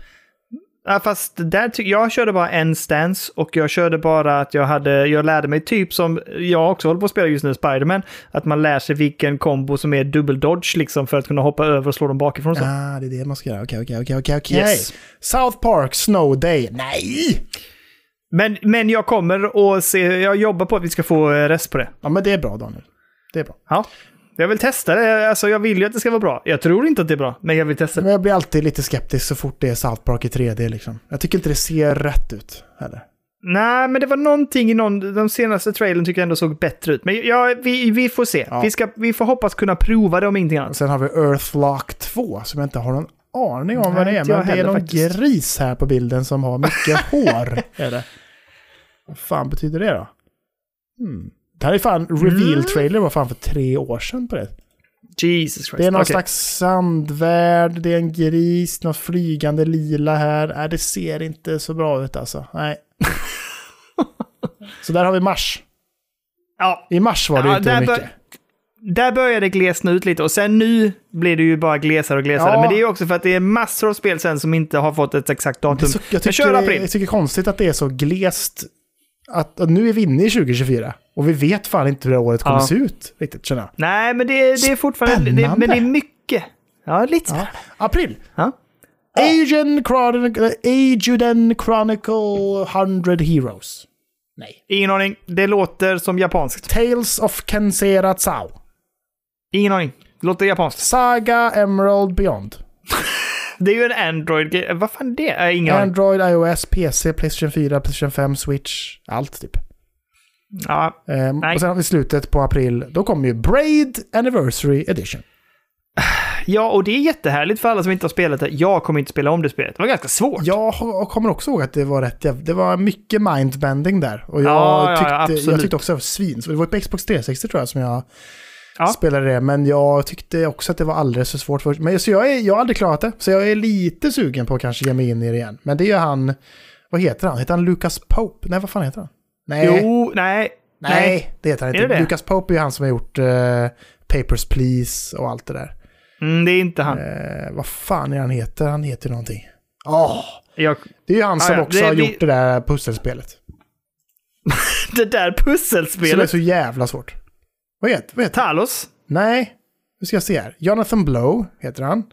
Ja, fast där jag körde bara en stance och jag körde bara att jag hade, jag lärde mig typ som jag också håller på att spela just nu, Spiderman, att man lär sig vilken kombo som är dubbel dodge liksom för att kunna hoppa över och slå dem bakifrån och så. Ah, det är det man ska göra. Okej, okej, okej, okej, okej. Yes. South Park Snow Day. Nej! Men, men jag kommer att se, jag jobbar på att vi ska få eh, rest på det. Ja, men det är bra Daniel. Det är bra. Ja. Jag vill testa det, alltså jag vill ju att det ska vara bra. Jag tror inte att det är bra, men jag vill testa det. Men jag blir alltid lite skeptisk så fort det är South Park i 3D liksom. Jag tycker inte det ser rätt ut heller. Nej, men det var någonting i någon, de senaste trailern tycker jag ändå såg bättre ut. Men ja, vi, vi får se. Ja. Vi, ska, vi får hoppas kunna prova det om ingenting annat. Sen har vi Earthlock 2 som jag inte har någon aning om vad Nej, det är, men det är någon faktiskt. gris här på bilden som har mycket hår. Är det. Vad fan betyder det då? Hmm. Det här är fan, Mm. reveal-trailer var fan för tre år sedan på det. Jesus Christ. Det är någon Okej. slags sandvärld, det är en gris, något flygande lila här. Nej, det ser inte så bra ut alltså. Nej. så där har vi mars. Ja, I mars var det Ja, inte där mycket. där började det glesna ut lite och sen nu blir det ju bara glesare och glesare. Ja. Men det är ju också för att det är massor av spel sen som inte har fått ett exakt datum. så, jag, tycker, april. jag tycker det är konstigt att det är så glest. Att, att nu är vi inne i 2024 och vi vet fan inte hur det här året kommer Ja. se ut. Riktigt känner jag. Nej, men det, det är fortfarande... Det, men det är mycket. Ja, lite. Ja. April. Ja. Asian Chronicle, Ajuden Chronicle 100 Heroes. Nej. Ingen aning. Det låter som japanskt. Tales of Kensera Tsao. Ingen aning. Det låter japanskt. Saga Emerald Beyond. Det är ju en Android... Vad fan är det? Äh, ingen aning. Android, iOS, PC, Playstation 4, Playstation 5, Switch. Allt typ. Ja, Ehm, och sen har vi slutet på april. Då kommer ju Braid Anniversary Edition. ja, och det är jättehärligt för alla som inte har spelat det. Jag kommer inte spela om det spelet. Det var ganska svårt. Jag kommer också ihåg att det var rätt Det var mycket mindbending där. Och jag, Ja, tyckte, jag tyckte också att det var svin. Så det var på Xbox 360 tror jag som jag Ja. spelade det. Men jag tyckte också att det var alldeles för svårt. För, men, så jag, är, jag har aldrig klarat det. Så jag är lite sugen på att kanske ge mig in i det igen. Men det är ju han... Vad heter han? Heter han Lucas Pope? Nej, vad fan heter han? Nej, Jo, nej. nej, det heter han inte. det? Lucas Pope är ju han som har gjort eh, Papers, Please och allt det där. Mm, det är inte han. Eh, vad fan är han heter? Han heter någonting. Åh! Jag, Det är ju han Ah, som ja, också det- har vi- gjort det där pusselspelet. det där Som är pusselspelet. så jävla svårt. Vad heter, vad heter Talos. Nej, nu ska jag se här. Jonathan Blow heter han.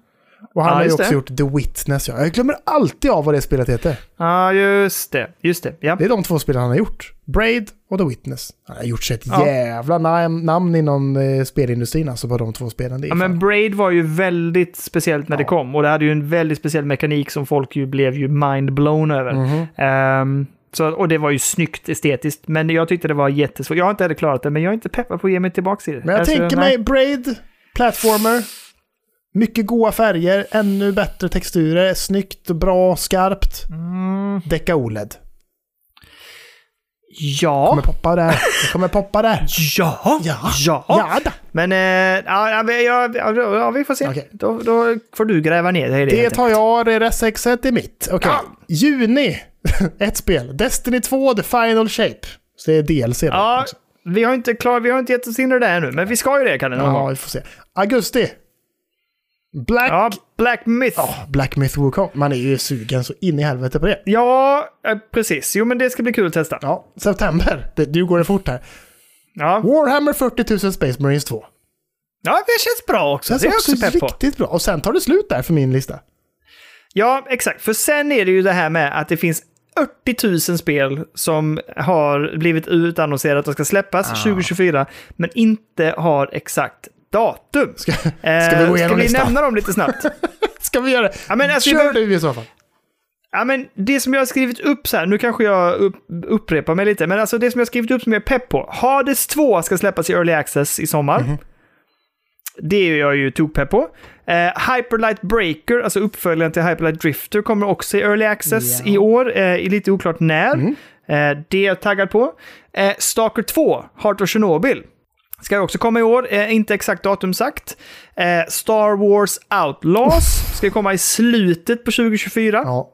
Och han Ja, har ju också det. gjort The Witness. Ja. Jag glömmer alltid av vad det spelet heter. Ja, just det. Just det. Ja. Det är de två spelen han har gjort. Braid och The Witness. Han har gjort sig ett Ja. jävla nam- namn inom eh, spelindustrin alltså på de två spelen. Det Ja, men Braid var ju väldigt speciellt när det Ja. kom. Och det hade ju en väldigt speciell mekanik som folk ju blev ju mind-blown över. Mhm. Ehm, så, och det var ju snyggt estetiskt. Men jag tyckte det var jättesvårt. Jag har inte heller klarat det, men jag är inte peppad på att ge mig tillbaka i det. Men jag Alltså, tänker nej. mig Braid, Platformer, mycket goa färger, ännu bättre texturer, snyggt, bra, skarpt. Mm, Däcka OLED. ja. Kommer poppa där. Det kommer poppa där. Ja. Ja. Ja. Ja. Men eh, ja, ja, ja, vi får se. Okej. Då, då får du gräva ner dig i det. Det tar jag, det RS6 är mitt. Okej. Ja. Juni, ett spel. Destiny 2, The Final Shape. Så det är DLC. Ja, också. vi har inte klar, vi har inte gett oss in i det ännu, men vi ska ju det Kalle. någon ja, vi får se. Augusti. Black, Ja, Black Myth. ja, Black Myth Wukong. Man är ju sugen så in i helvete på det. Ja, eh, precis. Jo, men det ska bli kul att testa. Ja, september. Det, nu går det fort här. Ja, Warhammer 40 000 Space Marines 2. ja det känns bra också. Känns det är också på. riktigt bra. Och sen tar det slut där för min lista. Ja, exakt. För sen är det ju det här med att det finns 40 000 spel som har blivit utannonserat och ska släppas Ah. 2024, men inte har exakt datum. Ska, Eh, ska vi gå igenom Ska vi listan? nämna dem lite snabbt? Ska vi göra det? Ja, men alltså, Kör du i så fall. Ja, men det som jag har skrivit upp så här, nu kanske jag upp, upprepar mig lite, men alltså det som jag har skrivit upp som jag är pepp på. Hades 2 ska släppas i Early Access i sommar. Mhm. Det är jag ju tokpepp på. Eh, Hyperlight Breaker, alltså uppföljaren till Hyperlight Drifter, kommer också i Early Access Ja. i år. Eh, lite oklart när. Mm. Eh, det är jag taggad på. Eh, Stalker 2, Heart of Chernobyl. Ska också komma i år, eh, inte exakt datum sagt. Eh, Star Wars Outlaws ska komma i slutet på 2024. Ja.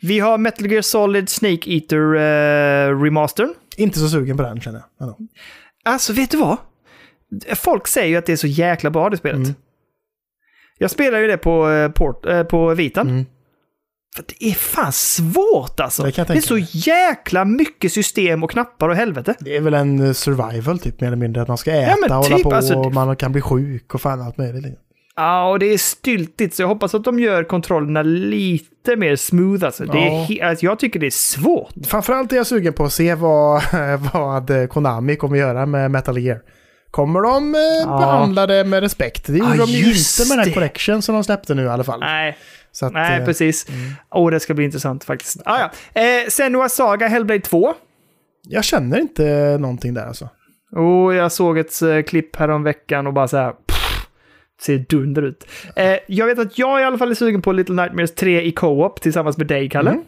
Vi har Metal Gear Solid Snake Eater uh, remastern. Inte så sugen på den känner jag. Ändå. Alltså, vet du vad? Folk säger ju att det är så jäkla bra det spelet. Mm. Jag spelar ju det på, eh, port, eh, på Vitan. Mm. För det är fan svårt alltså. Det Det är så mig. jäkla mycket system och knappar och helvete. Det är väl en eh, survival typ mer eller mindre. Att man ska äta Ja, och hålla typ, på alltså, och man kan bli sjuk och fan allt möjligt. Ja, och det är styltigt, så jag hoppas att de gör kontrollerna lite mer smooth. Alltså. Det är Ja. alltså, jag tycker det är svårt. Framförallt är jag sugen på att se vad, vad eh, Konami kommer göra med Metal Gear. Kommer de eh, behandla det med respekt? Det gjorde Ja, de ju inte med den collection som de släppte nu i alla fall. Nej, att, nej eh, precis. Åh, det ska bli intressant faktiskt. Ah, ja. eh, Senua Saga Hellblade 2. Jag känner inte någonting där alltså. Och jag såg ett eh, klipp veckan och bara så här... Pff, Ser dunder ut. Eh, jag vet att jag i alla fall är sugen på Little Nightmares 3 i co-op tillsammans med dig, Kalle. Mm.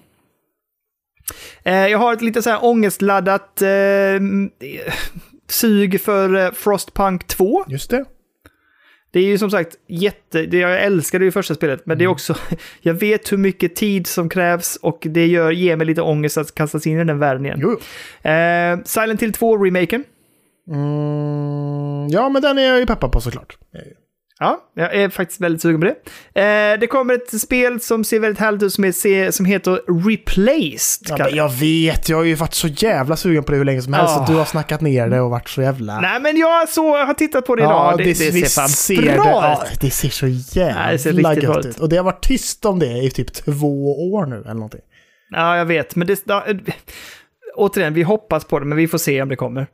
Eh, jag har ett lite så här ångestladdat eh, sug för eh, Frostpunk 2. Just det. Det är ju som sagt jätte... Det, jag älskade ju första spelet, men det är också... Jag vet hur mycket tid som krävs och det gör, ger mig lite ångest att kastas in i den världen igen. Eh, Silent Hill 2-remaken. Mm, ja, men den är jag ju peppad på såklart. Ja, jag är faktiskt väldigt sugen på det. Eh, det kommer ett spel som ser väldigt härligt ut som, är, som heter Replaced. Ja, jag vet, jag har ju varit så jävla sugen på det hur länge som helst. Ja. Och du har snackat ner det och varit så jävla... Nej, men jag så, har tittat på det idag. det, det, ser visst fan ser bra det, ut. det ser så det ser jävla gött ut. ut. Och det har varit tyst om det i typ två år nu eller någonting. Ja, jag vet. Men det... Ja, eh, återigen, vi hoppas på det, men vi får se om det kommer.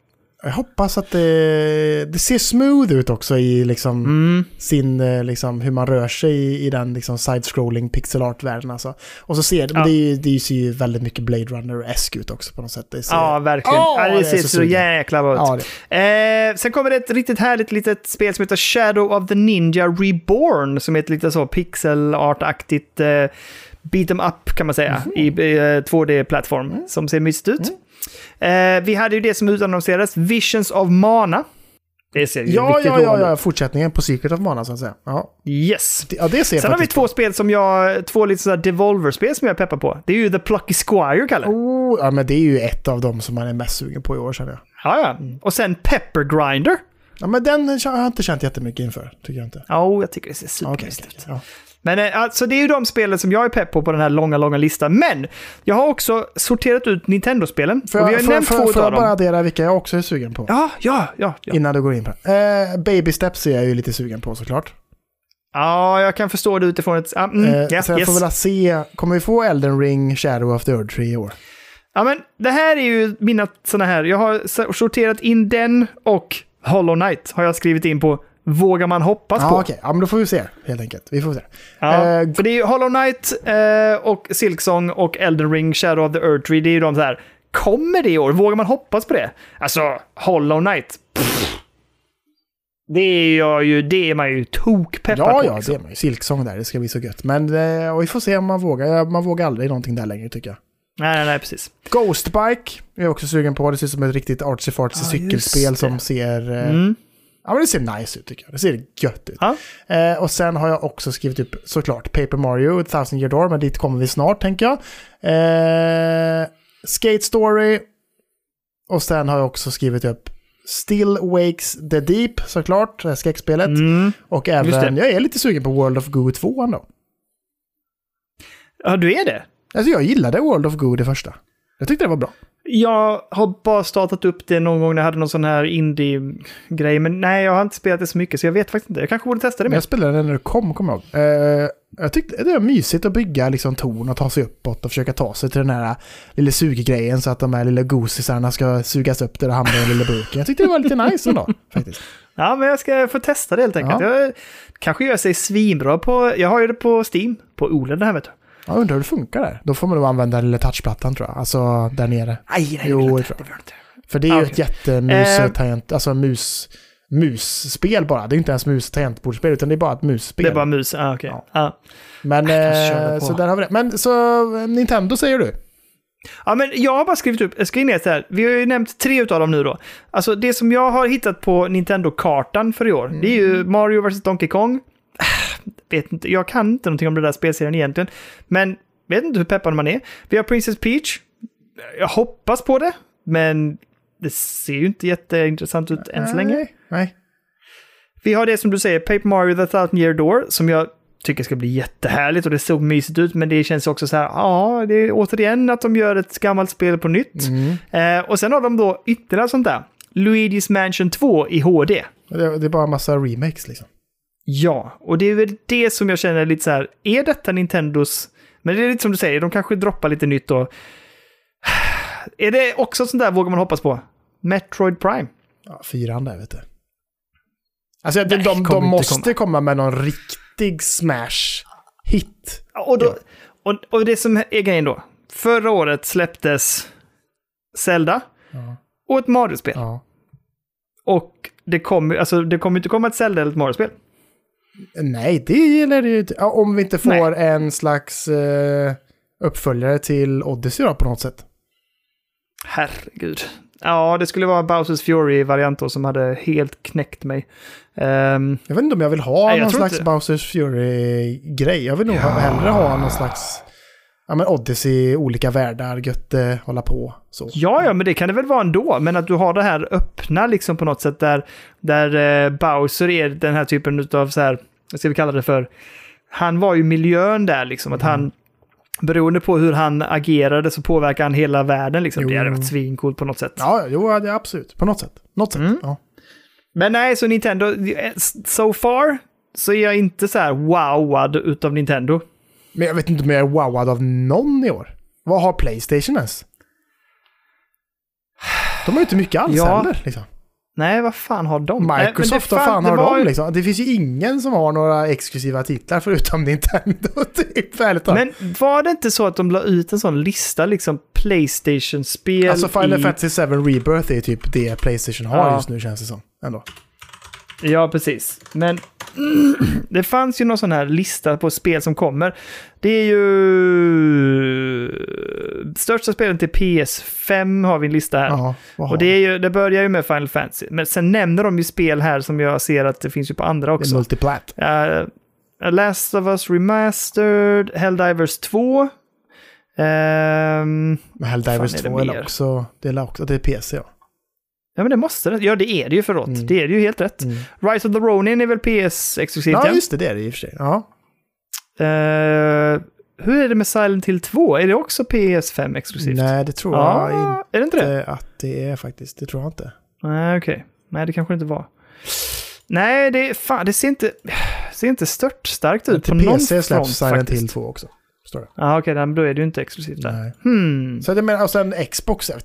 Jag hoppas att det, det ser smooth ut också i liksom Mm. sin, eh, liksom, hur man rör sig i, i den liksom side-scrolling pixel art-världen alltså. Och så ser Ja. det, det ser ju väldigt mycket Blade Runner-esk ut också på något sätt. Det ser, Ja, verkligen. Åh, ja, det, det ser så så, jäkla bra ut. Ja. Eh, sen kommer det ett riktigt härligt litet spel som heter Shadow of the Ninja Reborn, som är ett lite så pixel art-aktigt eh, beat em up kan man säga, Mhm. i eh, 2D-plattform, Mm. som ser mysigt ut. Eh, vi hade ju det som utannonserades, Visions of Mana. Det ser ju Ja, ja, ja, ja, fortsättningen på Secret of Mana så att säga. Ja, Yes. det, ja, det ser Sen har vi två spel som jag, två lite sådär Devolver-spel som jag peppar på. Det är ju The Plucky Squire, Kalle. Oh, ja, men det är ju ett av dem som man är mest sugen på i år känner jag. Ja, ja. Och sen Pepper Grinder. Ja, men den har jag inte känt jättemycket inför, tycker jag inte. Ja, jag tycker det ser supermysigt ut. ja. Men eh, alltså, det är ju de spelen som jag är pepp på på den här långa, långa listan. Men jag har också sorterat ut Nintendo-spelen. Får och vi har jag, får, nämnt får, två får jag utav bara addera vilka jag också är sugen på? Ja, ja, ja. Ja, Innan du går in på det. Eh, Baby Steps är jag ju lite sugen på såklart. ja jag kan förstå det utifrån ett... ja, Mm, Eh, så jag yes. får väl se, kommer vi få Elden Ring, Shadow of the Earth Tree i år? ja, men det här är ju mina sådana här... Jag har sorterat in den och Hollow Knight har jag skrivit in på Vågar man hoppas Ja, på? okej. Ja, men då får vi se helt enkelt. Vi får se. Ja, Eh, för det är ju Hollow Knight eh, och Silksong och Elden Ring, Shadow of the Earth Tree. Det är ju de så här. Kommer det i år? Vågar man hoppas på det? Alltså, Hollow Knight. pff. Det är, jag ju, det är man ju tokpeppad Ja, på. ja, liksom. det är man ju. Silksång där, det ska bli så gött. Men eh, vi får se om man vågar. Man vågar aldrig någonting där längre tycker jag. Nej, nej, nej, precis. Ghostbike är jag också sugen på. Det ser ut som ett riktigt artsy-fartsy Ja, cykelspel just det. som ser... eh, Mm. Ja, men det ser nice ut tycker jag. Det ser gött ut. Ja. Eh, och sen har jag också skrivit upp såklart Paper Mario, Thousand Year Door, men dit kommer vi snart tänker jag. Eh, Skate Story. Och sen har jag också skrivit upp Still Wakes the Deep såklart, skräckspelet. Mm. Och även, jag är lite sugen på World of Goo 2 då. Ja, du är det? Alltså jag gillade World of Goo det första. Jag tyckte det var bra. Jag har bara startat upp det någon gång när jag hade någon sån här indie-grej. Men nej, jag har inte spelat det så mycket så jag vet faktiskt inte. Jag kanske borde testa det mer. jag spelade den när det kom, kommer jag ihåg. Eh, jag tyckte det var mysigt att bygga liksom torn och ta sig uppåt och försöka ta sig till den här lilla suggrejen så att de här lilla gosisarna ska sugas upp där och hamna i den lilla burken. Jag tyckte det var lite nice ändå, faktiskt. Ja, men jag ska få testa det helt enkelt. Ja. Jag kanske gör sig svinbra på... Jag har ju det på Steam. På OLED här vet du. Jag undrar hur det funkar där. Då får man nog använda den lilla touchplattan tror jag. Alltså där nere. Nej, nej, Jo, det det tror. Det jag inte. För det är ju Ah, ett okej. jättemus Eh. alltså mus, musspel bara. Det är inte ens mus tangentbordsspel utan det är bara ett musspel. Det är bara mus. Ah, okej. Ja. Ja. Men Ah, kanske kör eh, det så där har vi det. Men så eh, Nintendo säger du? ja, men jag har bara skrivit upp, jag skriver ner så här. Vi har ju nämnt tre utav dem nu då. Alltså det som jag har hittat på Nintendo-kartan för i år, det är ju Mario vs Donkey Kong. Vet inte, jag kan inte någonting om den där spelserien egentligen. Men vet inte hur peppad man är. Vi har Princess Peach. Jag hoppas på det, men det ser ju inte jätteintressant ut än så länge. Nej, Nej. Vi har det som du säger, Paper Mario The Thousand Year Door, som jag tycker ska bli jättehärligt och det såg mysigt ut, men det känns också så här, ja, det är återigen att de gör ett gammalt spel på nytt. Mm. Eh, och sen har de då ytterligare sånt där, Luigi's Mansion 2 i HD. Det, det är bara en massa remakes liksom. Ja, och det är väl det som jag känner lite så här, är detta Nintendos... Men det är lite som du säger, de kanske droppar lite nytt och... Är det också sånt där vågar man hoppas på? Metroid Prime? Ja, fyran där vet du. Alltså de, Nej, de, de inte måste komma med någon riktig smash-hit. Ja, Och, då, och, och det som är grejen då. Förra året släpptes Zelda Ja. och ett Mario-spel. Ja. Och det kommer alltså, det kommer inte komma ett Zelda eller ett Mario-spel. Nej, det gäller ju inte. Ja, Om vi inte får en slags eh, uppföljare till Odyssey då på något sätt. Herregud. Ja, det skulle vara Bowsers Fury-variant då som hade helt knäckt mig. Ehm, Jag vet inte om jag vill ha Nej, någon slags inte- Bowsers Fury-grej. Jag vill nog hellre ha någon slags ja, men Odyssey, olika världar, gött eh, hålla på. Så. ja, ja, men det kan det väl vara ändå. Men att du har det här öppna liksom på något sätt där, där eh, Bowser är den här typen av så här, vad ska vi kalla det för? Han var ju miljön där liksom, att han Beroende på hur han agerade så påverkar han hela världen liksom. Det hade Jo. varit svincoolt på något sätt. Ja, jo, ja, det är absolut. På något sätt. Något sätt. Mm. Ja. Men nej, så Nintendo, eh, so far så är jag inte så här wowad utav Nintendo. Men jag vet inte om jag är wowad av någon i år. Vad har Playstation ens? De har ju inte mycket alls Ja. heller. Liksom. Nej, vad fan har de? Microsoft, vad fan det har var de ju- liksom? Det finns ju ingen som har några exklusiva titlar förutom Nintendo. typ. Men var det inte så att de la ut en sån lista, liksom Playstation-spel Alltså Final i... Fantasy 7 Rebirth är typ det Playstation har Ja. just nu känns det som. Ändå. Ja, precis. Men det fanns ju någon sån här lista på spel som kommer. Det är ju... Största spelen till PS5 har vi en lista här. Har Och det, är ju, det börjar ju med Final Fantasy. Men sen nämner de ju spel här som jag ser att det finns ju på andra det är också. multiplat. Uh, Last of Us Remastered, Helldivers 2. Ehm, Men Helldivers Fan, är det 2 är mer? också, det är också, det är PC ja. Ja men det måste det. Ja det är det ju förlåt. Mm. Det är det ju helt rätt. Mm. Rise of the Ronin är väl PS-exklusivt Ja, just det, det är det i och för sig. Ja. Eh, hur är det med Silent Hill 2? Är det också PS5-exklusivt? Nej, det tror jag Ja, är det inte det? inte att det är faktiskt. Det tror jag inte. Nej, okej. Nej, det kanske inte var. Nej, det, fan, det ser inte, ser inte stört starkt ut på någon PC front släpps Silent faktiskt. Hill 2 också. Förstår du? Ja, okej, okay, då är det ju inte exklusivt där. Nej. Hmm. Så det menar, och sen Xbox, jag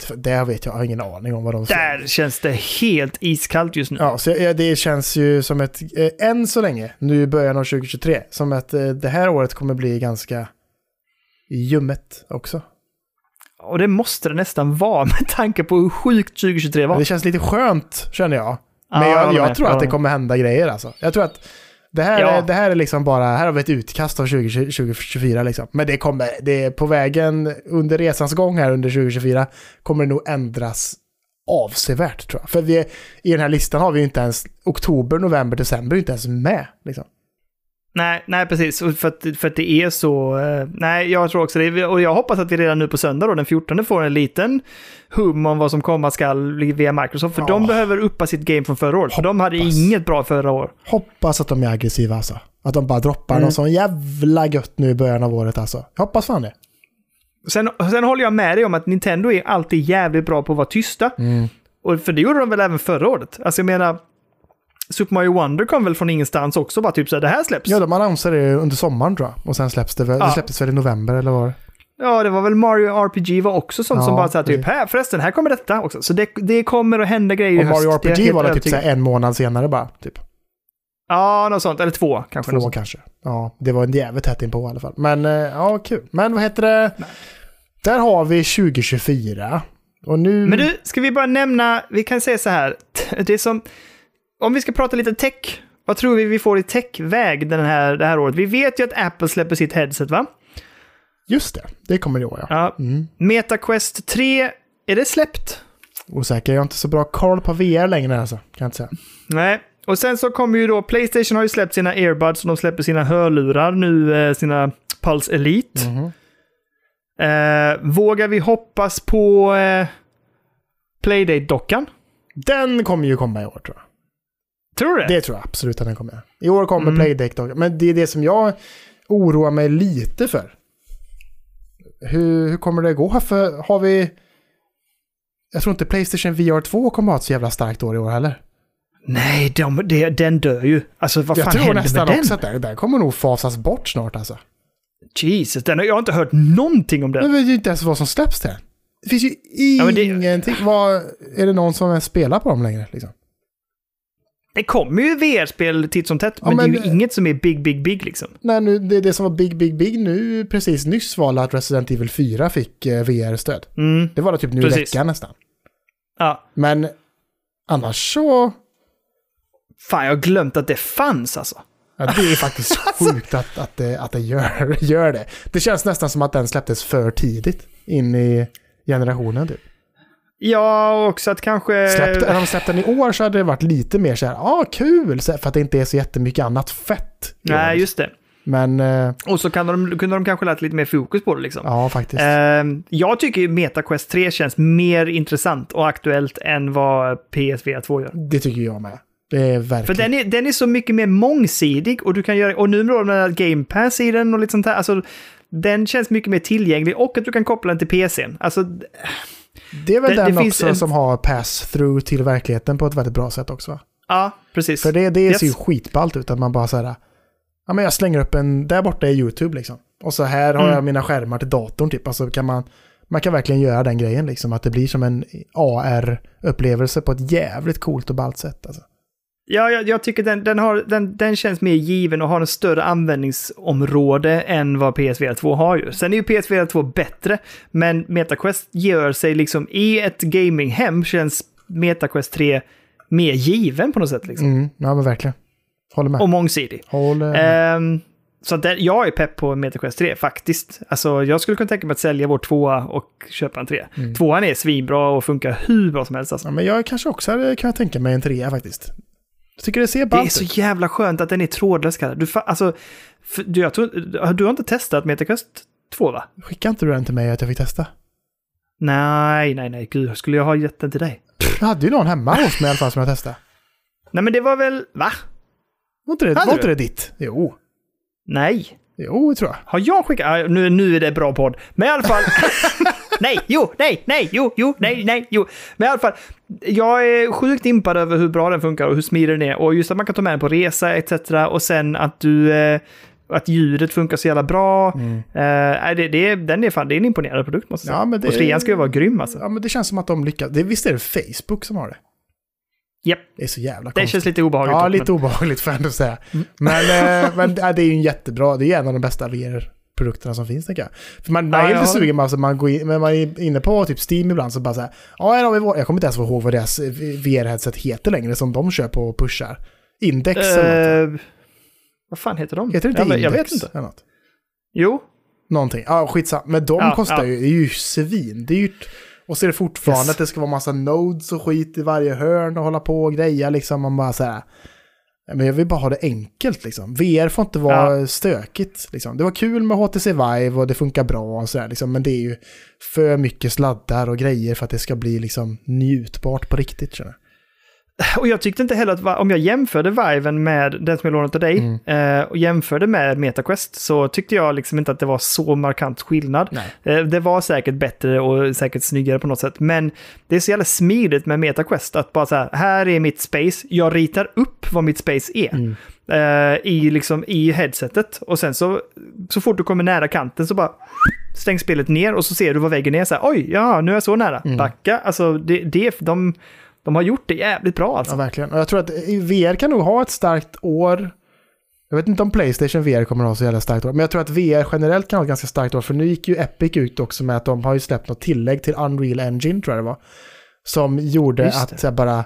vet- jag, jag har ingen aning om vad de Där känns det helt iskallt just nu. Ja, så jag- det känns ju som ett, eh, än så länge, nu i början av 2023, som att eh, det här året kommer bli ganska ljummet också. Och det måste det nästan vara med tanke på hur sjukt 2023 var. Det känns lite skönt, känner jag. Ja, Men jag, håller jag med, tror jag att det kommer hända grejer alltså. Jag tror att det här, Ja. är, det här är liksom bara, här har vi ett utkast av 20, 2024 liksom. Men det kommer, det är på vägen under resans gång här under 2024 kommer det nog ändras avsevärt tror jag. För vi, i den här listan har vi ju inte ens oktober, november, december inte ens med. Liksom. Nej, nej, precis. För att, för att det är så... eh, nej, jag tror också det. Och jag hoppas att vi redan nu på söndag, då, den 14, får en liten hum om vad som komma skall via Microsoft. För Ja. de behöver uppa sitt game från förra året. För de hade inget bra förra år. Hoppas att de är aggressiva alltså. Att de bara droppar Mm. någon sån jävla gött nu i början av året alltså. Jag hoppas fan det. Sen, sen håller jag med dig om att Nintendo är alltid jävligt bra på att vara tysta. Mm. Och för det gjorde de väl även förra året. Alltså jag menar, Super Mario Wonder kom väl från ingenstans också, bara typ så här, det här släpps. Ja, de annonserade det under sommaren tror jag. Och sen släpps det väl, Ja. det släpptes väl i november eller vad? Ja, det var väl Mario RPG var också sånt Ja, som bara så här, typ, här förresten, här kommer detta också. Så det, det kommer att hända grejer Och höst. Mario jag RPG var det typ så här en månad senare bara. Typ. Ja, något sånt. Eller två kanske. Två kanske. Ja, det var en jävligt tätt inpå i alla fall. Men eh, ja, kul. Men vad heter det? Där har vi 2024. Och nu... Men du, ska vi bara nämna, vi kan säga så här, det som, om vi ska prata lite tech, vad tror vi vi får i techväg den här, det här året? Vi vet ju att Apple släpper sitt headset, va? Just det, det kommer i år ja. Ja. Mm. MetaQuest 3, är det släppt? Osäker, jag har inte så bra koll på VR längre alltså. Kan jag inte säga. Nej. Och sen så kommer ju då, Playstation har ju släppt sina earbuds och de släpper sina hörlurar nu, eh, sina Pulse Elite. Mhm. Eh, vågar vi hoppas på eh, Playdate-dockan? Den kommer ju komma i år tror jag. Tror du det? Det tror jag absolut att den kommer. I år kommer Mm. Playdeck dock. Men det är det som jag oroar mig lite för. Hur, hur kommer det gå? För har vi... Jag tror inte Playstation VR 2 kommer ha ett så jävla starkt år i år heller. Nej, de, det, den dör ju. Alltså vad jag fan tror händer nästan med den? också att den, den kommer nog fasas bort snart alltså. Jesus, den, jag har inte hört någonting om Men den. vi vet ju inte ens vad som släpps den. Det finns ju men det- ingenting. Vad, är det någon som ens spelar på dem längre? Liksom? Det kommer ju VR-spel titt som tätt, Ja, men, det är men- ju inget som är big, big, big liksom. Nej, nu, det, det som var Big Big Big nu precis nyss var att Resident Evil 4 fick eh, VR-stöd. Mm, Det var det typ nu i Precis. veckan nästan. ja. Men annars så... Fan, jag har glömt att det fanns alltså. Ja, det är faktiskt sjukt att, att, det, att det gör, gör det. Det känns nästan som att den släpptes för tidigt in i generationen. Typ. Ja, också att kanske... Släppt, hade de släppt den i år så hade det varit lite mer så här, ah, kul, så här, för att det inte är så jättemycket annat fett. Nej, just det. Men, eh, Och så kan de, kunde de kanske lagt lite mer fokus på det liksom. ja faktiskt. Ehm, jag tycker ju MetaQuest 3 känns mer intressant och aktuellt än vad PSVR 2 gör. Det tycker jag med. Det är verkligen... För den är, den är så mycket mer mångsidig och du kan göra, och nu med med Game Pass i den och lite sånt här, alltså den känns mycket mer tillgänglig och att du kan koppla den till PCn. Alltså, det är väl det- det den finns också en- som har pass-through till verkligheten på ett väldigt bra sätt också. va? ja, precis. För det, det Yes. ser ju skitballt ut att man bara så här, ja men jag slänger upp en, där borta är YouTube liksom. Och så här har Mm. jag mina skärmar till datorn typ. Alltså kan man, man kan verkligen göra den grejen liksom. Att det blir som en AR-upplevelse på ett jävligt coolt och ballt sätt. Alltså. Ja, jag, jag tycker den, den, har, den, den känns mer given och har en större användningsområde än vad PSVR 2 har ju. Sen är ju PSVR 2 bättre, men MetaQuest gör sig liksom i ett gaminghem känns MetaQuest 3 mer given på något sätt liksom. Mm, ja men verkligen. Håller med. Och mångsidig. Håller med. Ehm, så där, jag är pepp på MetaQuest 3 faktiskt. Alltså jag skulle kunna tänka mig att sälja vår tvåa och köpa en 3. Mm. Tvåan är svinbra och funkar hur bra som helst. Alltså. Ja, men jag kanske också hade kunnat tänka mig en trea faktiskt. Jag tycker det ser Det är ballt så jävla skönt att den är trådlös. Kalle. Du, fa- alltså, för, du, jag tror, du har inte testat MetaQuest 2 va? Skickade inte du den till mig att jag fick testa? Nej, nej, nej, gud, skulle jag ha gett den till dig? Jag hade ju någon hemma hos mig i alla fall som jag testade. Nej, men det var väl, va? Var inte det, Hade var inte du? det ditt? Jo. Nej. Jo, tror jag. Har jag skickat? Ah, nu, nu är det bra podd. Men i alla fall. nej, jo, nej, nej, jo, jo, nej, nej, jo. Men i alla fall. Jag är sjukt impad över hur bra den funkar och hur smidig den är. Och just att man kan ta med den på resa etc. Och sen att du... Eh, att ljudet funkar så jävla bra. Mm. Nej, det, det, den är fan, det är en imponerande produkt måste jag säga. Ja, det- Och trean ska ju vara grym alltså. Ja, men det känns som att de lyckas. Det, visst är det Facebook som har det? Japp, Det är så jävla det konstigt. känns lite obehagligt. Ja, dock, lite men- obehagligt jag ändå säga. Men, eh, men det är ju en jättebra, det är en av de bästa VR-produkterna som finns tycker jag. För man, man Ja, är lite sugen, men alltså, man, går in, men man är inne på typ Steam ibland så bara så här, ja, här har vi vår, jag kommer inte ens ihåg vad deras VR-headset heter längre som de kör på och pushar. Index eller något. Eh, vad fan heter de? Heter det inte jag, vet- Index? jag vet inte. Eller något? Jo, Någonting. Ja, skitsamma. Men de Ja, kostar ja. ju, det är ju svindyrt. Och så är det fortfarande Yes. att det ska vara massa nodes och skit i varje hörn och hålla på och greja liksom. Man bara så här. "Ja, Men jag vill bara ha det enkelt liksom. VR får inte vara stökigt. Liksom. Det var kul med HTC Vive och det funkar bra och sådär. Liksom, men det är ju för mycket sladdar och grejer för att det ska bli liksom njutbart på riktigt. Känner. Och jag tyckte inte heller att, om jag jämförde Viven med den som jag lånade till dig, Mm. eh, och jämförde med MetaQuest, så tyckte jag liksom inte att det var så markant skillnad. Eh, det var säkert bättre och säkert snyggare på något sätt, men det är så jävla smidigt med MetaQuest, att bara så här, här är mitt space, jag ritar upp vad mitt space är. Mm. eh, i, liksom, i headsetet. Och sen så, så fort du kommer nära kanten så bara stängs spelet ner och så ser du vad väggen är. Så här, Oj, ja, nu är jag så nära. Mm. Backa. Alltså, det, det, de, de har gjort det jävligt bra alltså. Ja, verkligen. Och jag tror att i VR kan nog ha ett starkt år. Jag vet inte om Playstation VR kommer att ha så jävla starkt år, men jag tror att VR generellt kan ha ett ganska starkt år, för nu gick ju Epic ut också med att de har ju släppt något tillägg till Unreal Engine, tror jag det var. Som gjorde att här, bara,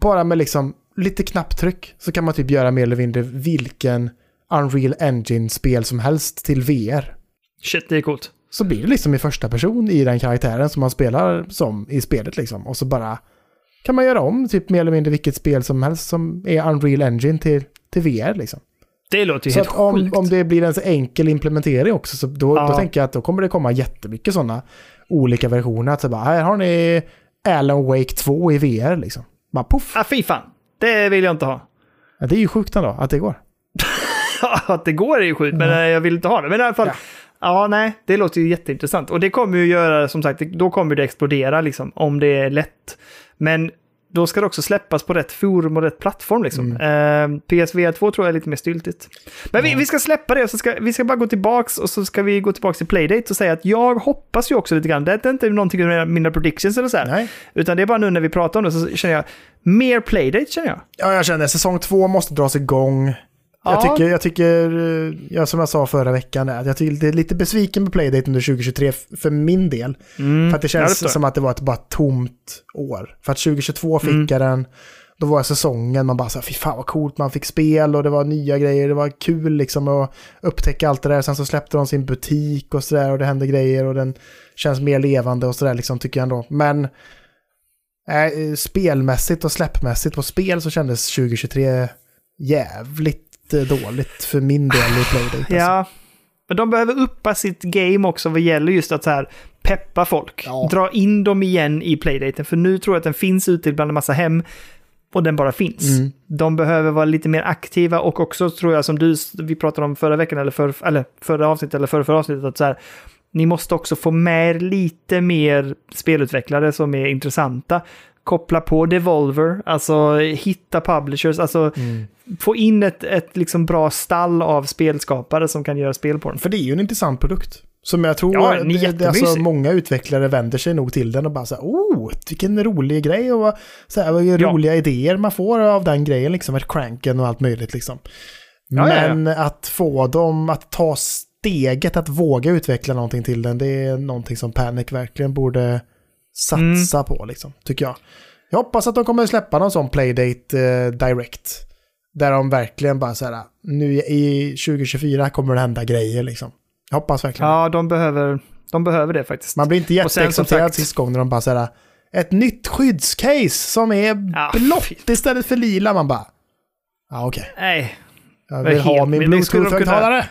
bara med liksom lite knapptryck så kan man typ göra mer eller mindre vilken Unreal Engine-spel som helst till VR. Shit, det är coolt. Så blir det liksom i första person i den karaktären som man spelar som i spelet liksom. Och så bara kan man göra om typ mer eller mindre vilket spel som helst som är Unreal Engine till, till VR liksom. Det låter ju Så helt om, sjukt. om det blir en så enkel implementering också så då, Ja. då tänker jag att då kommer det komma jättemycket sådana olika versioner. Att så bara, här har ni Alan Wake 2 i VR liksom. Bara poff. Ah, fy fan. Det vill jag inte ha. Ja, det är ju sjukt ändå att det går. att det går är ju sjukt, men eh, jag vill inte ha det. Men i alla fall, Ja. ja. nej, det låter ju jätteintressant. Och det kommer ju göra, som sagt, då kommer det explodera liksom, om det är lätt. Men då ska det också släppas på rätt forum och rätt plattform liksom. Mm. Eh, PSVR 2 tror jag är lite mer styltigt. Men vi, vi ska släppa det och så ska vi ska bara gå tillbaks och så ska vi gå tillbaks till Playdate och säga att jag hoppas ju också lite grann, det är inte någonting med mina predictions eller så här. Nej. Utan det är bara nu när vi pratar om det så känner jag, mer Playdate känner jag. Ja, jag känner säsong två måste dras igång. Jag Ja. tycker, jag tycker, eh, ja, som jag sa förra veckan, att jag tycker det är lite besviken på Playdate under 2023 f- för min del. För att det ja, det känns förstår jag. som att det var ett bara tomt år. För att 2022 fick Mm. jag den, Då var säsongen, man bara så här, fy fan vad coolt, man fick spel och det var nya grejer, det var kul liksom att upptäcka allt det där. Sen så släppte de sin butik och sådär och det hände grejer och den känns mer levande och sådär liksom tycker jag ändå. Men äh, spelmässigt och släppmässigt på spel så kändes 2023 jävligt dåligt för min del i Playdate. Alltså. Ja, men de behöver uppa sitt game också vad gäller just att så här peppa folk. Ja. Dra in dem igen i playdaten, för nu tror jag att den finns ute bland en massa hem och den bara finns. Mm. De behöver vara lite mer aktiva och också tror jag som du, vi pratade om förra veckan eller, för, eller förra avsnittet eller förra, förra avsnittet, att så här, ni måste också få med lite mer spelutvecklare som är intressanta. Koppla på Devolver, alltså hitta publishers, alltså Mm. få in ett, ett liksom bra stall av spelskapare som kan göra spel på den. För det är ju en intressant produkt. Som jag tror, Ja, det, det, alltså, många utvecklare vänder sig nog till den och bara så här, oh, vilken rolig grej och så här, vad Ja. roliga idéer man får av den grejen, liksom, ett cranken och allt möjligt liksom. Ja. Men att få dem att ta steget att våga utveckla någonting till den, det är någonting som Panic verkligen borde satsa Mm. på, liksom, tycker jag. Jag hoppas att de kommer släppa någon sån Playdate eh, Direct. Där de verkligen bara så här, nu i 2024 kommer det hända grejer liksom. Jag hoppas verkligen. Ja, de behöver, de behöver det faktiskt. Man blir inte jätteexalterad sist gång när de bara säger ett nytt skyddscase som är Ja, blått fy. istället för lila. Man bara, ja okej, Nej. jag vill ha min bluetooth-högtalare.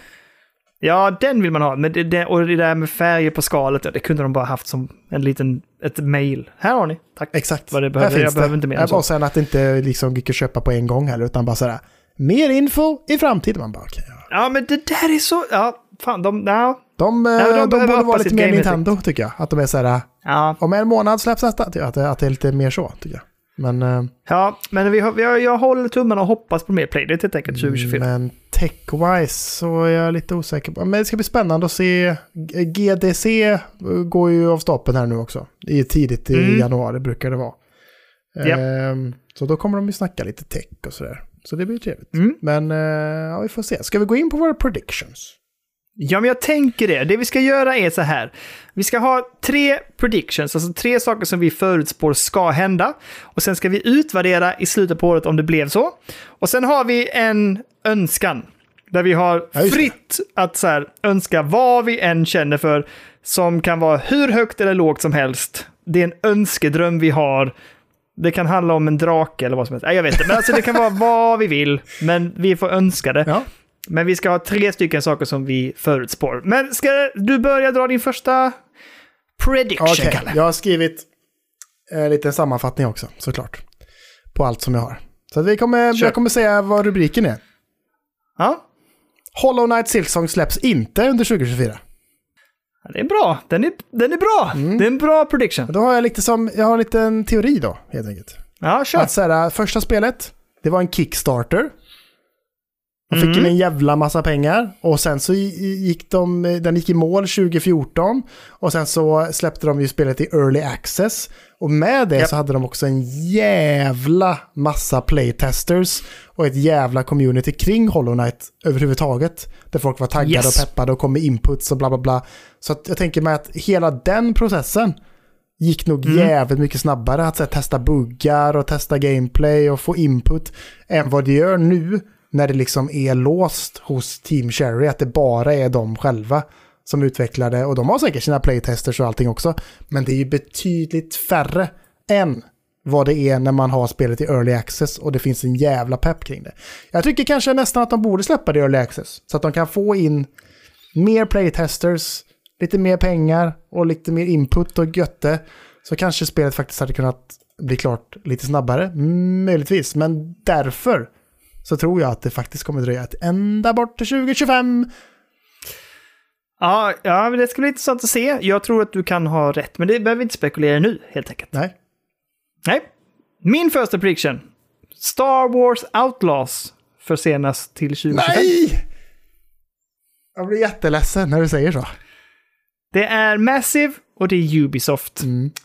Ja, den vill man ha. Men det, det, och det där med färger på skalet, ja, det kunde de bara haft som en liten, ett mail. Här har ni. Tack. Exakt, Vad det behöver- jag behöver inte mer än så. bara sen att det inte liksom gick att köpa på en gång heller, utan bara sådär, mer info i framtiden. Man bara, okej. ja. Ja, men det där är så... Ja, fan, de... Ja. De, eh, de de, borde vara lite mer Nintendo tycker jag. Att de är sådär, Ja, om en månad släpps nästa. Att, det- att det är lite mer så, tycker jag. Men, eh, ja men vi har, jag håller tummarna och hoppas på mer Playdate helt enkelt 2024. Men tech-wise så är jag lite osäker på. Men det ska bli spännande att se. GDC går ju av stapeln här nu också. I tidigt i Mm. januari brukar det vara. Japp. Ehm, så då kommer de ju snacka lite tech och sådär. Så det blir trevligt. Mm. Men eh, ja, vi får se. Ska vi gå in på våra predictions? Ja, men jag tänker det. Det vi ska göra är så här. Vi ska ha tre predictions, alltså tre saker som vi förutspår ska hända. Och sen ska vi utvärdera i slutet på året om det blev så. Och sen har vi en önskan. Där vi har fritt att så här, önska vad vi än känner för. Som kan vara hur högt eller lågt som helst. Det är en önskedröm vi har. Det kan handla om en drake eller vad som helst. Nej, jag vet inte. Men alltså det kan vara vad vi vill. Men vi får önska det. Ja. Men vi ska ha tre stycken saker som vi förutspår. Men ska du börja dra din första prediction, Okej, Kalle? jag har skrivit en liten sammanfattning också, såklart. På allt som jag har. Så vi kommer, Kör. jag kommer säga vad rubriken är. Ja, Hollow Knight Silksong släpps inte under 2024. det är bra. Den är, den är bra. Mm. Det är en bra prediction. Då har jag lite som, jag har en liten teori då, helt enkelt. Ja, kör. Att så här, första spelet, det var en Kickstarter. De fick Mm. en jävla massa pengar och sen så gick de, den gick i mål 2014 och sen så släppte de ju spelet i Early Access. Och med det Japp. så hade de också en jävla massa playtesters och ett jävla community kring Hollow Knight överhuvudtaget. Där folk var taggade Yes. och peppade och kom med inputs och bla bla bla. Så jag tänker mig att hela den processen gick nog Mm. jävligt mycket snabbare att här, testa buggar och testa gameplay och få input än vad det gör nu när det liksom är låst hos Team Cherry, att det bara är de själva som utvecklar det. Och de har säkert sina playtesters och allting också, men det är ju betydligt färre än vad det är när man har spelet i Early Access och det finns en jävla pepp kring det. Jag tycker kanske nästan att de borde släppa det i Early Access, så att de kan få in mer playtesters, lite mer pengar och lite mer input och götte. Så kanske spelet faktiskt hade kunnat bli klart lite snabbare, möjligtvis. Men därför så tror jag att det faktiskt kommer dröja ett ända bort till 2025. Ja, ja, det ska bli intressant att se. Jag tror att du kan ha rätt, men det behöver vi inte spekulera nu, helt enkelt. Nej. Nej. Min första prediction. Star Wars Outlaws försenas till 2025. Nej! Jag blir jätteledsen när du säger så. Det är Massive och det är Ubisoft.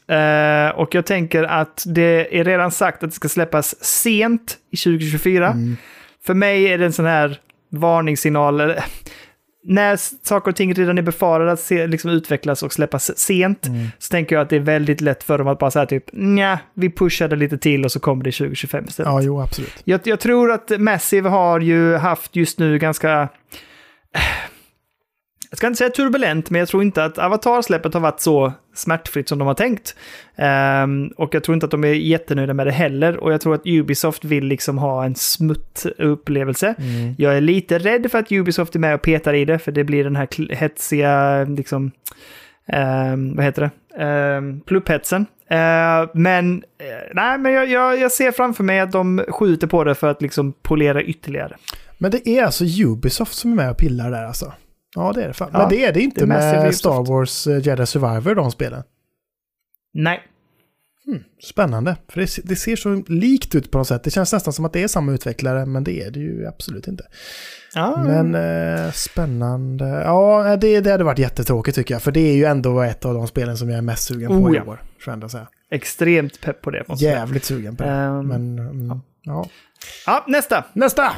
Eh, och jag tänker att det är redan sagt att det ska släppas sent i 2024. För mig är det en sån här varningssignal. när saker och ting redan är befarade att se, liksom utvecklas och släppas sent, så tänker jag att det är väldigt lätt för dem att bara säga typ nja, vi pushar det lite till och så kommer det 2025 istället. Ja, jo, absolut. Jag, jag tror att Massive har ju haft just nu ganska... Jag ska inte säga turbulent, men jag tror inte att Avatar-släppet har varit så smärtfritt som de har tänkt. Ehm, och jag tror inte att de är jättenöjda med det heller. Och jag tror att Ubisoft vill liksom ha en smutt upplevelse. Jag är lite rädd för att Ubisoft är med och petar i det, för det blir den här hetsiga, liksom, ehm, vad heter det? Um, plupphetsen. Eh, men eh, nej, men jag, jag, jag ser framför mig att de skjuter på det för att liksom polera ytterligare. Men det är alltså Ubisoft som är med och pillar där alltså? Ja, det är det fan. Ja, Men det är det inte det med. Star Wars eh, Jedi Survivor, de spelen. Nej. Spännande, för det, det ser så likt ut på något sätt. Det känns nästan som att det är samma utvecklare, men det är det ju absolut inte. Ja, Men eh, spännande. Ja, det, det hade varit jättetråkigt tycker jag. För det är ju ändå ett av de spelen som jag är mest sugen på Oh, i ja. år. Jag säga. extremt pepp på det. jag säga. Jävligt sugen på det. Ehm, Men, mm, ja. Ja, nästa. Nästa!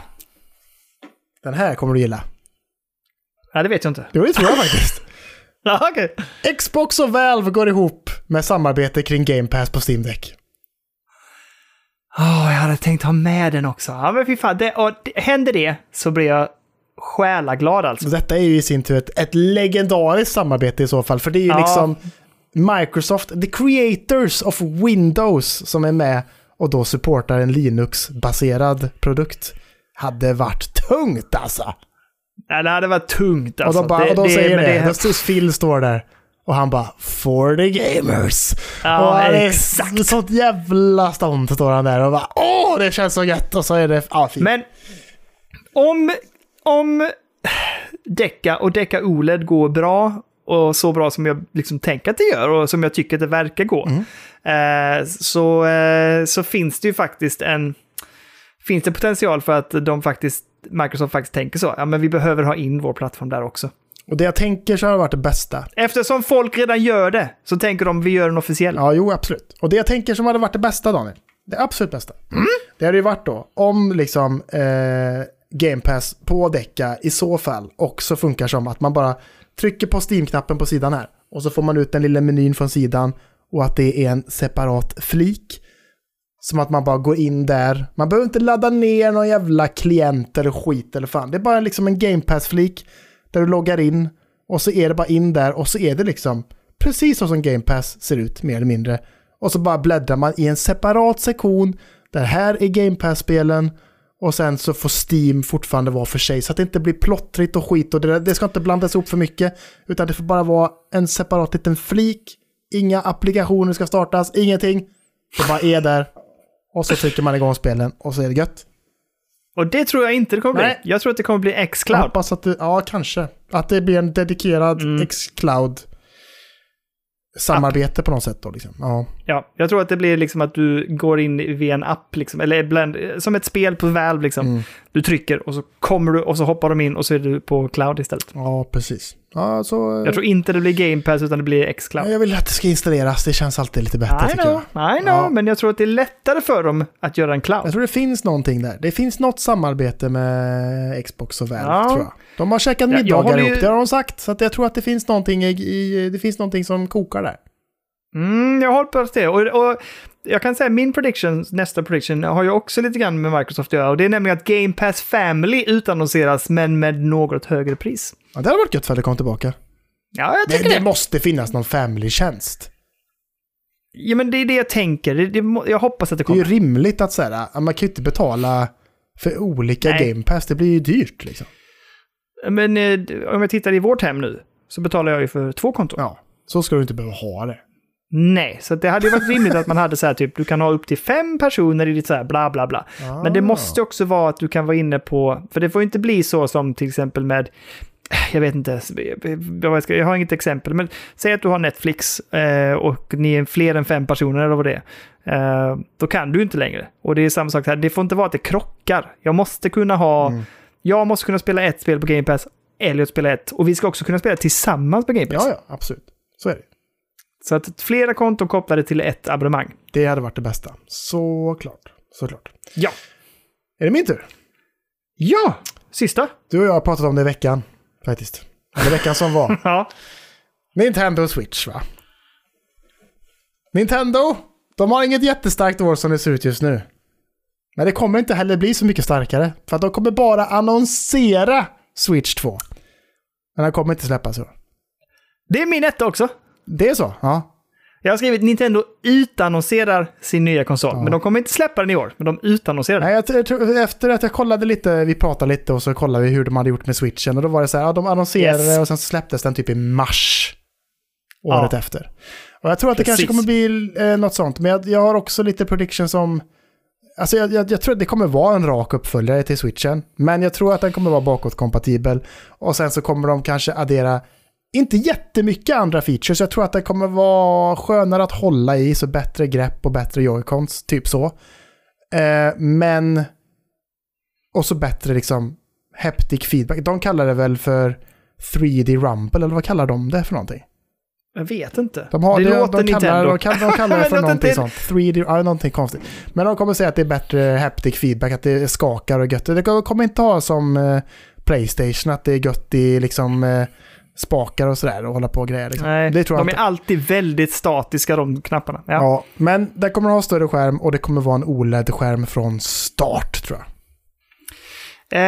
Den här kommer du gilla. Ja, det vet jag inte. Jo, det tror jag faktiskt. Ja, okej. Xbox och Valve går ihop med samarbete kring Game Pass på Steam Deck. Åh, jag hade tänkt ha med den också. Ja, men fy fan. Det, och, det, händer det så blir jag själaglad alltså. Så detta är ju i sin tur ett, ett legendariskt samarbete i så fall. För det är ju Ja. liksom Microsoft, the creators of Windows, som är med och då supportar en Linux-baserad produkt. Hade varit tungt alltså. Ja, det hade varit tungt alltså. och de, bara, Det- och de det- säger det. det. Phil står där. Och han bara “For the gamers”. Ja, och han är exakt. Sånt jävla stånd står han där och bara “Åh, det känns så gött” och så är det... Ja, fint. Men om, om Deca och Deca OLED går bra och så bra som jag liksom tänker att det gör och som jag tycker att det verkar gå, eh, så, eh, så finns det ju faktiskt en finns det potential för att de faktiskt, Microsoft faktiskt tänker så. Ja, men vi behöver ha in vår plattform där också. Och det jag tänker så har det varit det bästa. Eftersom folk redan gör det, så tänker de vi gör en officiell. Ja, jo, absolut. Och det jag tänker som hade varit det bästa, Daniel. Det absolut bästa. Det hade ju varit då om liksom eh, Game Pass på Deca i så fall också funkar som att man bara trycker på Steam-knappen på sidan här. Och så får man ut den lilla menyn från sidan och att det är en separat flik. Som att man bara går in där. Man behöver inte ladda ner någon jävla klient eller skit eller fan. Det är bara liksom en Game Pass-flik där du loggar in och så är det bara in där och så är det liksom precis så som Game Pass ser ut mer eller mindre. Och så bara bläddrar man i en separat sektion där här är Game Pass-spelen och sen så får Steam fortfarande vara för sig så att det inte blir plottrigt och skit och det, det ska inte blandas ihop för mycket utan det får bara vara en separat liten flik. Inga applikationer ska startas, ingenting. Det bara är där och så trycker man igång spelen och så är det gött. Och det tror jag inte det kommer Nej. bli. Jag tror att det kommer bli Jag X-Cloud. hoppas att det, ja kanske. Att det blir en dedikerad Mm. X-Cloud samarbete på något sätt då liksom. Ja. Ja, jag tror att det blir liksom att du går in via en app, liksom, eller ibland, som ett spel på Valve. Liksom. Mm. Du trycker och så kommer du och så hoppar de in och så är du på Cloud istället. ja, precis. Ja, så... Jag tror inte det blir Game Pass utan det blir X-Cloud. Jag vill att det ska installeras, det känns alltid lite bättre I tycker know, jag. I know, Ja. men jag tror att det är lättare för dem att göra en Jag cloud. tror det finns någonting där. Det finns något samarbete med Xbox och Valve Ja. tror jag. De har käkat jag middagar håller ju- ihop, det har de sagt. Så att jag tror att det finns någonting, i, det finns någonting som kokar där. Mm, jag hoppas det. Och, och jag kan säga min prediction, nästa prediction, har ju också lite grann med Microsoft att göra. Och det är nämligen att Game Pass Family utannonseras, men med något högre pris. Ja, det hade varit gött för att det kom tillbaka. Ja, jag tycker det det. måste finnas någon family-tjänst. Ja, men det är det jag tänker. Det, det, jag hoppas att det Det är ju kommer. rimligt att säga, man kan ju inte betala för olika Nej. Game Pass, det blir ju dyrt liksom. Men eh, om jag tittar i vårt hem nu, så betalar jag ju för två konton. Ja, så ska du inte behöva ha det. Nej, så det hade ju varit rimligt att man hade så här typ, du kan ha upp till fem personer i ditt så här bla bla bla. Men det Ah. måste också vara att du kan vara inne på, för det får inte bli så som till exempel med, jag vet inte, vad jag, har inget exempel, men säg att du har Netflix eh, och ni är fler än fem personer eller vad det är. Eh, då kan du inte längre. Och det är samma sak här, det får inte vara att det krockar. Jag måste kunna ha, Mm. Jag måste kunna spela ett spel på Game Pass, Elliot spela ett, och vi ska också kunna spela tillsammans på Game Pass. Ja, ja, absolut. Så är det. Så att flera konton kopplade till ett abonnemang. Det hade varit det bästa. Såklart. Såklart. Ja. Är det min tur? Ja! Sista. Du och jag har pratat om det i veckan. faktiskt. Eller veckan som var. Ja. Nintendo Switch va? Nintendo, de har inget jättestarkt år som det ser ut just nu. Men det kommer inte heller bli så mycket starkare. För att de kommer bara annonsera Switch 2. Men den kommer inte släppas i år. Det är min etta också. Det är så? Ja. Jag har skrivit Nintendo utannonserar sin nya konsol. Ja. Men de kommer inte släppa den i år. Men de utannonserar den. Nej, jag, tror- efter att jag kollade lite, vi pratade lite och så kollade vi hur de hade gjort med switchen. Och då var det så här, ja, de annonserade Yes. och sen släpptes den typ i mars. Året Ja. efter. Och jag tror att det Precis. kanske kommer bli eh, något sånt. Men jag, jag har också lite predictions om... Alltså jag, jag, jag tror att det kommer vara en rak uppföljare till switchen. Men jag tror att den kommer vara bakåtkompatibel. Och sen så kommer de kanske addera, inte jättemycket andra features. Jag tror att den kommer vara skönare att hålla i, så bättre grepp och bättre joycons, typ så. Eh, men... Och så bättre liksom heptic feedback. De kallar det väl för 3D rumble, eller vad kallar de det för någonting? Jag vet inte. De, har, det det, låter de, kallar, Nintendo. de, kallar, de kallar det för någonting sånt. 3D, ja, någonting konstigt. Men de kommer säga att det är bättre haptic feedback, att det skakar och gött. Det kommer inte ha som eh, Playstation, att det är gött i liksom eh, spakar och sådär och hålla på och grejer. Liksom. Nej, de är inte. alltid väldigt statiska de knapparna. Ja. Ja. men det kommer ha större skärm och det kommer vara en OLED-skärm från start tror jag. Eh,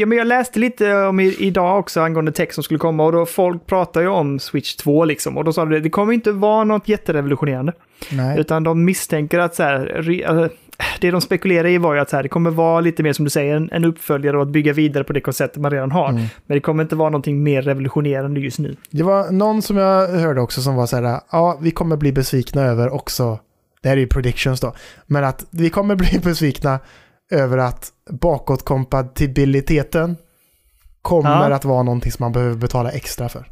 ja, men jag läste lite om i, idag också angående text som skulle komma och då folk pratar ju om Switch 2 liksom. Och då sa de det, det kommer inte vara något jätterevolutionerande. Nej. Utan de misstänker att så här, re, alltså, det de spekulerar i var ju att så här, det kommer vara lite mer som du säger, en, en uppföljare och att bygga vidare på det konceptet man redan har. Mm. Men det kommer inte vara någonting mer revolutionerande just nu. Det var någon som jag hörde också som var så här, ja, vi kommer bli besvikna över också, det här är ju predictions då, men att vi kommer bli besvikna över att bakåtkompatibiliteten kommer Ja. att vara någonting som man behöver betala extra för.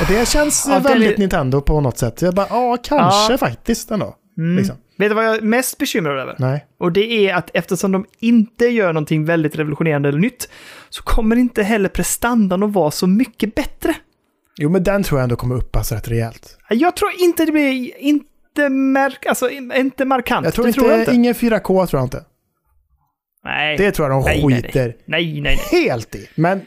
Och det känns Ja, det väldigt li- Nintendo på något sätt. Jag bara, ja, kanske Ja. faktiskt ändå. Mm. Liksom. Vet du vad jag är mest bekymrad över? Nej. Och det är att eftersom de inte gör någonting väldigt revolutionerande eller nytt så kommer inte heller prestandan att vara så mycket bättre. Jo, men den tror jag ändå kommer uppas rätt rejält. Jag tror inte det blir inte, märk, alltså, inte markant. Jag tror inte, tror jag inte. ingen 4K tror jag inte. Nej. Det tror jag de nej, skiter nej. nej, nej, nej. helt i. Men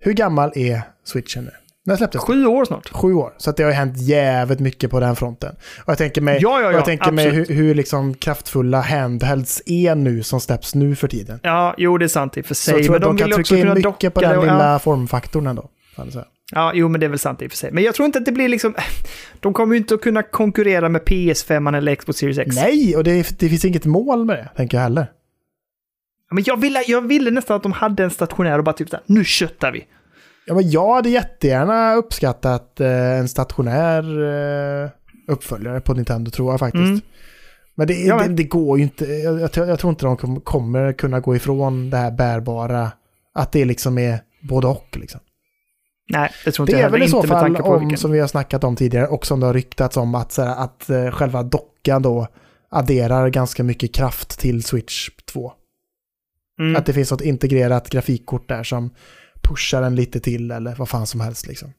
hur gammal är switchen nu? När släpptes? Sju år snart. Sju år. Så det har ju hänt jävligt mycket på den fronten. Och jag tänker mig, Ja, ja, ja, jag tänker mig hur, hur liksom kraftfulla handhelds är nu som släpps nu för tiden. Ja, jo, det är sant i och för Så sig. jag tror Men att de de kan trycka in mycket på den lilla formfaktorn ändå. Jag säga. ja, jo, men det är väl sant i och för sig. Men jag tror inte att det blir liksom... De kommer ju inte att kunna konkurrera med PS5 eller Xbox Series X. Nej, och det, det finns inget mål med det, tänker jag heller. Men jag ville, jag ville nästan att de hade en stationär och bara typ såhär, nu köttar vi. Ja, men jag hade jättegärna uppskattat eh, en stationär eh, uppföljare på Nintendo, tror jag faktiskt. Mm. Men det, Ja, det, men- det går ju inte. Jag, jag, tror- jag tror inte de kom- kommer kunna gå ifrån det här bärbara. Att det liksom är både och. Liksom. Nej, det tror Det inte jag är väl i så fall om, vilken... som vi har snackat om tidigare, och som det har ryktats om, att, här, att eh, själva dockan då adderar ganska mycket kraft till Switch 2. Mm. Att det finns något integrerat grafikkort där som pushar den lite till eller vad fan som helst. Liksom.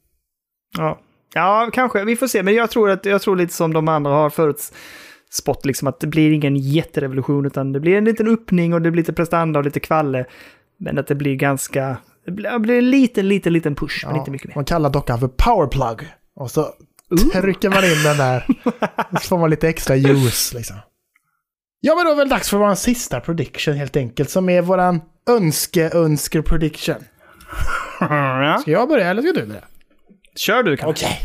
Ja. ja, kanske. Vi får se. Men jag tror, att, jag tror lite som de andra har förutspått, liksom, att det blir ingen jätterevolution, utan det blir en liten öppning och det blir lite prestanda och lite kvalle. Men att det blir ganska... Det blir, en liten, liten, liten push, men Ja, inte mycket mer. Man kallar dockan för powerplug. Och så trycker man in den där. Så får man lite extra juice liksom. Ja, men då är det väl dags för vår sista prediction helt enkelt. Som är våran önske-önsker-prediction. Ja. Ska jag börja eller ska du börja? Kör du kanske. Okej.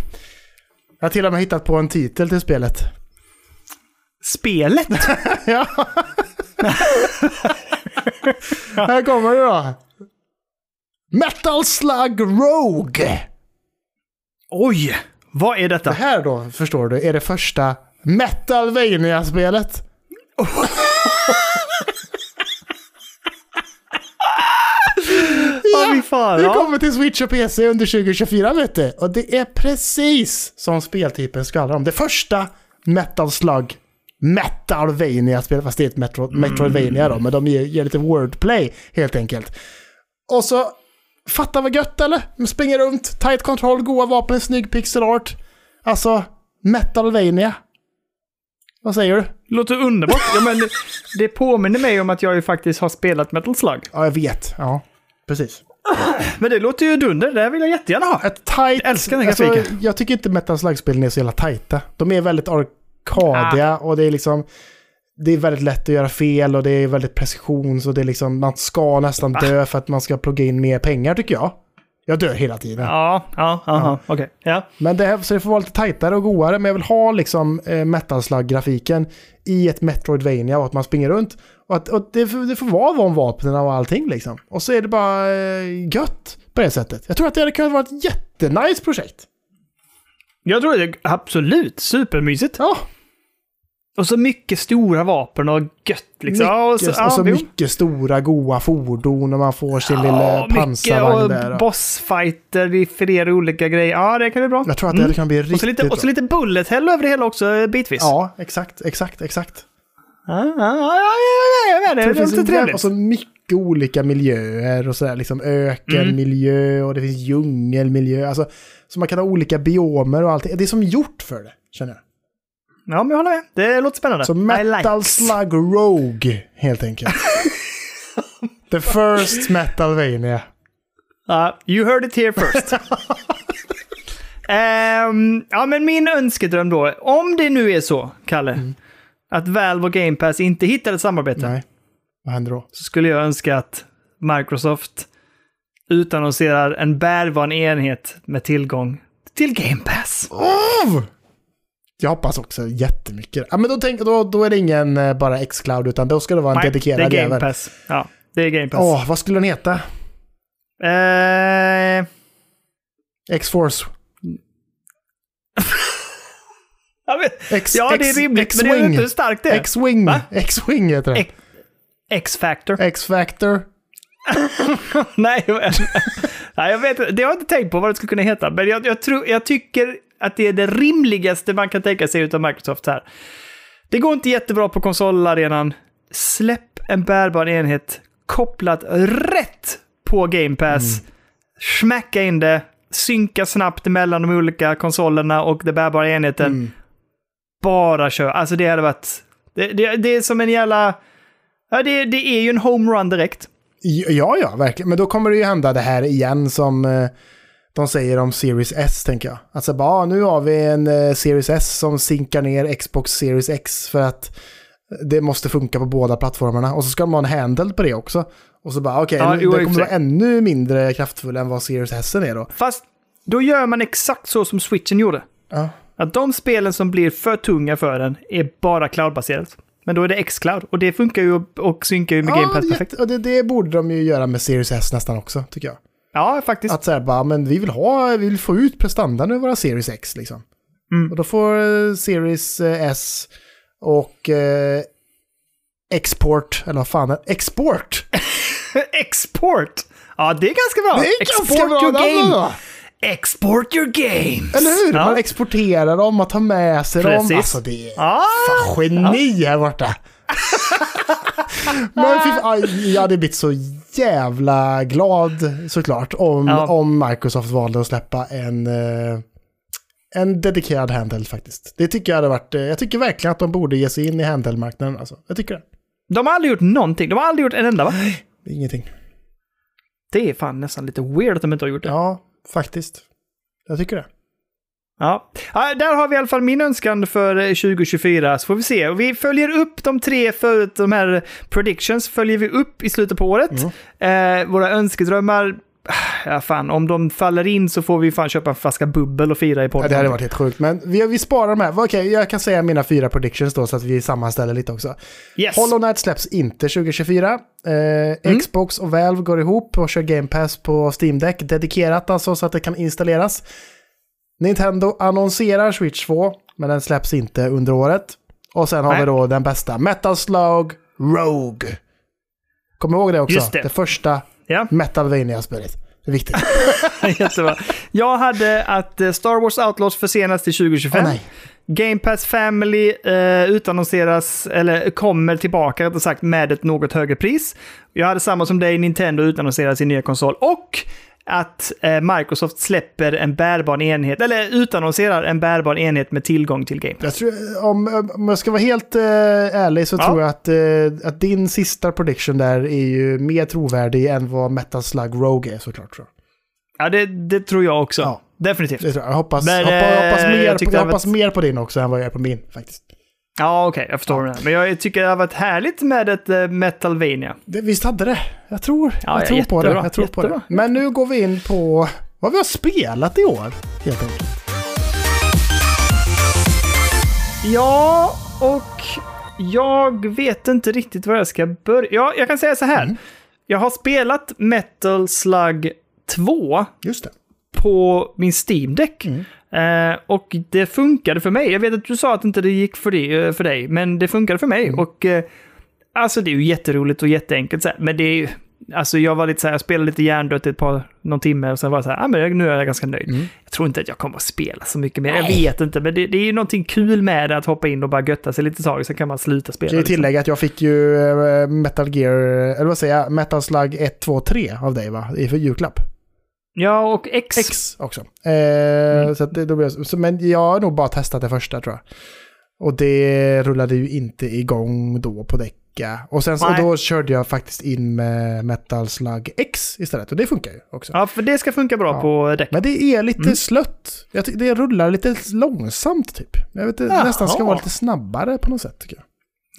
Jag har till och med hittat på en titel till spelet. Spelet? ja. Här kommer det då. Metal Slug Rogue. Oj! Vad är Det detta? här då, förstår du, är det första Metalvania-spelet. Ja, fy fan. Det Ja. kommer till Switch och PC under 2024 vet du. Och det är precis som speltypen skvallrar om. Det första Metal Slug Metalvania-spelet, fast det är ett Metro, Metroidvania då, men de ger, ger lite wordplay helt enkelt. Och så, fatta vad gött eller? De springer runt, tight control, goa vapen, snygg pixel art. Alltså, Metalvania. Vad säger du? Låter underbart. Ja, men det påminner mig om att jag ju faktiskt har spelat Metal Slug. Ja, jag vet. Ja, precis. Men det låter ju dunder. Det här vill jag jättegärna ha. Ett tight... Jag älskar den alltså, grafiken. Jag tycker inte Metal Slug-spelen är så jävla tajta. De är väldigt arkadiga Ah. och det är liksom... Det är väldigt lätt att göra fel och det är väldigt precision så det är liksom... Man ska nästan dö för att man ska plugga in mer pengar tycker jag. Jag dör hela tiden. Ja, ja, ja, okej. Ja. Men det, här, så det får vara lite tajtare och godare. Men jag vill ha liksom eh, Metal Slug-grafiken i ett Metroidvania och att man springer runt. Och att och det, det får vara de vapnen och allting liksom. Och så är det bara eh, gött på det sättet. Jag tror att det hade kunnat vara ett jättenice projekt. Jag tror det absolut supermysigt. Ja, Och så mycket stora vapen och gött liksom. Ja, och mycket, så, och så mycket stora goa fordon och man får sin Ja, lilla mycket pansarvagn där. och bossfighter i flera olika grejer. Ja, det kan bli bra. jag tror att det hade kunnat bli riktigt Och så lite, och så bra. lite bullet hell över det hela också eh, bitvis. Ja, exakt, exakt, exakt. ja, ja, ja, ja, ja, det, låter en, trevligt. och så mycket olika miljöer och sådär. Liksom ökenmiljö och det finns djungelmiljö. Alltså, så man kan ha olika biomer och allting. Det är som gjort för det, känner jag. Ja, men jag håller med. Det låter spännande. Så Metal likes. Slug Rogue, helt enkelt. The first Metalvania. Ja, you heard it here first. Ehm, ja, men min önskedröm då. Om det nu är så, Kalle, att Valve och Game Pass inte hittar ett samarbete, Nej, vad händer då? så skulle jag önska att Microsoft utannonserar en bärbar enhet med tillgång till Game Pass. Oh! Jag hoppas också jättemycket. Ja, men då, tänk, då, då är det ingen eh, bara X-Cloud, utan då ska det vara en Nej, dedikerad det är Game jävel. Pass. Ja, det är Game Pass. Åh, vad skulle den heta? Eh, X-Force? X, ja, det är X- rimligt, men vet X-Wing. inte hur starkt det är. X-Wing. X-Wing heter det. X-Factor. X-Factor. Nej, jag vet inte. Det har jag inte tänkt på vad det skulle kunna heta. Men jag, jag, tror, jag tycker att det är det rimligaste man kan tänka sig utav Microsoft här. Det går inte jättebra på konsolarenan. Släpp en bärbar enhet kopplat rätt på Game Pass. Smacka in det. Synka snabbt mellan de olika konsolerna och den bärbara enheten. Mm. Bara kör. Alltså det hade varit... Det, det, det är som en jävla... Ja, det, det är ju en homerun direkt. Ja, ja, verkligen. Men då kommer det ju hända det här igen som eh, de säger om Series S, tänker jag. Alltså bara, ah, nu har vi en eh, Series S som sinkar ner Xbox Series X för att det måste funka på båda plattformarna. Och så ska de ha en handheld på det också. Och så bara, okej, Ja, jo, i det kommer vara ännu mindre kraftfull än vad Series S är då. Fast då gör man exakt så som switchen gjorde. Ja. Att de spelen som blir för tunga för den är bara cloudbaserat. Men då är det X-cloud och det funkar ju och, och synkar ju med Game Pass perfekt. och det, det borde de ju göra med Series S nästan också, tycker jag. Ja, faktiskt. Att säga bara, men vi vill ha, vi vill få ut prestandan ur våra Series X liksom. Mm. Och då får eh, Series eh, S och eh, Export, eller vad fan är Export! Export! Ja, det är ganska bra. Det är Export ganska bra your game. va? Export your games! Eller hur? Ja. Man exporterar dem, man tar med sig dem. Precis. Alltså det är Ja, fan geni här borta. Men jag hade blivit så jävla glad såklart om, Ja. om Microsoft valde att släppa en, eh, en dedikerad handheld faktiskt. Det tycker jag hade varit, eh, jag tycker verkligen att de borde ge sig in i handheld-marknaden. Alltså. Jag tycker det. de har aldrig gjort någonting. De har aldrig gjort en enda, va? är ingenting. Det är fan nästan lite weird att de inte har gjort det. Ja, faktiskt. Jag tycker det. Ja. ja, där har vi i alla fall min önskan för eh, 2024. Så får vi se. Vi följer upp de tre förut, de här predictions, följer vi upp i slutet på året. Eh, våra önskedrömmar, ja fan, om de faller in så får vi fan köpa en flaska bubbel och fira i Ja, podden. det hade varit helt sjukt. Men vi, vi sparar de här. Okej, jag kan säga mina fyra predictions då så att vi sammanställer lite också. yes. Hollow Knight släpps inte 2024. Eh, Xbox och Valve går ihop och kör Game Pass på Steam Deck. Dedikerat alltså så att det kan installeras. Nintendo annonserar Switch 2, men den släpps inte under året. Och sen har Nej. vi då den bästa, Metal Slug Rogue. Kommer ihåg det också? Just det. det första Ja, Metalvania-spelet. Det är viktigt. jättebra. Jag hade att eh, Star Wars Outlaws försenas till 2025. Åh, nej. Game Pass Family eh, utannonseras, eller kommer tillbaka rättare sagt med ett något högre pris. Jag hade samma som dig, Nintendo utannonserar sin nya konsol. Och att eh, Microsoft släpper en bärbar enhet, eller utannonserar en bärbar enhet med tillgång till Game Pass. Tror, om, om jag ska vara helt eh, ärlig så Ja. tror jag att, eh, att din sista prediction där är ju mer trovärdig än vad Metal Slug Rogue är såklart. Tror jag. Ja, det, det tror jag också. Ja. Definitivt. Jag. jag hoppas, Men, hoppas, eh, hoppas, jag mer, jag hoppas mer på din också än vad jag är på min faktiskt. Ja, okej, jag förstår det. Men jag tycker det har varit härligt med ett uh, Metalvania. Det, visst hade det. Jag tror, Ja, jag tror på det. Jag tror på det. Men nu går vi in på vad vi har spelat i år. Helt enkelt. Ja, och jag vet inte riktigt var jag ska börja. Ja, jag kan säga så här. Mm. Jag har spelat Metal Slug 2 Just det. på min Steam Deck. Mm. Eh, och det funkade för mig. Jag vet att du sa att inte det gick för, det, eh, för dig, men det funkade för mig. Mm. Och eh, alltså det är ju jätteroligt och jätteenkelt så här, men det är ju... Alltså jag var lite så här, jag spelade lite hjärndött ett par, någon timme och sen var jag så här, ah, men nu är jag ganska nöjd. Mm. Jag tror inte att jag kommer att spela så mycket mer. Jag vet inte, men det, det är ju någonting kul med det att hoppa in och bara götta sig lite tag, sen kan man sluta spela. Kan ju liksom. tillägga att jag fick ju eh, Metal Gear, eller vad säger jag, Metal Slug 1, 2, 3 av dig va? I för julklapp. Ja, och X. X också. Eh, så att det, då blir jag, så, men jag har nog bara testat det första tror jag. Och det rullade ju inte igång då på däcka. Och sen så, och då körde jag faktiskt in med Metal Slug X istället. Och det funkar ju också. Ja, för det ska funka bra Ja. på däck. Men det är lite Mm. slött. Jag tycker det rullar lite långsamt typ. Jag vet inte, nästan ska vara lite snabbare på något sätt tycker jag.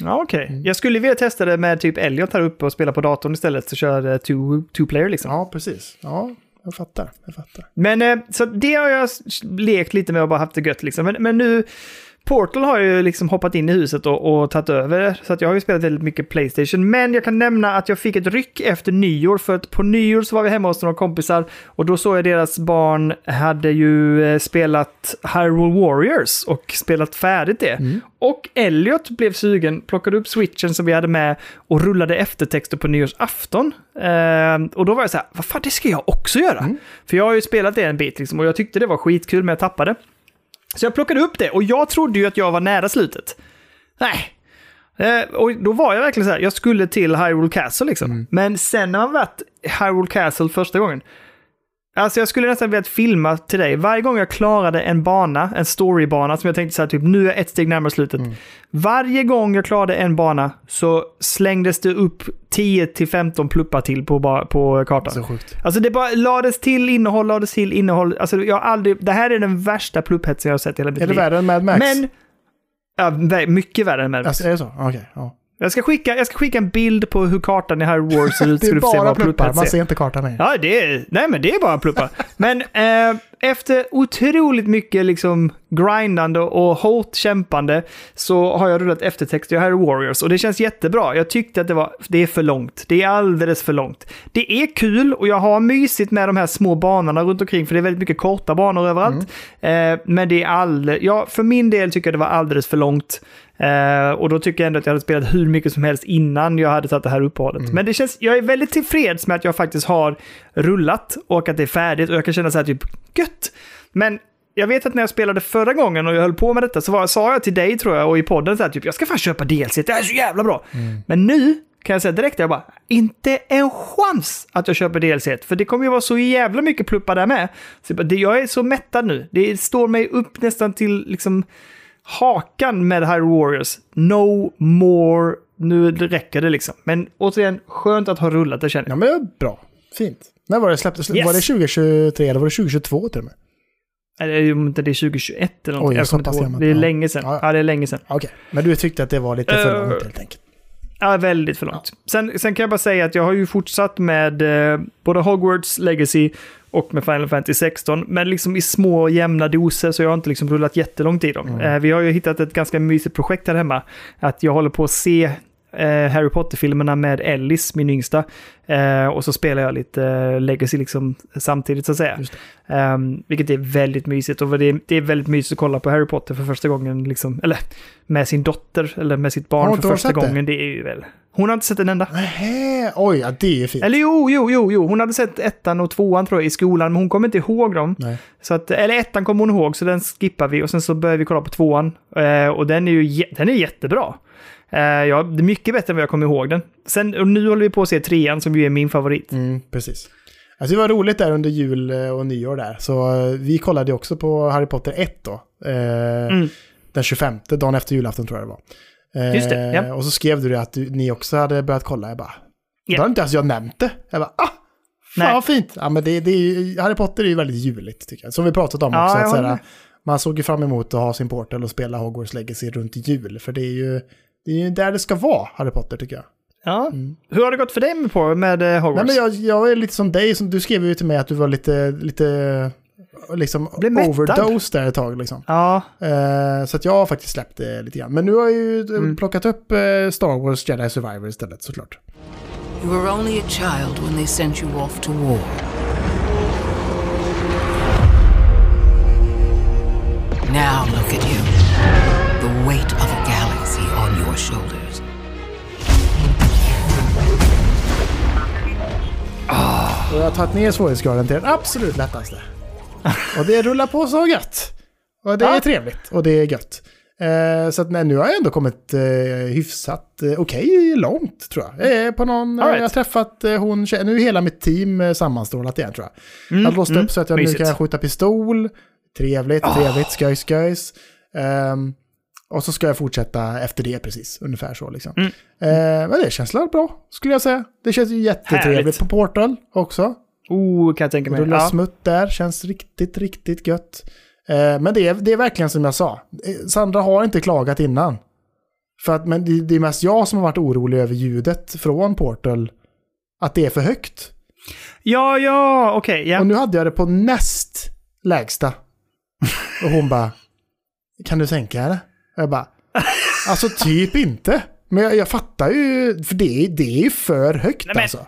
Ja, okej. Mm. Jag skulle vilja testa det med typ Elliot här uppe och spela på datorn istället, så kör eh, two, two player liksom. Ja, precis. Ja, jag fattar. Jag fattar. Men eh, så det har jag lekt lite med och bara haft det gött liksom. Men, men nu, Portal har ju liksom hoppat in i huset och, och tagit över. Så att jag har ju spelat väldigt mycket Playstation. Men jag kan nämna att jag fick ett ryck efter nyår. För att på nyår så var vi hemma hos några kompisar. Och då såg jag deras barn hade ju eh, spelat Hyrule Warriors och spelat färdigt det. Och Elliot blev sugen, plockade upp switchen som vi hade med och rullade eftertexter på nyårsafton. Eh, och då var jag så här, vad fan det ska jag också göra. För jag har ju spelat det en bit liksom, och jag tyckte det var skitkul men jag tappade. Så jag plockade upp det och jag trodde ju att jag var nära slutet. Nej. Eh, och då var jag verkligen så här, jag skulle till Hyrule Castle liksom. Men sen när man varit i Hyrule Castle första gången, Alltså jag skulle nästan vilja filma till dig. Varje gång jag klarade en bana, en storybana, som jag tänkte så här, typ nu är jag ett steg närmare slutet. Varje gång jag klarade en bana så slängdes det upp 10-15 pluppar till på, på kartan. Så sjukt. Alltså det bara lades till innehåll, lades till innehåll. Alltså jag har aldrig, det här är den värsta plupphetsen jag har sett i hela mitt Är det liv. värre än Mad Max? Men... Ja, mycket värre än Mad Max. Alltså, är det så? Okej. ja. Jag, ska skicka, jag ska skicka en bild på hur kartan i Hyrule Wars ser ut. Det är bara pluppar, man ser inte kartan. Ja, det är, nej men det är bara pluppar. men eh, efter otroligt mycket liksom grindande och hårt kämpande så har jag rullat eftertext i Hyrule Warriors och det känns jättebra. Jag tyckte att det var, det är för långt. Det är alldeles för långt. Det är kul och jag har mysigt med de här små banorna runt omkring för det är väldigt mycket korta banor överallt. Eh, men det är alldeles, ja, för min del tycker jag det var alldeles för långt. Eh, och då tycker jag ändå att jag hade spelat hur mycket som helst innan jag hade tagit det här uppehållet. Men det känns, jag är väldigt tillfreds med att jag faktiskt har rullat och att det är färdigt och jag kan känna så här typ gött. Men jag vet att när jag spelade förra gången och jag höll på med detta så var, sa jag till dig tror jag och i podden så här typ jag ska fan köpa DLC, det är så jävla bra. Men nu kan jag säga direkt, jag bara, inte en chans att jag köper DLC. För det kommer ju vara så jävla mycket pluppar där med. Så jag bara, det, jag är så mättad nu. Det står mig upp nästan till liksom hakan med Hyrule Warriors. No more. Nu räcker det liksom. Men återigen, skönt att ha rullat det känner jag. Ja, men bra. Fint. När var det släpptes? Yes. Var det 2023 eller var det 2022 till och med? Eller om inte det är 2021 eller någonting. Oj, jag så pass gammalt. Det är länge sedan. Ja, ja. Ja, det är länge sedan. Okej, men du tyckte att det var lite för Eh, långt helt enkelt. Ja, väldigt för långt. Sen, sen kan jag bara säga att jag har ju fortsatt med eh, både Hogwarts Legacy och med Final Fantasy 16, men liksom i små jämna doser så jag har inte liksom rullat jättelångt i dem. Eh, vi har ju hittat ett ganska mysigt projekt här hemma. Att jag håller på att se eh, Harry Potter-filmerna med Ellis, min yngsta. Eh, och så spelar jag lite eh, Legacy liksom samtidigt så att säga. Ehm, vilket är väldigt mysigt och det är, det är väldigt mysigt att kolla på Harry Potter för första gången, liksom, eller med sin dotter eller med sitt barn hon för första sett det? gången. Det är ju väl... Hon har inte sett en enda. Nähä, oj, ja, det är fint. Eller jo, jo, jo, jo, hon hade sett ettan och tvåan tror jag i skolan, men hon kommer inte ihåg dem. Nej. Så att, eller ettan kommer hon ihåg, så den skippar vi och sen så börjar vi kolla på tvåan. Eh, och den är ju den är jättebra. Eh, ja, det är mycket bättre än vad jag kommer ihåg den. Sen, och nu håller vi på att se trean som ju är min favorit. Mm, precis. Alltså det var roligt där under jul eh, och nyår där. Så eh, vi kollade också på Harry Potter 1 då. Eh, Mm. Den 25, dagen efter julafton tror jag det var. Eh, Just det, ja. Och så skrev du det att du, ni också hade börjat kolla. Jag bara, Ja. då har inte ens jag nämnt det. Jag bara, ah! Fan Nej. vad fint! Ja, men det, det är ju, Harry Potter är ju väldigt juligt tycker jag. Som vi pratat om Ja, också. Att, såhär, man såg ju fram emot att ha sin portal och spela Hogwarts Legacy runt jul. För det är ju, det är ju där det ska vara, Harry Potter tycker jag. Ja. Hur har det gått för dig med, på, med eh, Hogwarts? Mm. Nej, men jag, jag är lite som dig, som, du skrev ju till mig att du var lite, lite liksom overdose där ett tag. Liksom. Ja, Eh, så att jag har faktiskt släppt det lite grann. Men nu har jag ju eh, Mm. plockat upp eh, Star Wars Jedi Survivor istället såklart. You were only a child when they sent you off to war. Now look at you. Shoulders. Och jag har tagit ner svårighetsgraden till den absolut lättaste. Och det rullar på så gött. Och det är trevligt och det är gött. Eh, så att nej, nu har jag ändå kommit eh, hyfsat eh, okej långt tror jag. Jag är på någon, right. jag har träffat eh, hon, nu är hela mitt team eh, sammanstrålat igen tror jag. jag har låst upp så att jag Mysigt. nu kan skjuta pistol. Trevligt, trevligt, skojs, skojs. Ehm, och så ska jag fortsätta efter det precis, ungefär så liksom. Mm. Eh, men det känns väl bra, skulle jag säga. Det känns ju jättetrevligt Härligt. på Portal också. oh, kan jag tänka mig. Rulla Ja. smutt där, känns riktigt, riktigt gött. Eh, men det är, det är verkligen som jag sa. Eh, Sandra har inte klagat innan. För att, men det, det är mest jag som har varit orolig över ljudet från Portal. Att det är för högt. ja, ja, okej. ja. Och nu hade jag det på näst lägsta. Och hon bara, kan du sänka det? Jag bara, alltså typ inte. Men jag, jag fattar ju, för det, är- det är ju för högt Nej, men- alltså.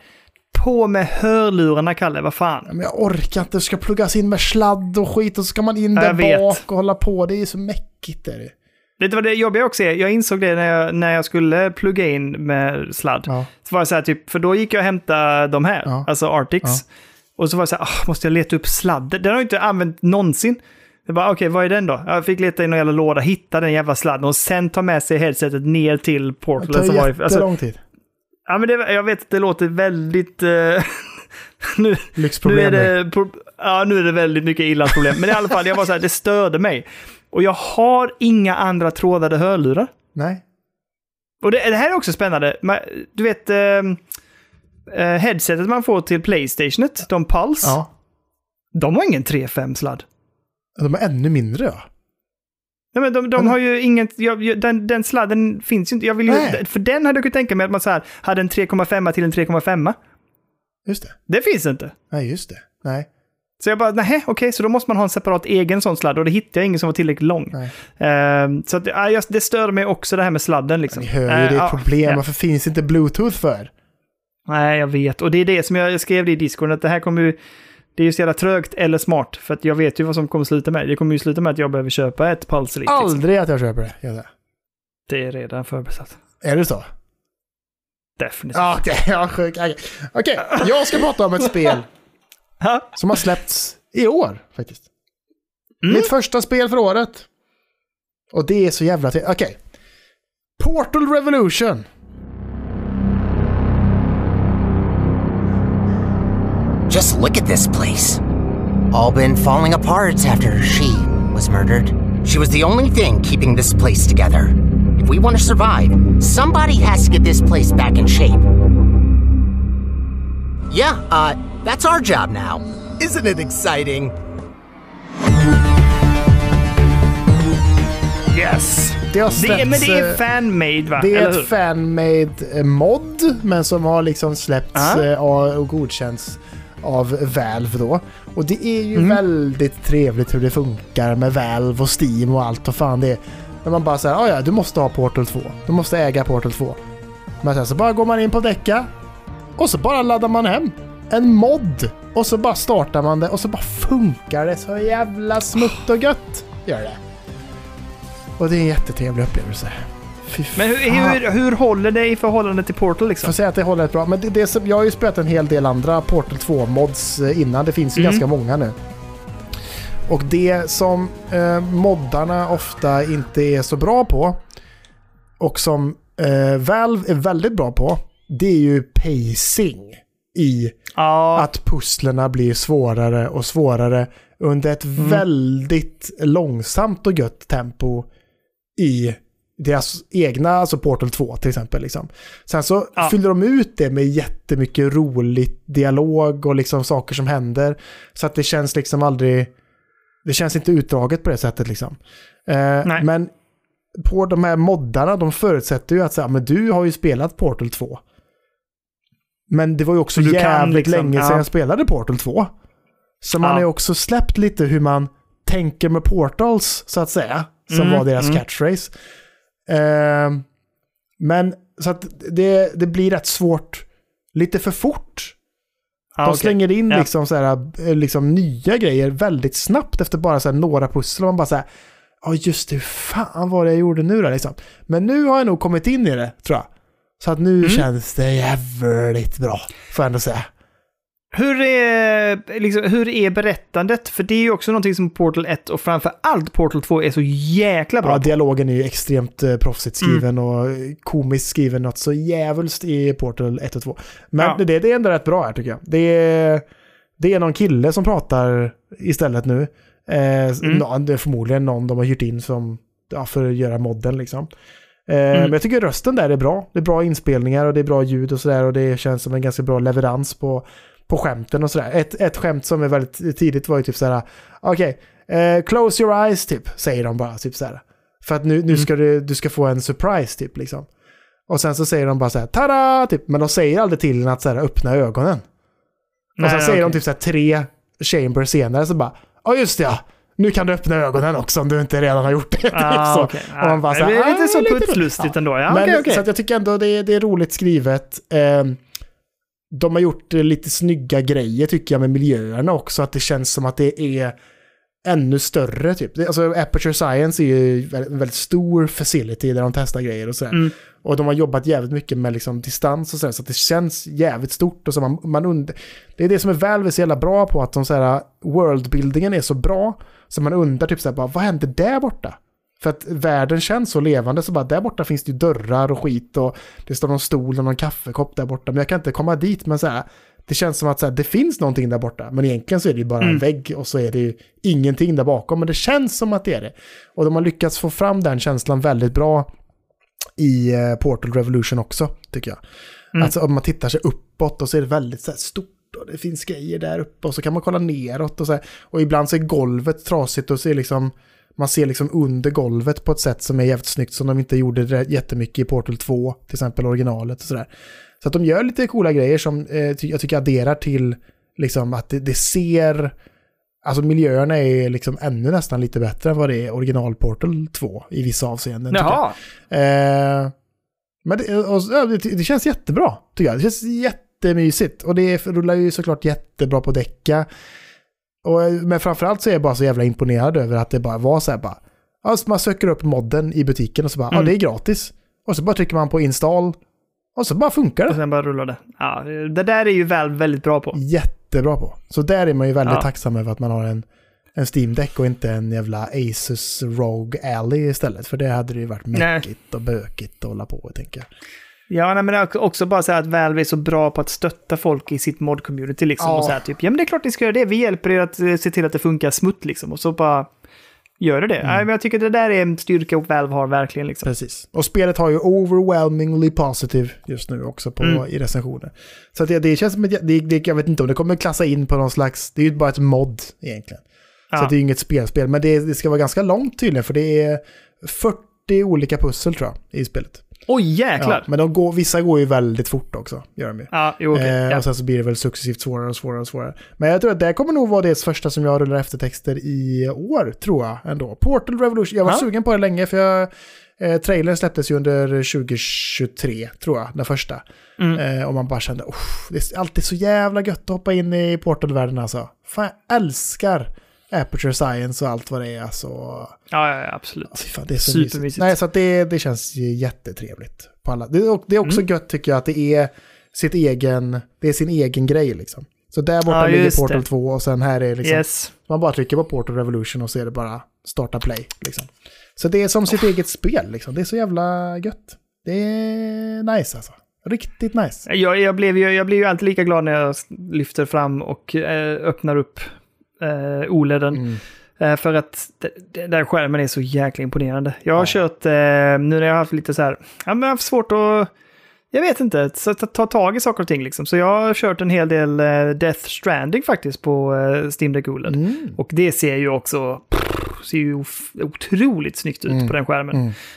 På med hörlurarna, Kalle. Vad fan. Men jag orkar inte, det ska pluggas in med sladd och skit och så ska man in Ja, där jag vet. bak och hålla på. Det är så mäckigt. Är det. Vet du vad det jobbiga också är? Jag insåg det när jag, när jag skulle plugga in med sladd. Ja. Så var det så här, typ, för då gick jag och hämtade de här, Ja. alltså Arctics. Och så var det så här, ah, måste jag leta upp sladden? Den har jag inte använt någonsin. Jag bara, okej, vad är den då? Jag fick leta i någon jävla låda, hitta den jävla sladden och sen ta med sig headsetet ner till Det portalen. tar som var i- jättelång alltså, tid. ja, men det, jag vet att det låter väldigt... eh, nu, nu, Lyxproblem. är det, pro- ja, nu är det väldigt mycket ilandsproblem. Men i alla fall, jag var så här, det störde mig. Och jag har inga andra trådade hörlurar. Nej. Och det, det här är också spännande. Du vet, eh, headsetet man får till Playstationet, de Pulse, Ja. de har ingen 3.5-sladd. De är ännu mindre ja. Nej, men de, de Men- har ju ingen, jag, den, den sladden finns ju inte. Jag vill ju, Nej. för den hade jag kunnat tänka mig att man så här, hade en 3,5 till en 3,5. Just det. Det finns inte. Nej, just det. Nej. Så jag bara, nej, okej, så då måste man ha en separat egen sån sladd och det hittade jag ingen som var tillräckligt lång. Ehm, så att, jag- det stör mig också det här med sladden liksom. Ni hör ju, Eh, det är ett problem. ja. Varför finns inte Bluetooth för? Nej, jag vet. Och det är det som jag jag skrev det i Discord, att det här kommer ju... Det är ju så jävla trögt eller smart, för att jag vet ju vad som kommer sluta med. Det kommer ju sluta med att jag behöver köpa ett Elite. Liksom. Aldrig att jag köper det. Gör det. Är redan förbesatt. Är det så? Definitivt. Ja, okej. Ja, sjuk. Okej, Okej, jag ska prata om ett spel Ja. som har släppts i år faktiskt. Mm. Mitt första spel för året. Och det är så jävla. Okej. Portal Revolution. Just look at this place. All been falling apart after she was murdered. She was the only thing keeping this place together. If we want to survive, somebody has to get this place back in shape. Yeah, uh, that's our job now. Isn't it exciting? Yes! Det har Det, släppts, är- men det är eh, fan-made va? Det är ett fan-made eh, mod, men som har liksom släppts Ja. eh, och och godkänts av Valve då. Och det är ju Mm. väldigt trevligt hur det funkar med Valve och Steam och allt och fan det är. När man bara säger, ja ja, du måste ha Portal 2. Du måste äga Portal 2. Men sen så bara går man in på Decca och så bara laddar man hem en mod. Och så bara startar man det och så bara funkar det så jävla smutt och gött. Gör det. Och det är en jättetrevlig upplevelse. Men hur, hur, hur håller det i förhållande till Portal liksom? får säga att det håller rätt bra. Men det, det som, jag har ju spelat en hel del andra Portal 2-mods eh, innan. Det finns ju Mm. ganska många nu. Och det som eh, moddarna ofta inte är så bra på och som eh, Valve är väldigt bra på, det är ju pacing i Ja, att pusslerna blir svårare och svårare under ett Mm. väldigt långsamt och gött tempo i deras egna, alltså Portal 2 till exempel. Liksom. Sen så Ja. fyller de ut det med jättemycket roligt dialog och liksom saker som händer. Så att det känns liksom aldrig, det känns inte utdraget på det sättet liksom. Eh, men på de här moddarna, de förutsätter ju att säga, men du har ju spelat Portal 2. Men det var ju också Så jävligt liksom- länge sedan ja. jag spelade Portal 2. Så man Ja. har ju också släppt lite hur man tänker med Portals, så att säga. Som Mm, var deras mm. catchphrase. Ehm, men så att det, det blir rätt svårt, lite för fort. ja, De okej. slänger in Ja. liksom, så här, eh, liksom nya grejer väldigt snabbt efter bara så här, några pussel. Och man bara så här, ja just det, fan vad det jag gjorde nu då liksom. Men nu har jag nog kommit in i det, tror jag. Så att nu Mm. känns det jävligt bra, får jag ändå säga. Hur är, liksom, hur är berättandet? För det är ju också någonting som Portal 1 och framför allt Portal 2 är så jäkla bra Ja, dialogen är ju extremt eh, proffsigt Mm. skriven och komiskt skriven något så jävulst i Portal 1 och 2. Men Ja. det, det är ändå rätt bra här tycker jag. Det är, det är någon kille som pratar istället nu. Eh, Mm. det är förmodligen någon de har hyrt in som, ja, för att göra modden liksom. Eh, Mm. Men jag tycker rösten där är bra. Det är bra inspelningar och det är bra ljud och sådär och det känns som en ganska bra leverans på, på skämten och sådär. Ett, ett skämt som är väldigt tidigt var ju typ såhär, okej, eh, close your eyes typ, säger de bara typ såhär. För att nu, nu ska du, du ska få en surprise typ liksom. Och sen så säger de bara så här, tada! Typ, men de säger aldrig till en att så här, öppna ögonen. och sen Nej, säger de okej. typ så här, tre chambers senare så bara, ja just det ja, nu kan du öppna ögonen också om du inte redan har gjort det. typ Ah, så. okej. Och man bara så här, det är lite "Ah, så lite putslustigt Ja. ändå. Ja, Men, okej, okej. Så jag tycker ändå det är, det är roligt skrivet. Eh, de har gjort eh, lite snygga grejer tycker jag med miljöerna också. Att det känns som att det är ännu större typ. Alltså Aperture Science är ju en väldigt, stor facility där de testar grejer och sådär. Mm. Och de har jobbat jävligt mycket med liksom distans och sådär. Så att det känns jävligt stort. Och så man, man und- det är det som är Valve är så jävla bra på. Att de såhär, worldbuildingen är så bra. Så man undrar typ såhär, bara, vad händer där borta? För att världen känns så levande så bara där borta finns det ju dörrar och skit och det står någon stol och någon kaffekopp där borta. Men jag kan inte komma dit men så här, det känns som att så här, det finns någonting där borta. Men egentligen så är det ju bara en vägg och så är det ju ingenting där bakom. Men det känns som att det är det. Och de har lyckats få fram den känslan väldigt bra i eh, Portal Revolution också, tycker jag. Alltså om man tittar sig uppåt och så är det väldigt så här, stort och det finns grejer där uppe och så kan man kolla neråt och så här. Och ibland så är golvet trasigt och så är liksom man ser liksom under golvet på ett sätt som är jävligt snyggt som de inte gjorde jättemycket i Portal 2, till exempel originalet och sådär. Så att de gör lite coola grejer som eh, jag tycker adderar till liksom att det, det ser, alltså miljöerna är liksom ännu nästan lite bättre än vad det är original Portal 2 i vissa avseenden. Jaha. Eh, men det, och, det, det känns jättebra, tycker jag. Det känns jättemysigt. Och det rullar ju såklart jättebra på däcka. Och, men framförallt så är jag bara så jävla imponerad över att det bara var så här bara. Alltså man söker upp modden i butiken och så bara, ja Mm. det är gratis. Och så bara trycker man på install. Och så bara funkar Och det. sen bara rullar det. Ja, det där är ju väl väldigt bra på. Jättebra på. Så där är man ju väldigt Ja. tacksam över att man har en, en Steam Deck och inte en jävla Asus Rogue Alley istället. För det hade det ju varit mäckigt och bökigt att hålla på, tänker jag. Ja, nej, men också bara så här att Valve är så bra på att stötta folk i sitt mod-community liksom. Ja. Och så här typ, ja men det är klart ni ska göra det. Vi hjälper er att eh, se till att det funkar smutt liksom. Och så bara gör det det. Mm. Nej, men jag tycker det där är en styrka och Valve har verkligen liksom. Precis. Och spelet har ju overwhelmingly positive just nu också på, Mm. i recensioner. Så att det, det känns som att det, det, jag vet inte om det kommer klassa in på någon slags, det är ju bara ett mod egentligen. Så Ja. att det är ju inget spelspel, men det, det ska vara ganska långt tydligen för det är 40 olika pussel tror jag i spelet. Oj, Ja, jäklar! men de går, vissa går ju väldigt fort också, gör de ju. Ja, jo, okej. Eh, ja. Och sen så blir det väl successivt svårare och svårare och svårare. Men jag tror att det kommer nog vara det första som jag rullar eftertexter i år, tror jag ändå. Portal Revolution, jag var Ja. sugen på det länge för jag, eh, trailern släpptes ju under 2023, tror jag, den första. Mm. Eh, och man bara kände, "Uff, det är alltid så jävla gött att hoppa in i Portal-världen alltså. Fan, jag älskar Aperture Science och allt vad det är alltså. ja, ja, ja, absolut. Fy fan, det är så Supermysigt. mysigt. Nej, så det, det känns jättetrevligt. På alla. Det, är- det är också Mm. gött tycker jag att det är, sitt egen, det är sin egen grej liksom. Så där borta Ja, ligger Portal det. 2 och sen här är liksom, Yes. man bara trycker på Portal Revolution och så är det bara starta play. Liksom. Så det är som sitt eget spel liksom. Det är så jävla gött. Det är nice alltså. Riktigt nice. Jag, jag, blev ju, jag blir ju alltid lika glad när jag lyfter fram och eh, öppnar upp eh, OLEDen. Mm. Eh, för att den skärmen är så jäkla imponerande. Jag har Ja. kört, eh, nu när jag har haft lite så här, ja men jag har haft svårt att, jag vet inte, så att ta tag i saker och ting liksom. Så jag har kört en hel del eh, Death Stranding faktiskt på eh, Steam Deck OLED. Mm. Och det ser ju också, ser ju otroligt snyggt ut Mm. på den skärmen.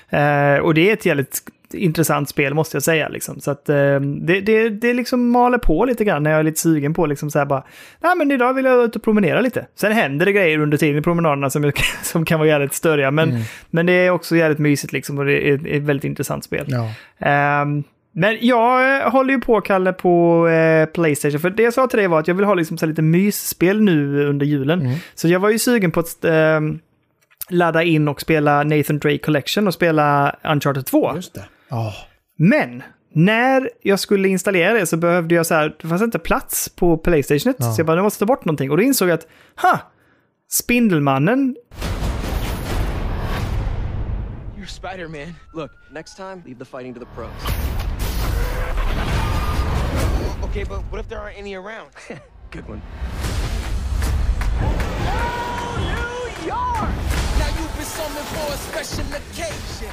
Eh, och det är ett jävligt intressant spel måste jag säga. Liksom. Så att eh, det, det, det liksom maler på lite grann när jag är lite sugen på liksom så här bara, nej men idag vill jag ut och promenera lite. Sen händer det grejer under tiden i promenaderna som, som kan vara jävligt störiga. Men, men det är också jävligt mysigt liksom och det är ett väldigt intressant spel. Ja. Ehm, men jag eh, håller ju på, Kalle, på eh, Playstation. För det jag sa till dig var att jag vill ha liksom så lite mysspel nu under julen. Så jag var ju sugen på att ehm, ladda in och spela Nathan Drake Collection och spela Uncharted 2. Just det. Ja. Men när jag skulle installera det så behövde jag så här, det fanns inte plats på Playstationet. Ja. Så jag bara, jag måste ta bort någonting. Och då insåg jag att, ha! Spindelmannen, You're Spider-Man. Look, next time, leave the fighting to the pros. Okay, but what if there aren't any around? Good one. New York! Now you've been summoned for a special occasion.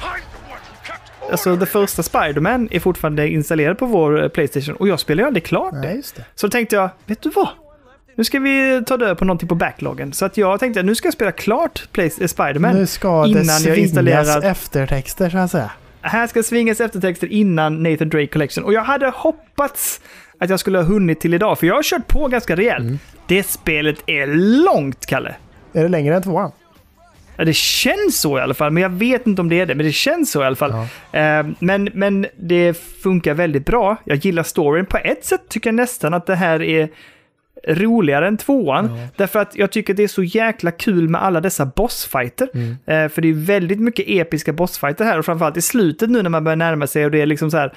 Alltså det första Spider-Man är fortfarande installerad på vår eh, Playstation. Och jag spelar ju aldrig klart det. Just det. Så tänkte jag, vet du vad? Nu ska vi ta död på någonting på backloggen. Så att jag tänkte, nu ska jag spela klart Play- eh, Spider-Man. Nu ska det innan jag installerat- eftertexter så att säga. Här ska svingas eftertexter innan Nathan Drake Collection. Och jag hade hoppats att jag skulle ha hunnit till idag, för jag har kört på ganska rejält. Mm. Det spelet är långt, Kalle. Är det längre än tvåan? Ja, det känns så i alla fall, men jag vet inte om det är det. Men det känns så i alla fall. Eh, men, men det funkar väldigt bra. Jag gillar storyn. På ett sätt tycker jag nästan att det här är roligare än tvåan. Därför att jag tycker det är så jäkla kul med alla dessa bossfighter. Eh, för det är väldigt mycket episka bossfighter här och framförallt i slutet nu när man börjar närma sig och det är liksom så här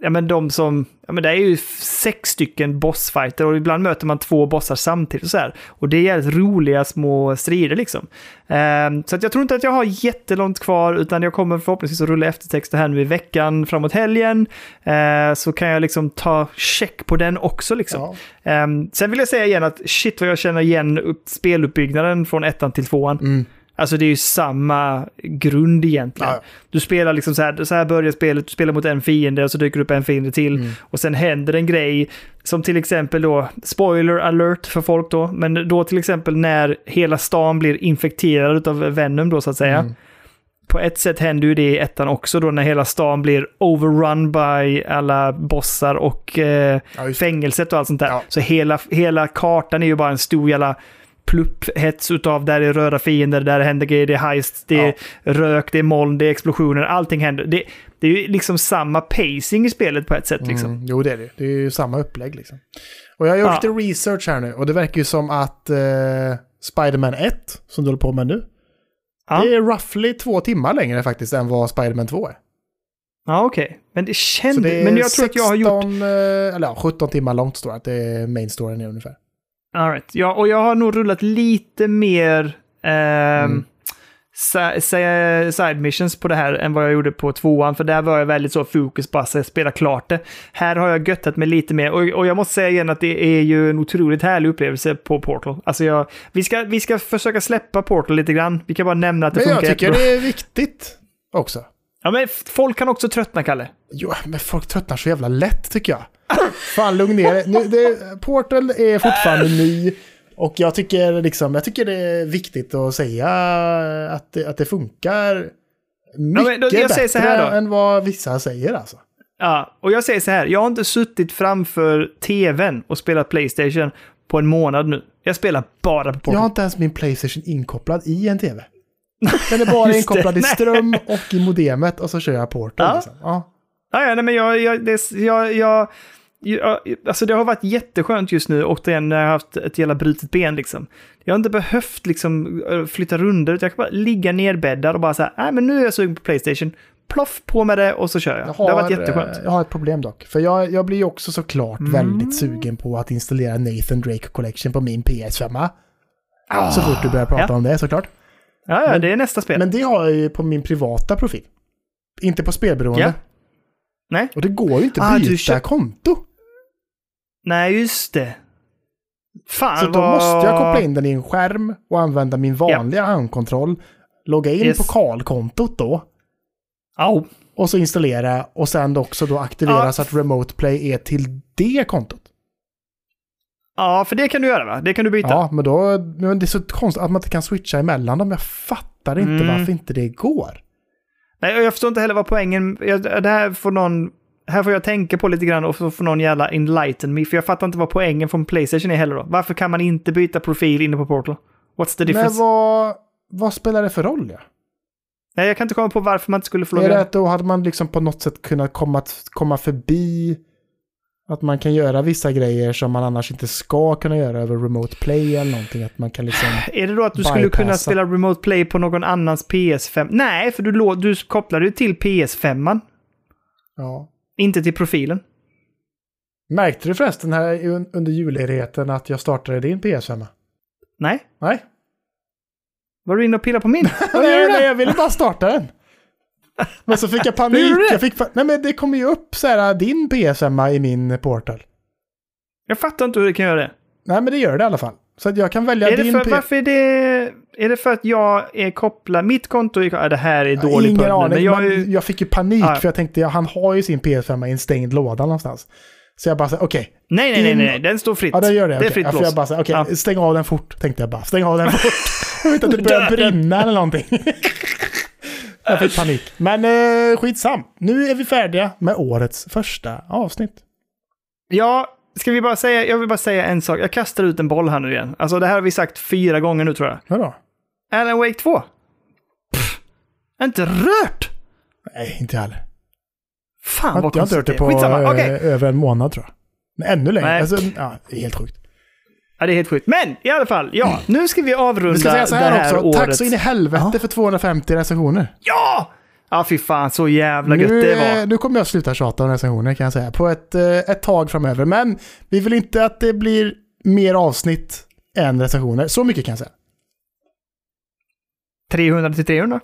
Ja men de som, ja men det är ju sex stycken bossfighter och ibland möter man två bossar samtidigt och så här. Och det är jävligt roliga små strider liksom. Ehm, så att jag tror inte att jag har jättelångt kvar utan jag kommer förhoppningsvis att rulla eftertexter här nu i veckan framåt helgen. Eh, så kan jag liksom ta check på den också liksom. Ja. Ehm, sen vill jag säga igen att shit vad jag känner igen upp, speluppbyggnaden från ettan till tvåan. Mm. Alltså det är ju samma grund egentligen. Ja. Du spelar liksom så här, så här börjar spelet, du spelar mot en fiende och så dyker upp en fiende till. Mm. Och sen händer en grej som till exempel då, spoiler alert för folk då, men då till exempel när hela stan blir infekterad av Venom då så att säga. Mm. På ett sätt händer ju det i ettan också då när hela stan blir overrun by alla bossar och eh, Ja, det. fängelset och allt sånt där. Ja. Så hela, hela kartan är ju bara en stor jävla plupphets utav där det är röda fiender, där det händer grejer, det är heist, det är Ja. rök, det är moln, det är explosioner, allting händer. Det, det är ju liksom samma pacing i spelet på ett sätt liksom. Mm, jo, det är det. Det är ju samma upplägg liksom. Och jag har gjort Ja. lite research här nu och det verkar ju som att eh, Spider-Man 1, som du håller på med nu, Ja, det är roughly två timmar längre faktiskt än vad Spider-Man 2 är. ja okej. Men det kändes... Men jag tror att jag har gjort... 16, eh, eller ja, 17 timmar långt står det att det är main storyn är ungefär. All right. ja, och jag har nog rullat lite mer si- si- side missions på det här än vad jag gjorde på tvåan, för där var jag väldigt så fokus på att spela klart det. Här har jag göttat mig lite mer, och, och jag måste säga igen att det är ju en otroligt härlig upplevelse på Portal. Alltså jag, vi, ska, vi ska försöka släppa Portal lite grann. Vi kan bara nämna att det Men jag funkar tycker jättebra. det är viktigt också. Ja, men folk kan också tröttna, Kalle. Jo, men folk tröttnar så jävla lätt tycker jag. Fan, lugn ner dig. nu, det, Portal är fortfarande ny. Och jag tycker, liksom, jag tycker det är viktigt att säga att det, att det funkar mycket men då- bättre än vad vissa säger alltså. Ja, och jag säger så här, jag har inte suttit framför tvn och spelat Playstation på en månad nu. Jag spelar bara på Portal. Jag har inte ens min Playstation inkopplad i en tv. Den är bara det. inkopplad i ström och i modemet och så kör jag Portal. Ja. Liksom. Ja. Ja, ja, nej, men jag, jag, det, jag, jag, alltså det har varit jätteskönt just nu, återigen när jag har haft ett jävla brutet ben liksom. Jag har inte behövt liksom äh, flytta runder, utan jag kan bara ligga nerbäddad och bara säga, nej men nu är jag sugen på Playstation. Ploff på med det och så kör jag. Jag det har varit har, jätteskönt. eh, Jag har ett problem dock. För jag, jag blir ju också såklart Mm. väldigt sugen på att installera Nathan Drake Collection på min PS5. Så fort du börjar prata Ah. Ja. om det såklart. Ja, ja, det är nästa spel. Men det har jag ju på min privata profil. Inte på spelberoende. Ja. Nej? Och det går ju inte Ah, att du byta köp- konto. Nej, just det. Fan Så då vad... måste jag koppla in den i en skärm och använda min vanliga handkontroll. Logga in Yes. på Karl-kontot då. Au. Och så installera och sen också då aktivera Ja. så att Remote Play är till det kontot. Ja, för det kan du göra va? Det kan du byta. Ja, men då... Men det är så konstigt att man inte kan switcha emellan dem. Jag fattar inte Mm. varför inte det går. Nej, jag förstår inte heller vad poängen... Det här får någon... Här får jag tänka på lite grann och så får någon jävla enlighten me. För jag fattar inte vad poängen från Playstation är heller då. Varför kan man inte byta profil inne på Portal? What's the Men difference? vad, vad spelar det för roll? Ja? Nej, jag kan inte komma på varför man inte skulle få Är det logga att då hade man liksom på något sätt kunnat komma, komma förbi att man kan göra vissa grejer som man annars inte ska kunna göra över Remote Play eller någonting. Att man kan liksom... Är det då att du skulle kunna bypassa. spela Remote Play på någon annans PS5? Nej, för du, du kopplar ju till PS5, Ja. Inte till profilen. Märkte du förresten här un- under julledigheten att jag startade din PS5? Nej? Nej. Var du inne och pillade på min? Nej, du nej, jag ville bara starta den. Men så fick jag panik. du? Jag fick, nej men det kommer ju upp så här din PS5 i min portal. Jag fattar inte hur det kan göra det. Nej men det gör det i alla fall. Så jag kan välja Är din för, P- varför är det... Är det för att jag är kopplad... Mitt konto är... Ja, det här är dålig Ingen aning, men jag men är jag fick ju panik Ja. för jag tänkte ja, han har ju sin PS5 i en stängd låda någonstans. Så jag bara okej, Nej, nej, nej, in- nej, den står fritt. ja det gör det. Det är okej. fritt ja, blås. jag bara sa okej, Ja. stäng av den fort tänkte jag bara. Stäng av den fort. jag vet att det börjar brinna eller någonting. jag fick panik. Men eh, skitsam. Nu är vi färdiga med årets första avsnitt. Ja, ska vi bara säga... Jag vill bara säga en sak. Jag kastar ut en boll här nu igen. Alltså det här har vi sagt fyra gånger nu tror jag. Vadå? Alan Wake 2. Pff, inte rört! Nej, inte jag heller. Fan Jag, vad jag har inte hört det på eh, okej. över en månad tror jag. Men ännu längre. Alltså, ja, det är helt sjukt. Ja, det är helt sjukt. Men i alla fall, ja. Nu ska vi avrunda Vi ska säga så det här, här också. året. Tack så in i helvete för 250 recensioner. Ja! Ja, fy fan så jävla gött Nu, det var. nu kommer jag sluta tjata om recensioner kan jag säga. På ett, eh, ett tag framöver. Men vi vill inte att det blir mer avsnitt än recensioner. Så mycket kan jag säga. 300 till 300?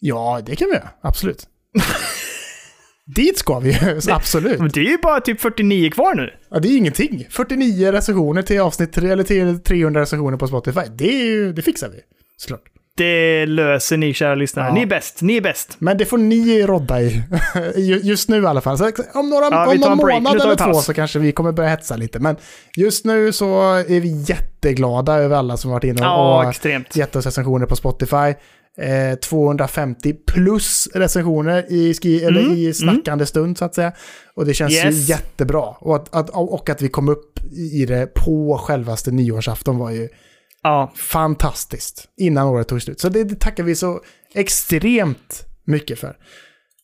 Ja, det kan vi göra. Absolut. Dit ska vi ju, absolut. Men det är ju bara typ 49 kvar nu. Ja, det är ingenting. 49 recensioner till avsnitt 3 eller till 300 recensioner på Spotify. Det, är ju, det fixar vi. Såklart. Det löser ni kära lyssnare. Ja. Ni är bäst, ni är bäst. Men det får ni rodda i. Ju- Just nu i alla fall. Så om några, Ja, om någon månad eller två så kanske vi kommer börja hetsa lite. Men just nu så är vi jätteglada över alla som varit inne och, Ja, extremt. gett oss recensioner på Spotify. Eh, 250 plus recensioner i, eller Mm, i snackande stund så att säga. Och det känns Yes. ju jättebra. Och att, att, och att vi kom upp i det på självaste nyårsafton var ju Ja, fantastiskt. Innan året tog slut. Så det, det tackar vi så extremt mycket för.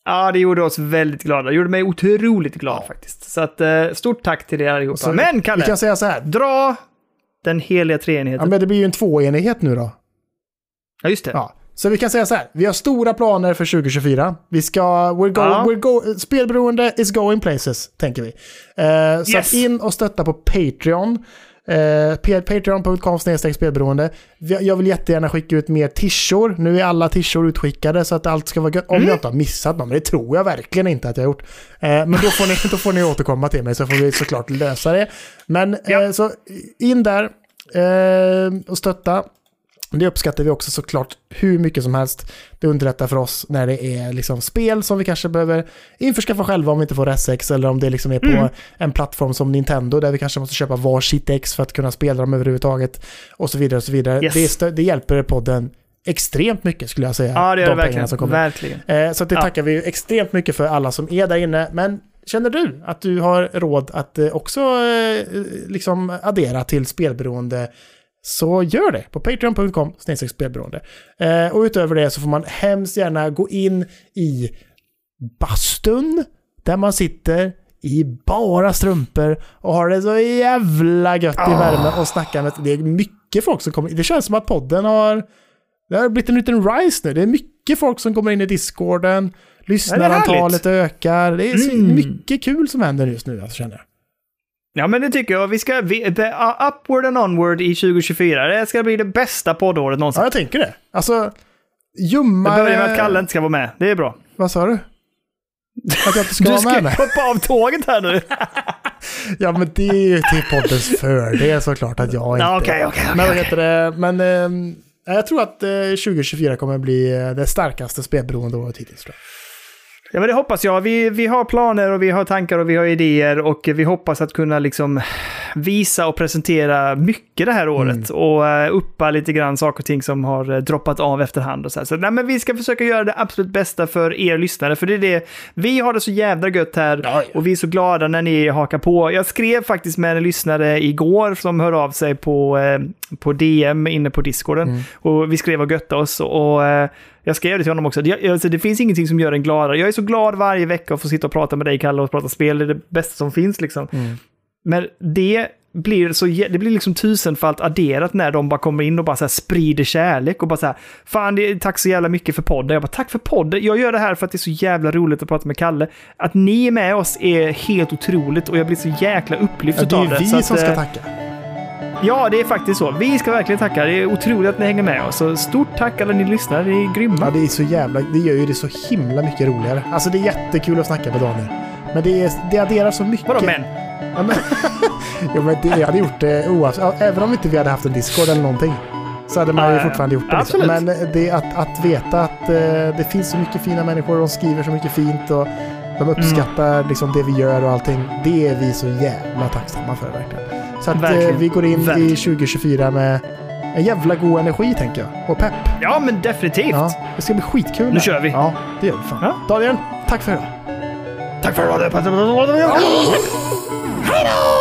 ja, det gjorde oss väldigt glada. Det gjorde mig otroligt glad faktiskt. Så att, eh, stort tack till er allihopa. Så Men Kalle, Vi kan säga så här. dra den heliga Ja, treenigheten. men det blir ju en tvåenighet nu då. Ja, just det. Ja. Så vi kan säga så här. Vi har stora planer för 2024. Vi ska... We're go, Ja. we're go, spelberoende is going places, tänker vi. Eh, så Yes. in och stötta på Patreon. Eh, pa- Patreon.com spelberoende. Jag vill jättegärna skicka ut mer tishor. Nu är alla tishor utskickade så att allt ska vara gött. Om Mm. jag inte har missat någon, men det tror jag verkligen inte att jag har gjort. Eh, men då får, ni, då får ni återkomma till mig så får vi såklart lösa det. Men Ja. eh, så in där eh, och stötta. Det uppskattar vi också såklart hur mycket som helst. Det underlättar för oss när det är liksom spel som vi kanske behöver införskaffa själva om vi inte får SX eller om det liksom är på Mm. en plattform som Nintendo där vi kanske måste köpa varsitt X för att kunna spela dem överhuvudtaget och så vidare och så vidare. Yes. Det, det hjälper podden extremt mycket skulle jag säga. Ja, det gör det de som verkligen. kommer. Verkligen. Eh, så det Ja. tackar vi extremt mycket för alla som är där inne. Men känner du att du har råd att eh, också eh, liksom addera till spelberoende så gör det på patreon.com spelberoende. Eh, och utöver det så får man hemskt gärna gå in i bastun där man sitter i bara strumpor och har det så jävla gött i värme och snackar med... Det är mycket folk som kommer... Det känns som att podden har... Det har blivit en liten rise nu. Det är mycket folk som kommer in i discorden. Lyssnarantalet ökar. Det är Mm. mycket kul som händer just nu, alltså, känner jag. Ja, men det tycker jag. Vi ska... Vi, the, uh, upward and onward i 2024. Det ska bli det bästa poddåret någonsin. Ja, jag tänker det. Alltså, ljumma... Det börjar med att Kalle inte ska vara med. Det är bra. Vad sa du? Att jag inte ska Du vara ska med? Nej. hoppa av tåget här nu. Ja, men det är ju till poddens fördel såklart att jag inte... Okej, okej, okej, Men vad heter det? Men ehm, jag tror att eh, 2024 kommer bli eh, det starkaste spelberoende året hittills. Tror jag. Ja, men det hoppas jag. Vi, vi har planer och vi har tankar och vi har idéer och vi hoppas att kunna liksom visa och presentera mycket det här året och uh, uppa lite grann saker och ting som har eh, droppat av efterhand och så här. Så nej, men vi ska försöka göra det absolut bästa för er lyssnare, för det är det. Vi har det så jävla gött här Ja, ja. och vi är så glada när ni hakar på. Jag skrev faktiskt med en lyssnare igår som hör av sig på, eh, på DM inne på Discorden och vi skrev och götta oss och eh, jag skrev det till honom också. Det, alltså, det finns ingenting som gör en gladare. Jag är så glad varje vecka att få sitta och prata med dig, Kalle, och prata spel. Det är det bästa som finns liksom. Men det blir, så, det blir liksom tusenfalt adderat när de bara kommer in och bara så här sprider kärlek och bara så här, fan, det, är- tack så jävla mycket för podden. Jag bara, tack för podden. Jag gör det här för att det är så jävla roligt att prata med Kalle. Att ni är med oss är helt otroligt och jag blir så jäkla upplyft Ja, det är det. vi Så att, som ska eh, tacka. Ja, det är faktiskt så. Vi ska verkligen tacka. Det är otroligt att ni hänger med oss. Så stort tack alla ni lyssnar. Ni är grymma. Ja, det är så jävla... Det gör ju det så himla mycket roligare. Alltså det är jättekul att snacka med Daniel. Men det, är, det adderar så mycket. Vadå men? Ja, men, jo, men det, jag hade gjort det oavsett. ja, Även om inte vi hade haft en Discord eller någonting. Så hade man Ja, ju ja, ja. fortfarande gjort det. Liksom. Men det, att, att veta att eh, det finns så mycket fina människor. De skriver så mycket fint och de uppskattar liksom, det vi gör och allting. Det är vi så jävla tacksamma för verkligen. Så att eh, Verkligen. vi går in Verkligen. i 2024 med en jävla god energi tänker jag. Och pepp. Ja, men definitivt. Ja, det ska bli skitkul. Nu här. kör vi. Ja, det gör vi fan. Ja. Daniel, tack för idag. Tack för med. Hej då!